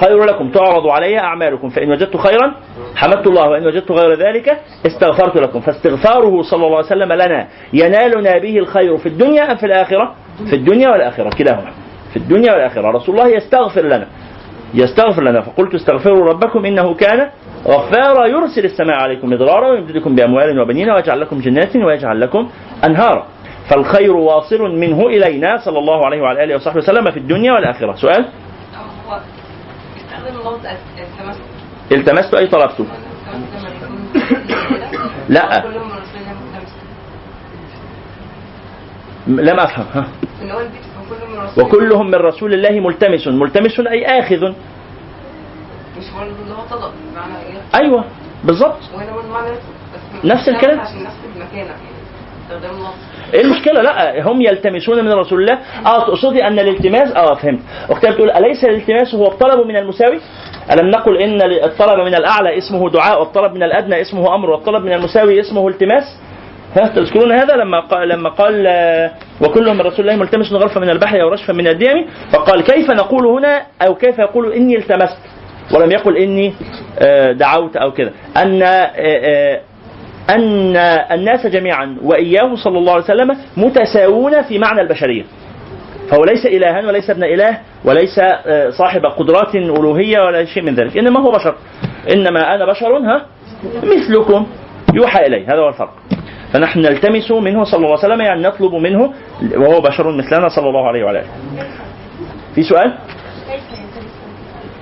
خير لكم. تعرض علي أعمالكم. فإن وجدت خيرا حمدت الله وإن وجدت غير ذلك استغفرت لكم. فاستغفاره صلى الله عليه وسلم لنا. ينالنا به الخير في الدنيا أم في الآخرة؟ في الدنيا والآخرة. كلاهما. في الدنيا والآخرة. رسول الله يستغفر لنا. يستغفر لنا. فقلت استغفروا ربكم إنه كان غفارا. يرسل السماء عليكم مدرارا ويمددكم بأموال وبنين ويجعل لكم جنات ويجعل لكم أنهارا. فالخير واصل منه إلينا صلى الله عليه وعلى آله وصحبه وسلم في الدنيا والآخرة. سؤال؟ التمست أي طلبته لا. لم أفهم. ها. وكلهم من رسول الله ملتمس. ملتمس أي آخذ؟ مش هو اللي هو طلب معنى بس نفس الكلام. نفس لفظ إيه المشكلة؟ لا هم يلتمسون من رسول الله. آه تقصدي أن الالتماس آه فهمت. أختي بتقول أليس الالتماس هو الطلب من المساوي؟ ألم نقل إن الطلب من الأعلى اسمه دعاء والطلب من الأدنى اسمه أمر والطلب من المساوي اسمه التماس؟ ها تذكرون هذا؟ لما قال لما قال آه، وكل من رسول الله ملتمس غرفا من البحر أو رشفا من الديم فقال كيف نقول هنا؟ أو كيف يقول إني التمست؟ ولم يقل إني آه، دعوت أو كده أن آه، أن الناس جميعا وإياه صلى الله عليه وسلم متساوون في معنى البشرية. فهو ليس إلها وليس ابن إله وليس آه، صاحب قدرات ألوهية ولا شيء من ذلك. إنما هو بشر. إنما أنا بشر ها؟ مثلكم. يوحى إلي. هذا هو الفرق. فنحن نلتمس منه صلى الله عليه وسلم يعني نطلب منه وهو بشر مثلنا صلى الله عليه وعلى آله. في سؤال؟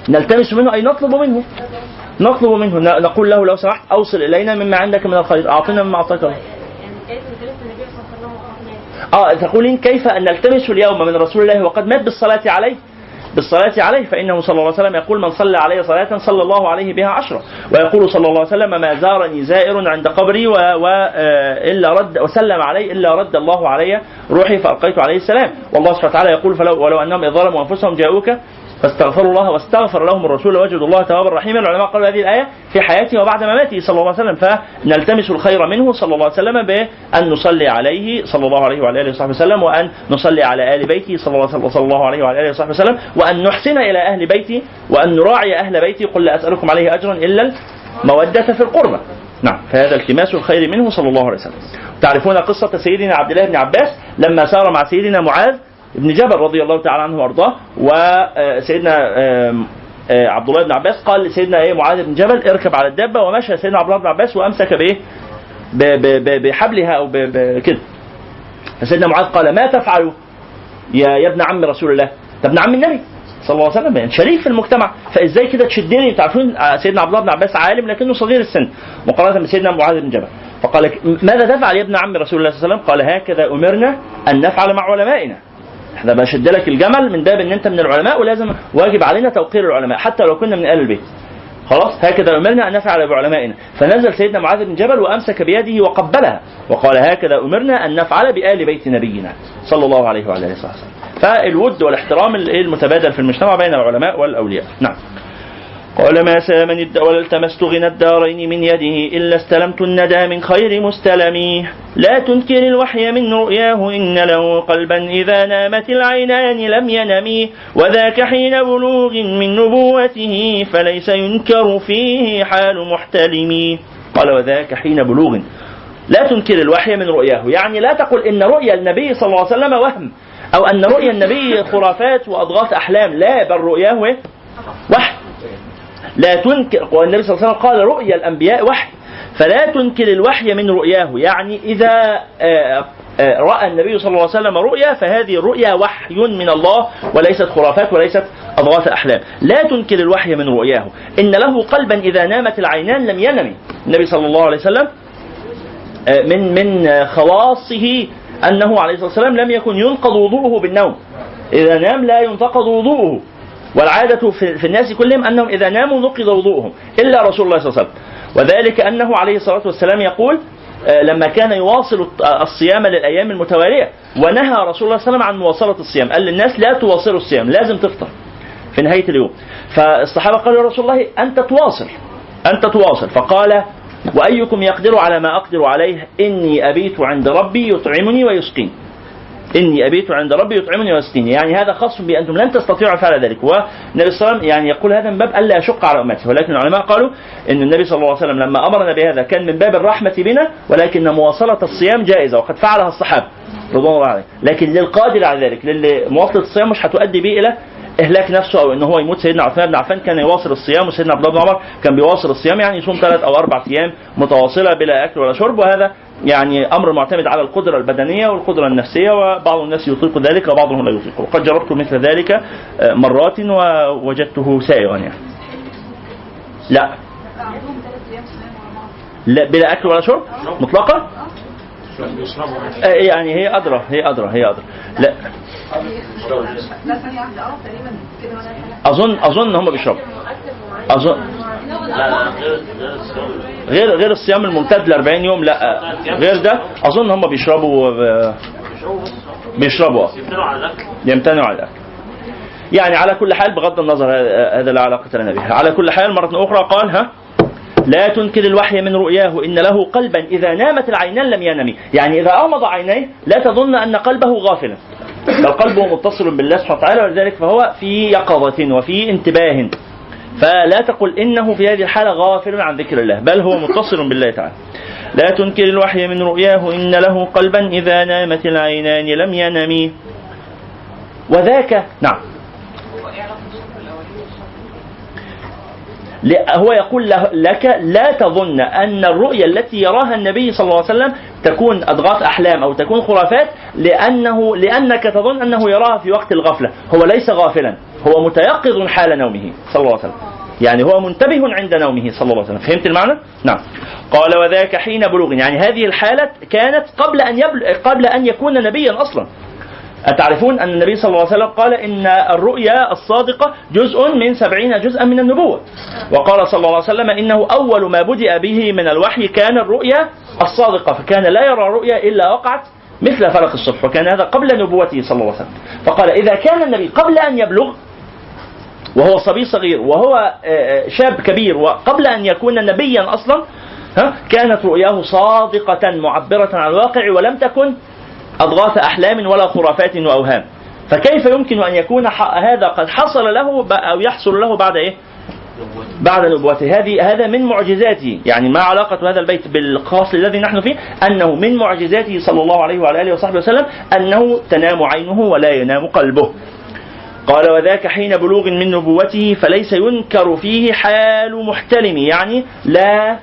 نلتمس منه أي نطلب منه. نطلب منه. نقول له لو سمحت أوصل إلينا مما عندك من الخير. أعطنا مما أعطاك الله آه تقولين كيف أن نلتمس اليوم من رسول الله وقد مات بالصلاة عليه؟ بالصلاة عليه فإنه صلى الله عليه وسلم يقول من صلى علي صلاة صلى الله عليه بها عشرة. ويقول صلى الله عليه وسلم ما زارني زائر عند قبري و... و... إلا رد وسلم علي إلا رد الله علي روحي فألقيت عليه السلام. والله سبحانه وتعالى يقول فلو ولو أنهم إذ ظلموا أنفسهم جاءوك فاستغفروا الله واستغفر لهم الرسول وجدوا الله توابا رحيما. العلماء قالوا هذه الآية في حياته وبعد مماته صلى الله عليه وسلم فنلتمس الخير منه صلى الله عليه وسلم بأن نصلي عليه صلى الله عليه وعلى آله وصحبه وسلم وأن نصلي على آل بيته صلى الله عليه وعلى آله وصحبه وسلم وأن نحسن إلى أهل بيتي وأن نراعي أهل بيتي قل لا أسألكم عليه أجرا إلا المودة في القربى. نعم فهذا التماس الخير منه صلى الله عليه وسلم. تعرفون قصة سيدنا عبد الله بن عباس لما سار مع سيدنا معاذ بن جبل رضي الله تعالى عنه وأرضاه وسيدنا آم، آه، عبد الله بن عباس قال لسيدنا إيه معاذ بن جبل اركب على الدابة ومشى سيدنا عبد الله بن عباس وأمسك بإيه؟ بحبلها أو ب- ب- كده. فسيدنا معاذ قال ما تفعل يا يا ابن عم رسول الله؟ ده ابن عم النبي صلى الله عليه وسلم يعني شريك في المجتمع. فإزاي كده تشدني؟ تعرفون آه، سيدنا عبد الله بن عباس عالم لكنه صغير السن مقارنة بسيدنا معاذ بن جبل. فقال ماذا تفعل يا ابن عم رسول الله صلى الله عليه وسلم؟ قال هكذا أمرنا أن نفعل مع علمائنا. إحنا بشد لك الجمل من باب إن أنت من العلماء ولازم واجب علينا توقير العلماء حتى لو كنا من أهل البيت. خلاص؟ هكذا أمرنا أن نفعل بعلمائنا. فنزل سيدنا معاذ بن جبل وأمسك بيده وقبلها وقال هكذا أمرنا أن نفعل بآل بيت نبينا صلى الله عليه وعلى آله وصحبه فالود والاحترام المتبادل في المجتمع بين العلماء والأولياء. نعم. قال ما سامني الد... ولا التمست غنى الدارين من يده إلا استلمت الندى من خير مستلمي. لا تنكر الوحي من رؤياه إن له قلبا إذا نامت العينان لم ينمي. وذاك حين بلوغ من نبوته فليس ينكر فيه حال محتلم قال وذاك حين بلوغ. لا تنكر الوحي من رؤياه. يعني لا تقل إن رؤيا النبي صلى الله عليه وسلم وهم. أو أن رؤيا النبي خرافات وأضغاث أحلام. لا بل رؤياه إيه؟ وحي. لا تنكر والنبي صلى الله عليه وسلم قال رؤيا الأنبياء وحي فلا تنكر الوحي من رؤياه. يعني إذا آه، آه، رأى النبي صلى الله عليه وسلم رؤيا فهذه الرؤيا وحي من الله وليست خرافات وليست أضغاث أحلام. لا تنكر الوحي من رؤياه. إن له قلبا إذا نامت العينان لم ينم. النبي صلى الله عليه وسلم آه، من من خواصه أنه عليه الصلاة والسلام لم يكن ينقض وضوءه بالنوم. إذا نام لا ينتقض وضوءه. والعادة في, الناس كلهم أنهم إذا ناموا نقض وضوءهم إلا رسول الله صلى الله عليه وسلم. وذلك أنه عليه الصلاة والسلام يقول آه، لما كان يواصل الصيام للأيام المتوالية ونهى رسول الله صلى الله عليه وسلم عن مواصلة الصيام. قال للناس لا تواصلوا الصيام لازم تفطر. في نهاية اليوم. فالصحابة قالوا يا رسول الله أنت تواصل أنت تواصل. فقال وأيكم يقدر على ما أقدر عليه؟ إني أبيت عند ربي يطعمني ويسقيني. إني أبيت عند ربي يطعمني ويسقيني. يعني هذا خاص بأنتم لن تستطيعوا فعل ذلك. والنبي صلى الله عليه وسلم يعني يقول هذا من باب ألا يشق على أمته. ولكن العلماء قالوا أن النبي صلى الله عليه وسلم لما أمرنا بهذا كان من باب الرحمة بنا ولكن مواصلة الصيام جائزة وقد فعلها الصحابة رضوان الله عليهم. لكن للقادر على ذلك للي مواصلة الصيام مش هتؤدي به إلى إهلاك نفسه أو إن هو يموت. سيدنا عثمان بن عفان كان يواصل الصيام وسيدنا عبد الله بن عمر كان بيواصل الصيام يعني يصوم ثلاث أو أربع أيام متواصلة بلا أكل ولا شرب وهذا يعني أمر معتمد على القدرة البدنية والقدرة النفسية وبعض الناس يطيق ذلك وبعضهم لا يطيق وقد جربت مثل ذلك آه، مرات ووجدته سائغا يعني. لا. لا بلا أكل ولا شرب؟ مطلقا آه، يعني هي أدرى هي أدرى هي أدرى. لا. أظن أظن هم بيشربوا. أظن. غير غير الصيام الممتد ل 40 يوم لا. غير ده أظن هم بيشربوا بيشربوا. يمتنعوا على الأكل. يعني على كل حال بغض النظر هذا لا علاقة لنا به. على كل حال مرة أخرى قال ها؟ لا تنكر الوحي من رؤياه إن له قلبا إذا نامت العينان لم ينم. يعني إذا أغمض عينيه لا تظن أن قلبه غافلا. بل قلبه متصل بالله سبحانه وتعالى ولذلك فهو في يقظة وفي انتباه. فلا تقل إنه في هذه الحالة غافل عن ذكر الله بل هو متصل بالله تعالى. لا تنكر الوحي من رؤياه إن له قلبا إذا نامت العينان لم ينم. وذاك نعم. هو يقول لك لا تظن أن الرؤيا التي يراها النبي صلى الله عليه وسلم تكون أضغاث أحلام أو تكون خرافات لأنه لأنك تظن أنه يراها في وقت الغفلة. هو ليس غافلا. هو متيقظ حال نومه صلى الله عليه وسلم. يعني هو منتبه عند نومه صلى الله عليه وسلم. فهمت المعنى؟ نعم. قال وذاك حين بلوغ. يعني هذه الحالة كانت قبل أن يبل... قبل أن يكون نبيا أصلا. أتعرفون أن النبي صلى الله عليه وسلم قال إن الرؤيا الصادقة جزء من سبعين جزءا من النبوة. وقال صلى الله عليه وسلم إنه أول ما بدأ به من الوحي كان الرؤيا الصادقة فكان لا يرى رؤيا إلا وقعت مثل فلق الصبح وكان هذا قبل نبوته صلى الله عليه وسلم. فقال إذا كان النبي قبل أن يبلغ وهو صبي صغير وهو آه، شاب كبير وقبل أن يكون نبيا أصلا كانت رؤياه صادقة معبرة عن الواقع ولم تكن أضغاث أحلام ولا خرافات وأوهام. فكيف يمكن أن يكون هذا قد حصل له أو يحصل له بعد إيه؟ بعد نبوته. هذه هذا من معجزاته. يعني ما علاقة هذا البيت بالخاص الذي نحن فيه؟ أنه من معجزاته صلى الله عليه وعلى آله وصحبه وسلم أنه تنام عينه ولا ينام قلبه. قال وذاك حين بلوغ من نبوته فليس ينكر فيه حال محتلم. يعني لا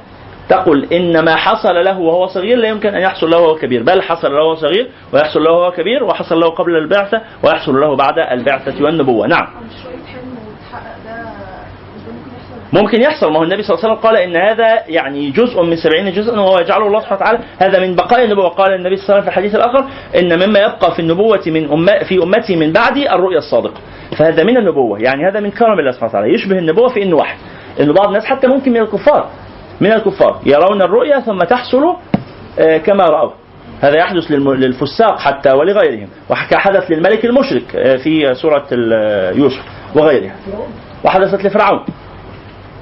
تقل ان ما حصل له وهو صغير لا يمكن أن يحصل له وهو كبير بل حصل له وهو صغير ويحصل له وهو كبير وحصل له قبل البعثة ويحصل له بعد البعثة والنبوة. نعم. ممكن يحصل؟ ممكن يحصل. ما هو النبي صلى الله عليه وسلم قال إن هذا يعني جزء من سبعين جزءا وهو يجعله الله سبحانه وتعالى هذا من بقاء النبوة. قال النبي صلى الله عليه وسلم في الحديث الآخر إن مما يبقى في النبوة من أم في أمتي من بعدي الرؤيا الصادقة. فهذا من النبوة يعني هذا من كرم الله سبحانه وتعالى. يشبه النبوة في إنه وحي ان بعض الناس حتى ممكن من الكفار من الكفار. يرون الرؤيا ثم تحصل آه، كما رأوا. هذا يحدث للفساق حتى ولغيرهم. وحدث للملك المشرك آه، في سورة يوسف وغيرها. وحدثت لفرعون.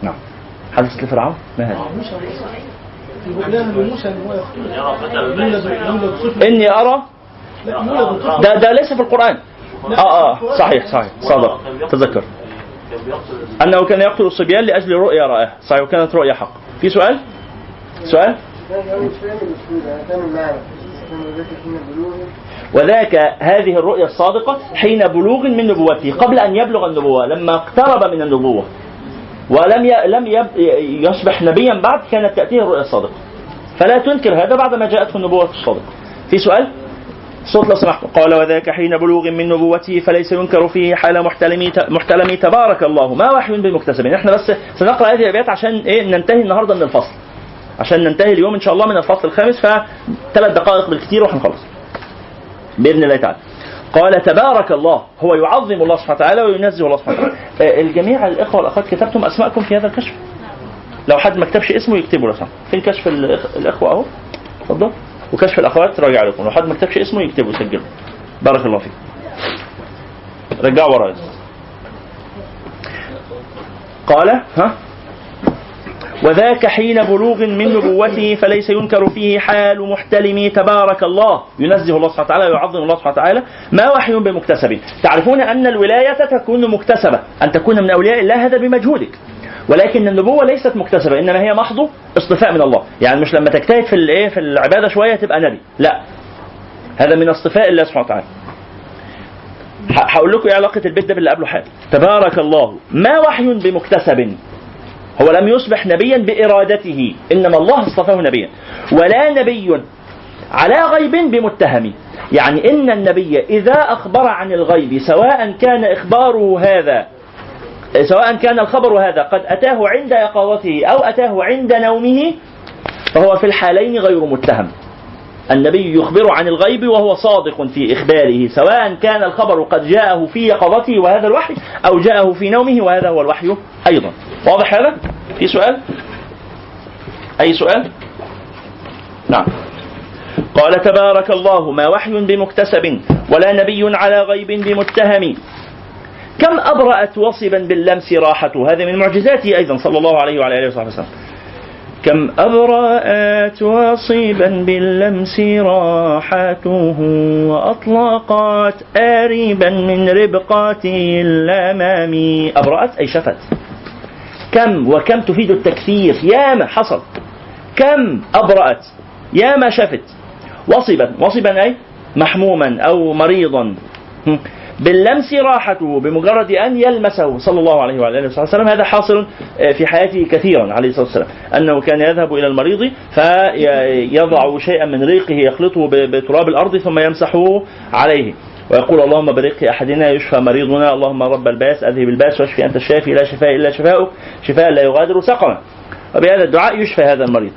نعم. حدثت لفرعون؟ ما هذا إني أرى ده ده ليس في القرآن. آه آه صحيح صحيح. صدق تذكر. أنه كان يقتل الصبيان لأجل رؤيا رآها صحيح وكانت رؤيا حق. في سؤال سؤال وذاك هذه الرؤيا الصادقة حين بلوغ من نبوته قبل أن يبلغ النبوة لما اقترب من النبوة ولم. لم. يصبح نبيا بعد كانت تأتيه الرؤيا الصادقة فلا تنكر هذا بعدما جاءته النبوة الصادقة في سؤال؟ صوت لو سمحت قال وذاك حين بلوغ من نبوته فليس ينكر فيه حال محتلمي محتلمي تبارك الله. ما وحي بمكتسب إحنا بس سنقرأ هذه الابيات عشان إيه ننتهي النهارده من الفصل. عشان ننتهي اليوم إن شاء الله من الفصل الخامس فثلاث دقائق بالكثير وهنخلص بإذن الله تعالى. قال تبارك الله. هو يعظم الله سبحانه وتعالى وينزه الله سبحانه وتعالى. آه، الجميع الإخوة والأخوات كتبتم اسماءكم في هذا الكشف؟ لو حد ما كتبش اسمه يكتبه لو سمحت فين كشف الإخ- الإخوة أهو. اتفضل وكشف الأخوات راجع لكم. لو حد ما كتبش اسمه يكتبه يسجله بارك الله فيك. رجعوا ورايا قال ها؟ وذاك حين بلوغ من نبوته فليس ينكر فيه حال محتلم تبارك الله. ينزه الله سبحانه وتعالى ويعظم الله سبحانه وتعالى. ما وحي بمكتسب. تعرفون أن الولاية تكون مكتسبة. أن تكون من أولياء الله هذا بمجهودك. ولكن النبوة ليست مكتسبة إنما هي محض اصطفاء من الله. يعني مش لما تجتهد في الايه في العبادة شوية تبقى نبي. لا. هذا من اصطفاء الله سبحانه وتعالى. هقول لكم إيه علاقة البيت ده باللي قبله حاجة. تبارك الله. ما وحي بمكتسب. هو لم يصبح نبيا بإرادته. إنما الله اصطفاه نبيا. ولا نبي على غيب بمتهم. يعني إن النبي إذا أخبر عن الغيب سواء كان إخباره هذا سواء كان الخبر هذا قد أتاه عند يقظته أو أتاه عند نومه فهو في الحالين غير متهم النبي يخبر عن الغيب وهو صادق في إخباره سواء كان الخبر قد جاءه في يقظته وهذا الوحي أو جاءه في نومه وهذا هو الوحي أيضا واضح هذا؟ في سؤال؟ أي سؤال؟ نعم قال تبارك الله ما وحي بمكتسب ولا نبي على غيب بمتهم كم أبرأت وصبا باللمس راحته؟ هذا من معجزاته أيضا صلى الله عليه وعلى آله وصحبه وسلم. كم أبرأت وصيبا باللمس راحته؟ وأطلقت آريبا من ربقات الأمام أبرأت أي شفت؟ كم وكم تفيد التكثير؟ ياما حصل. كم أبرأت؟ ياما شفت. وصبا. وصبا أي؟ محموما أو مريضا. باللمس راحته بمجرد أن يلمسه صلى الله عليه وعلى اله وسلم هذا حاصل آه، في حياته كثيرا عليه الصلاة والسلام. أنه كان يذهب إلى المريض فيضع شيئا من ريقه يخلطه بتراب الأرض ثم يمسحه عليه. ويقول اللهم بريق أحدنا يشفى مريضنا اللهم رب الباس أذهب الباس واشفي أنت الشافي لا شفاء إلا شفاؤك شفاء لا يغادر سقما. وبهذا الدعاء يشفى هذا المريض.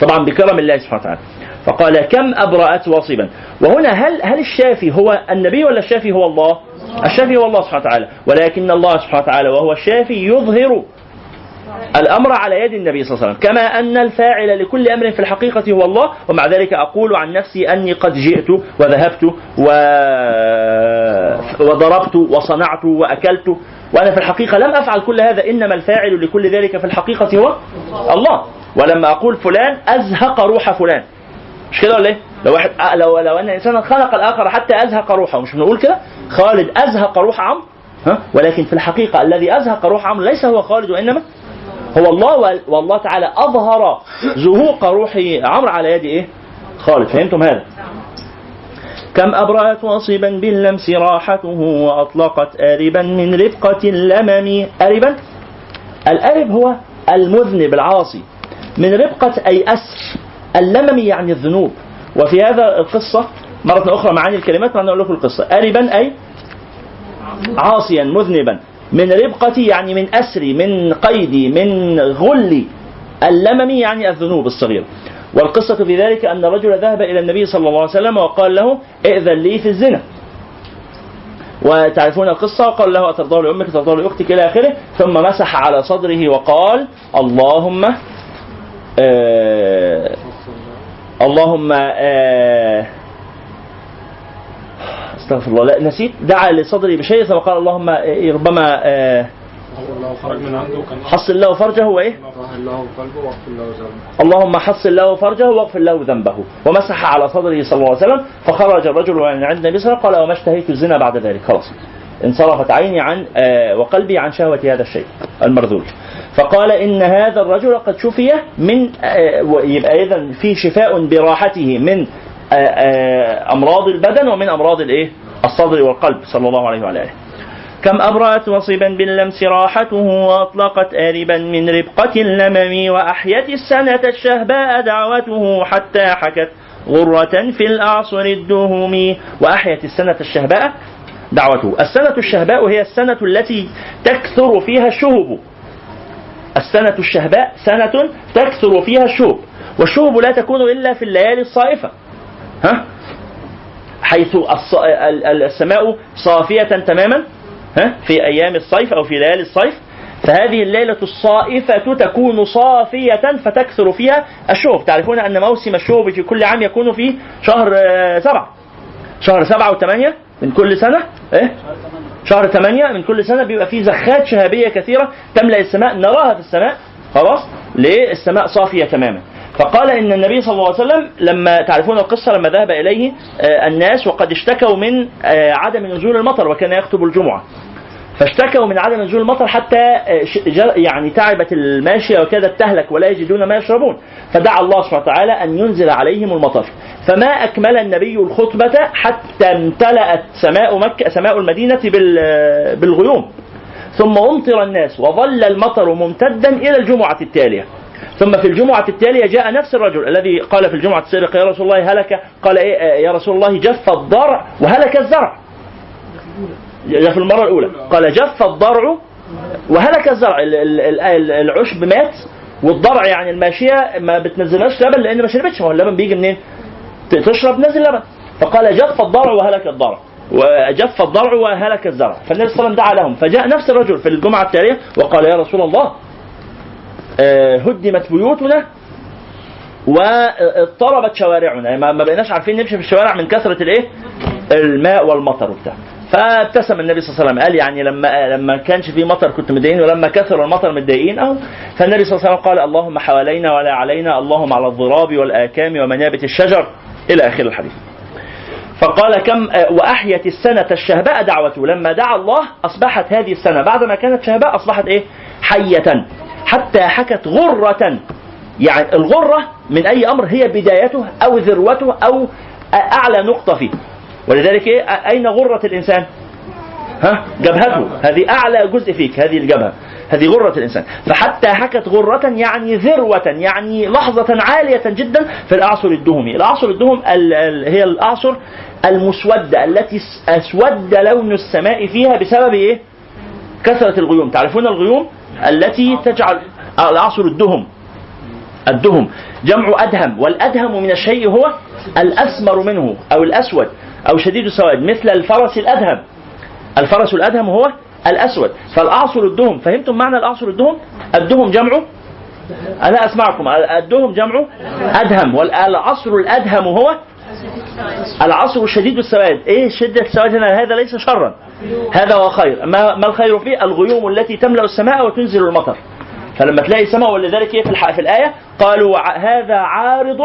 طبعا بكرم الله سبحانه وتعالى. فقال كم أبرأت واصبا؟ وهنا هل هل الشافي هو النبي ولا الشافي هو الله؟ الشافي هو الله سبحانه وتعالى ولكن الله سبحانه وتعالى وهو الشافي يظهر الأمر على يد النبي صلى الله عليه وسلم كما أن الفاعل لكل أمر في الحقيقة هو الله ومع ذلك أقول عن نفسي أني قد جئت وذهبت و... وضربت وصنعت وأكلت وأنا في الحقيقة لم أفعل كل هذا إنما الفاعل لكل ذلك في الحقيقة هو الله. ولما أقول فلان أزهق روح فلان. مش كده ولا إيه؟ لو واحد آه، لو لو أن انسانا خلق الآخر حتى أزهق روحه مش بنقول كده؟ خالد أزهق روح عمرو ها؟ ولكن في الحقيقة الذي أزهق روح عمرو ليس هو خالد وإنما هو الله وال- والله تعالى أظهر زهوق روح عمرو على يد إيه؟ خالد فهمتم هذا؟ كم أبرأت واصبا باللمس راحته وأطلقت آربا من رفقة اللمم آربا الآرب هو المذنب العاصي من رفقة أي أسر اللمم يعني الذنوب. وفي هذا القصة مرة أخرى معاني الكلمات وأنا أقول لكم القصة. آربا أي؟ عاصيا مذنبا. من ربقتي يعني من أسري من قيدي من غلي. اللمم يعني الذنوب الصغيرة والقصة في ذلك أن رجل ذهب إلى النبي صلى الله عليه وسلم وقال له ائذن لي في الزنا. وتعرفون القصة؟ وقال له أترضاه لأمك ترضاه لأختك إلى آخره. ثم مسح على صدره وقال اللهم آه اللهم آه استغفر الله لا نسيت دعا لصدري بشيء ثم قال اللهم آه، ربما آه حصل له فرجه وإيه؟ اللهم حصل له فرجه واغفر له ذنبه. ومسح على صدره صلى الله عليه وسلم فخرج الرجل من عند النبي صلى الله عليه وسلم قال وما اشتهيت الزنا بعد ذلك. خلاص. انصرفت عيني عن وقلبي عن شهوة هذا الشيء المرذول. فقال إن هذا الرجل قد شفي من آه ويبقى إذا في شفاء براحته من آه آه أمراض البدن ومن أمراض الإيه؟ الصدر والقلب صلى الله عليه وعلى آله. كم أبرأت وصبا باللمس راحته وأطلقت آربا من ربقة اللمم وأحيت السنة الشهباء دعوته حتى حكت غرة في الأعصر الدهم وأحيت السنة الشهباء دعوته. السنة الشهباء هي السنة التي تكثر فيها الشهب. السنة الشهباء سنة تكثر فيها الشهب والشهب لا تكون إلا في الليالي الصائفة. ها؟ حيث السماء صافية تماما ها؟ في أيام الصيف أو في ليالي الصيف. فهذه الليلة الصائفة تكون صافية فتكثر فيها الشهب تعرفون أن موسم الشهب في كل عام يكون في شهر آه، سبعة. شهر سبعة وثمانية من كل سنة إيه؟ شهر ثمانية من كل سنة بيبقى فيه زخات شهابية كثيرة تملأ السماء نراها في السماء خلاص؟ ليه السماء صافية تماما. فقال إن النبي صلى الله عليه وسلم لما تعرفون القصة لما ذهب إليه آه، الناس وقد اشتكوا من آه، عدم نزول المطر وكان يخطب الجمعة. فاشتكوا من عدم نزول المطر حتى آه، يعني تعبت الماشية وكادت تهلك ولا يجدون ما يشربون. فدعا الله سبحانه وتعالى أن ينزل عليهم المطر. فما أكمل النبي الخطبة حتى امتلأت سماء مكة سماء المدينة بال- بالغيوم. ثم أمطر الناس وظل المطر ممتدا إلى الجمعة التالية. ثم في الجمعة التالية جاء نفس الرجل الذي قال في الجمعة السابقة يا رسول الله هلك؟ قال إيه آه، يا رسول الله جف الضرع وهلك الزرع. في المرة الأولى. قال جف الضرع وهلك الزرع. ال- ال- ال- ال- العشب مات والضرع يعني الماشية ما بتنزلهاش لبن لأن ما شربتش. ما هو اللبن بيجي منين؟ تشرب نزل لبن. فقال جف الضرع وهلك الضرع. وجف الضرع وهلك الزرع. فالنبي صلى الله عليه وسلم دعا لهم. فجاء نفس الرجل في الجمعة التالية وقال يا رسول الله آه، هدمت بيوتنا واضطربت شوارعنا. يعني ما ما بقيناش عارفين نمشي في الشوارع من كثرة الايه؟ الماء والمطر وبتاع. فابتسم النبي صلى الله عليه وسلم. قال يعني لما لما كانش في مطر كنت متضايقين ولما كثر المطر متضايقين اهو فالنبي صلى الله عليه وسلم قال اللهم حوالينا ولا علينا اللهم على الضراب والآكام ومنابت الشجر إلى آخر الحديث. فقال كم وأحيت السنة الشهباء دعوته. لما دعا الله أصبحت هذه السنة بعد ما كانت شهباء أصبحت إيه؟ حية حتى حكت غرة. يعني الغرة من أي أمر هي بدايته أو ذروته أو أعلى نقطة فيه. ولذلك إيه؟ أين غرة الإنسان؟ ها؟ جبهته. هذه أعلى جزء فيك هذه الجبهة. هذه غرة الإنسان. فحتى حكت غرة يعني ذروة يعني لحظة عالية جدا في الأعصر الدهمي. الأعصر الدهم ال- ال- هي الأعصر المسودة التي أسود لون السماء فيها بسبب إيه؟ كثرة الغيوم. تعرفون الغيوم التي تجعل آه، الأعصر الدهم الدهم. جمع أدهم والأدهم من الشيء هو الأسمر منه أو الأسود. أو شديد السواد مثل الفرس الأدهم. الفرس الأدهم هو الأسود. فالأعصر الدهم فهمتم معنى الأعصر الدهم؟ الدهم جمعه أنا أسمعكم. الدهم جمعه أدهم والعصر الأدهم هو العصر شديد السواد. إيه شدة السواد هنا؟ هذا ليس شرا. هذا هو خير. ما, ما الخير فيه؟ الغيوم التي تملأ السماء وتنزل المطر. فلما تلاقي السماء ولذلك إيه في. في الآية؟ قالوا هذا عارض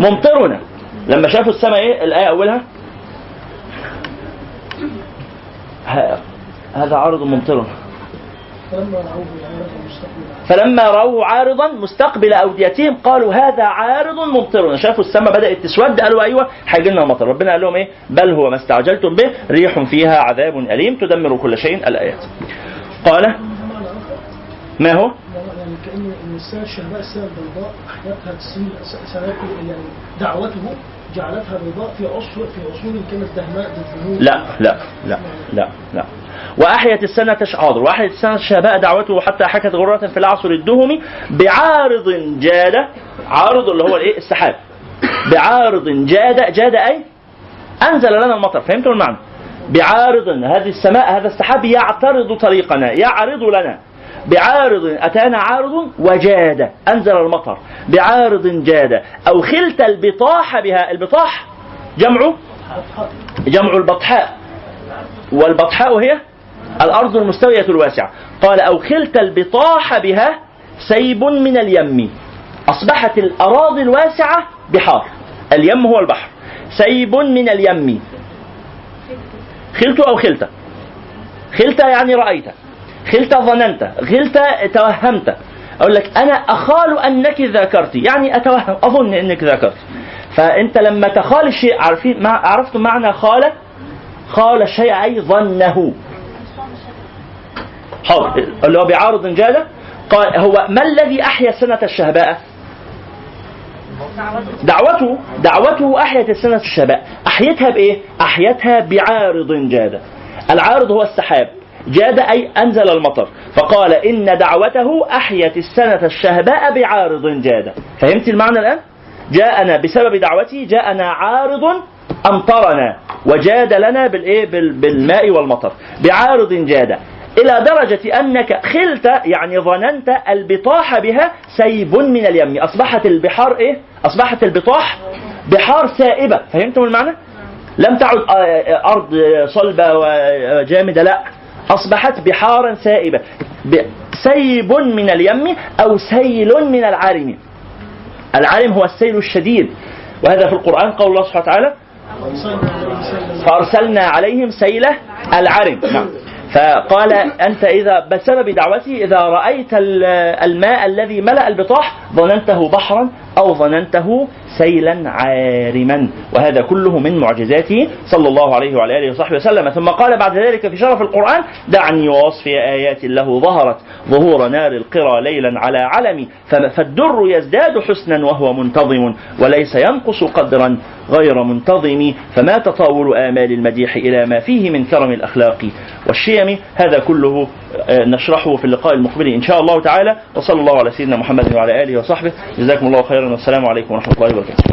ممطرنا. لما شافوا السماء إيه؟ الآية أولها هذا عارض ممطرنا فلما رأوه عارضا مستقبل أوديتهم قالوا هذا عارض ممطرنا شافوا السماء بدأت تسود قالوا أيوة هيجي لنا مطر ربنا قال لهم إيه؟ بل هو ما استعجلتم به ريح فيها عذاب أليم تدمر كل شيء. الآيات. قال ما هو؟ يعني كأن السنة الشهباء السنة البيضاء أحيتها تسيل يعني دعوته جعلتها بيضاء في عصر في عصور كانت دهماء بالذنوب لا لا لا لا لا. وأحيت السنة حاضر وأحيت السنة الشهباء دعوته حتى حكت غرة في العصر الدهمي بعارض جاد عارض اللي هو الإيه؟ السحاب. بعارض جاد جاد أي؟ أنزل لنا المطر فهمتوا المعنى؟ بعارض هذه السماء هذا السحاب يعترض طريقنا يعرض لنا. بعارض أتانا عارض؟ وجاد. أنزل المطر. بعارض جاد. أو خلت البطاح بها. البطاح جمع؟ جمع البطحاء. والبطحاء هي الأرض المستوية الواسعة. قال أو خلت البطاح بها سيب من اليم. أصبحت الأراضي الواسعة بحار. اليم هو البحر. سيب من اليم. خلت أو خلت؟ خلت يعني رأيت. خلت ظننت خلت توهمت. أقول لك أنا أخال أنك ذاكرت يعني أتوهم أظن أنك ذاكرت. فأنت لما تخال الشيء عارفين عرفت معنى خال؟ خال الشيء أي ظنه. حاضر. اللي هو بعارض جادة قال هو ما الذي أحيا سنة الشهباء؟ دعوته دعوته أحيت السنة الشهباء. أحيتها بإيه؟ أحيتها بعارض جادة العارض هو السحاب. جاد أي أنزل المطر. فقال إن دعوته أحيت السنة الشهباء بعارض جاد. فهمت المعنى الآن؟ جاءنا بسبب دعوته جاءنا عارض أمطرنا وجاد لنا بالإيه؟ بال- بالماء والمطر. بعارض جاد. إلى درجة أنك خلت يعني ظننت البطاح بها سيب من اليم. أصبحت البحار إيه؟ أصبحت البطاح بحار سائبة. فهمتم المعنى؟ لم تعد آه، آه، أرض صلبة وجامدة لا. أصبحت بحارا سائبة سيب من اليم أو سيل من العارم العارم هو السيل الشديد وهذا في القرآن قول الله سبحانه وتعالى فأرسلنا عليهم سيل العرم. نعم. فقال أنت إذا بسبب دعوتي إذا رأيت ال- الماء الذي ملأ البطاح ظننته بحرا أو ظننته سيلا عارما. وهذا كله من معجزاته صلى الله عليه وعلى آله وصحبه وسلم. ثم قال بعد ذلك في شرف القرآن دعني ووصف آيات له ظهرت ظهور نار القرى ليلا على علم فالدر يزداد حسنا وهو منتظم وليس ينقص قدرا. غير منتظم فما تطاول آمال المديح إلى ما فيه من كرم الأخلاق والشيم. هذا كله آه، نشرحه في اللقاء المقبل إن شاء الله تعالى. وصلى الله على سيدنا محمد وعلى آله وصحبه. جزاكم الله خيرا. والسلام عليكم ورحمة الله وبركاته.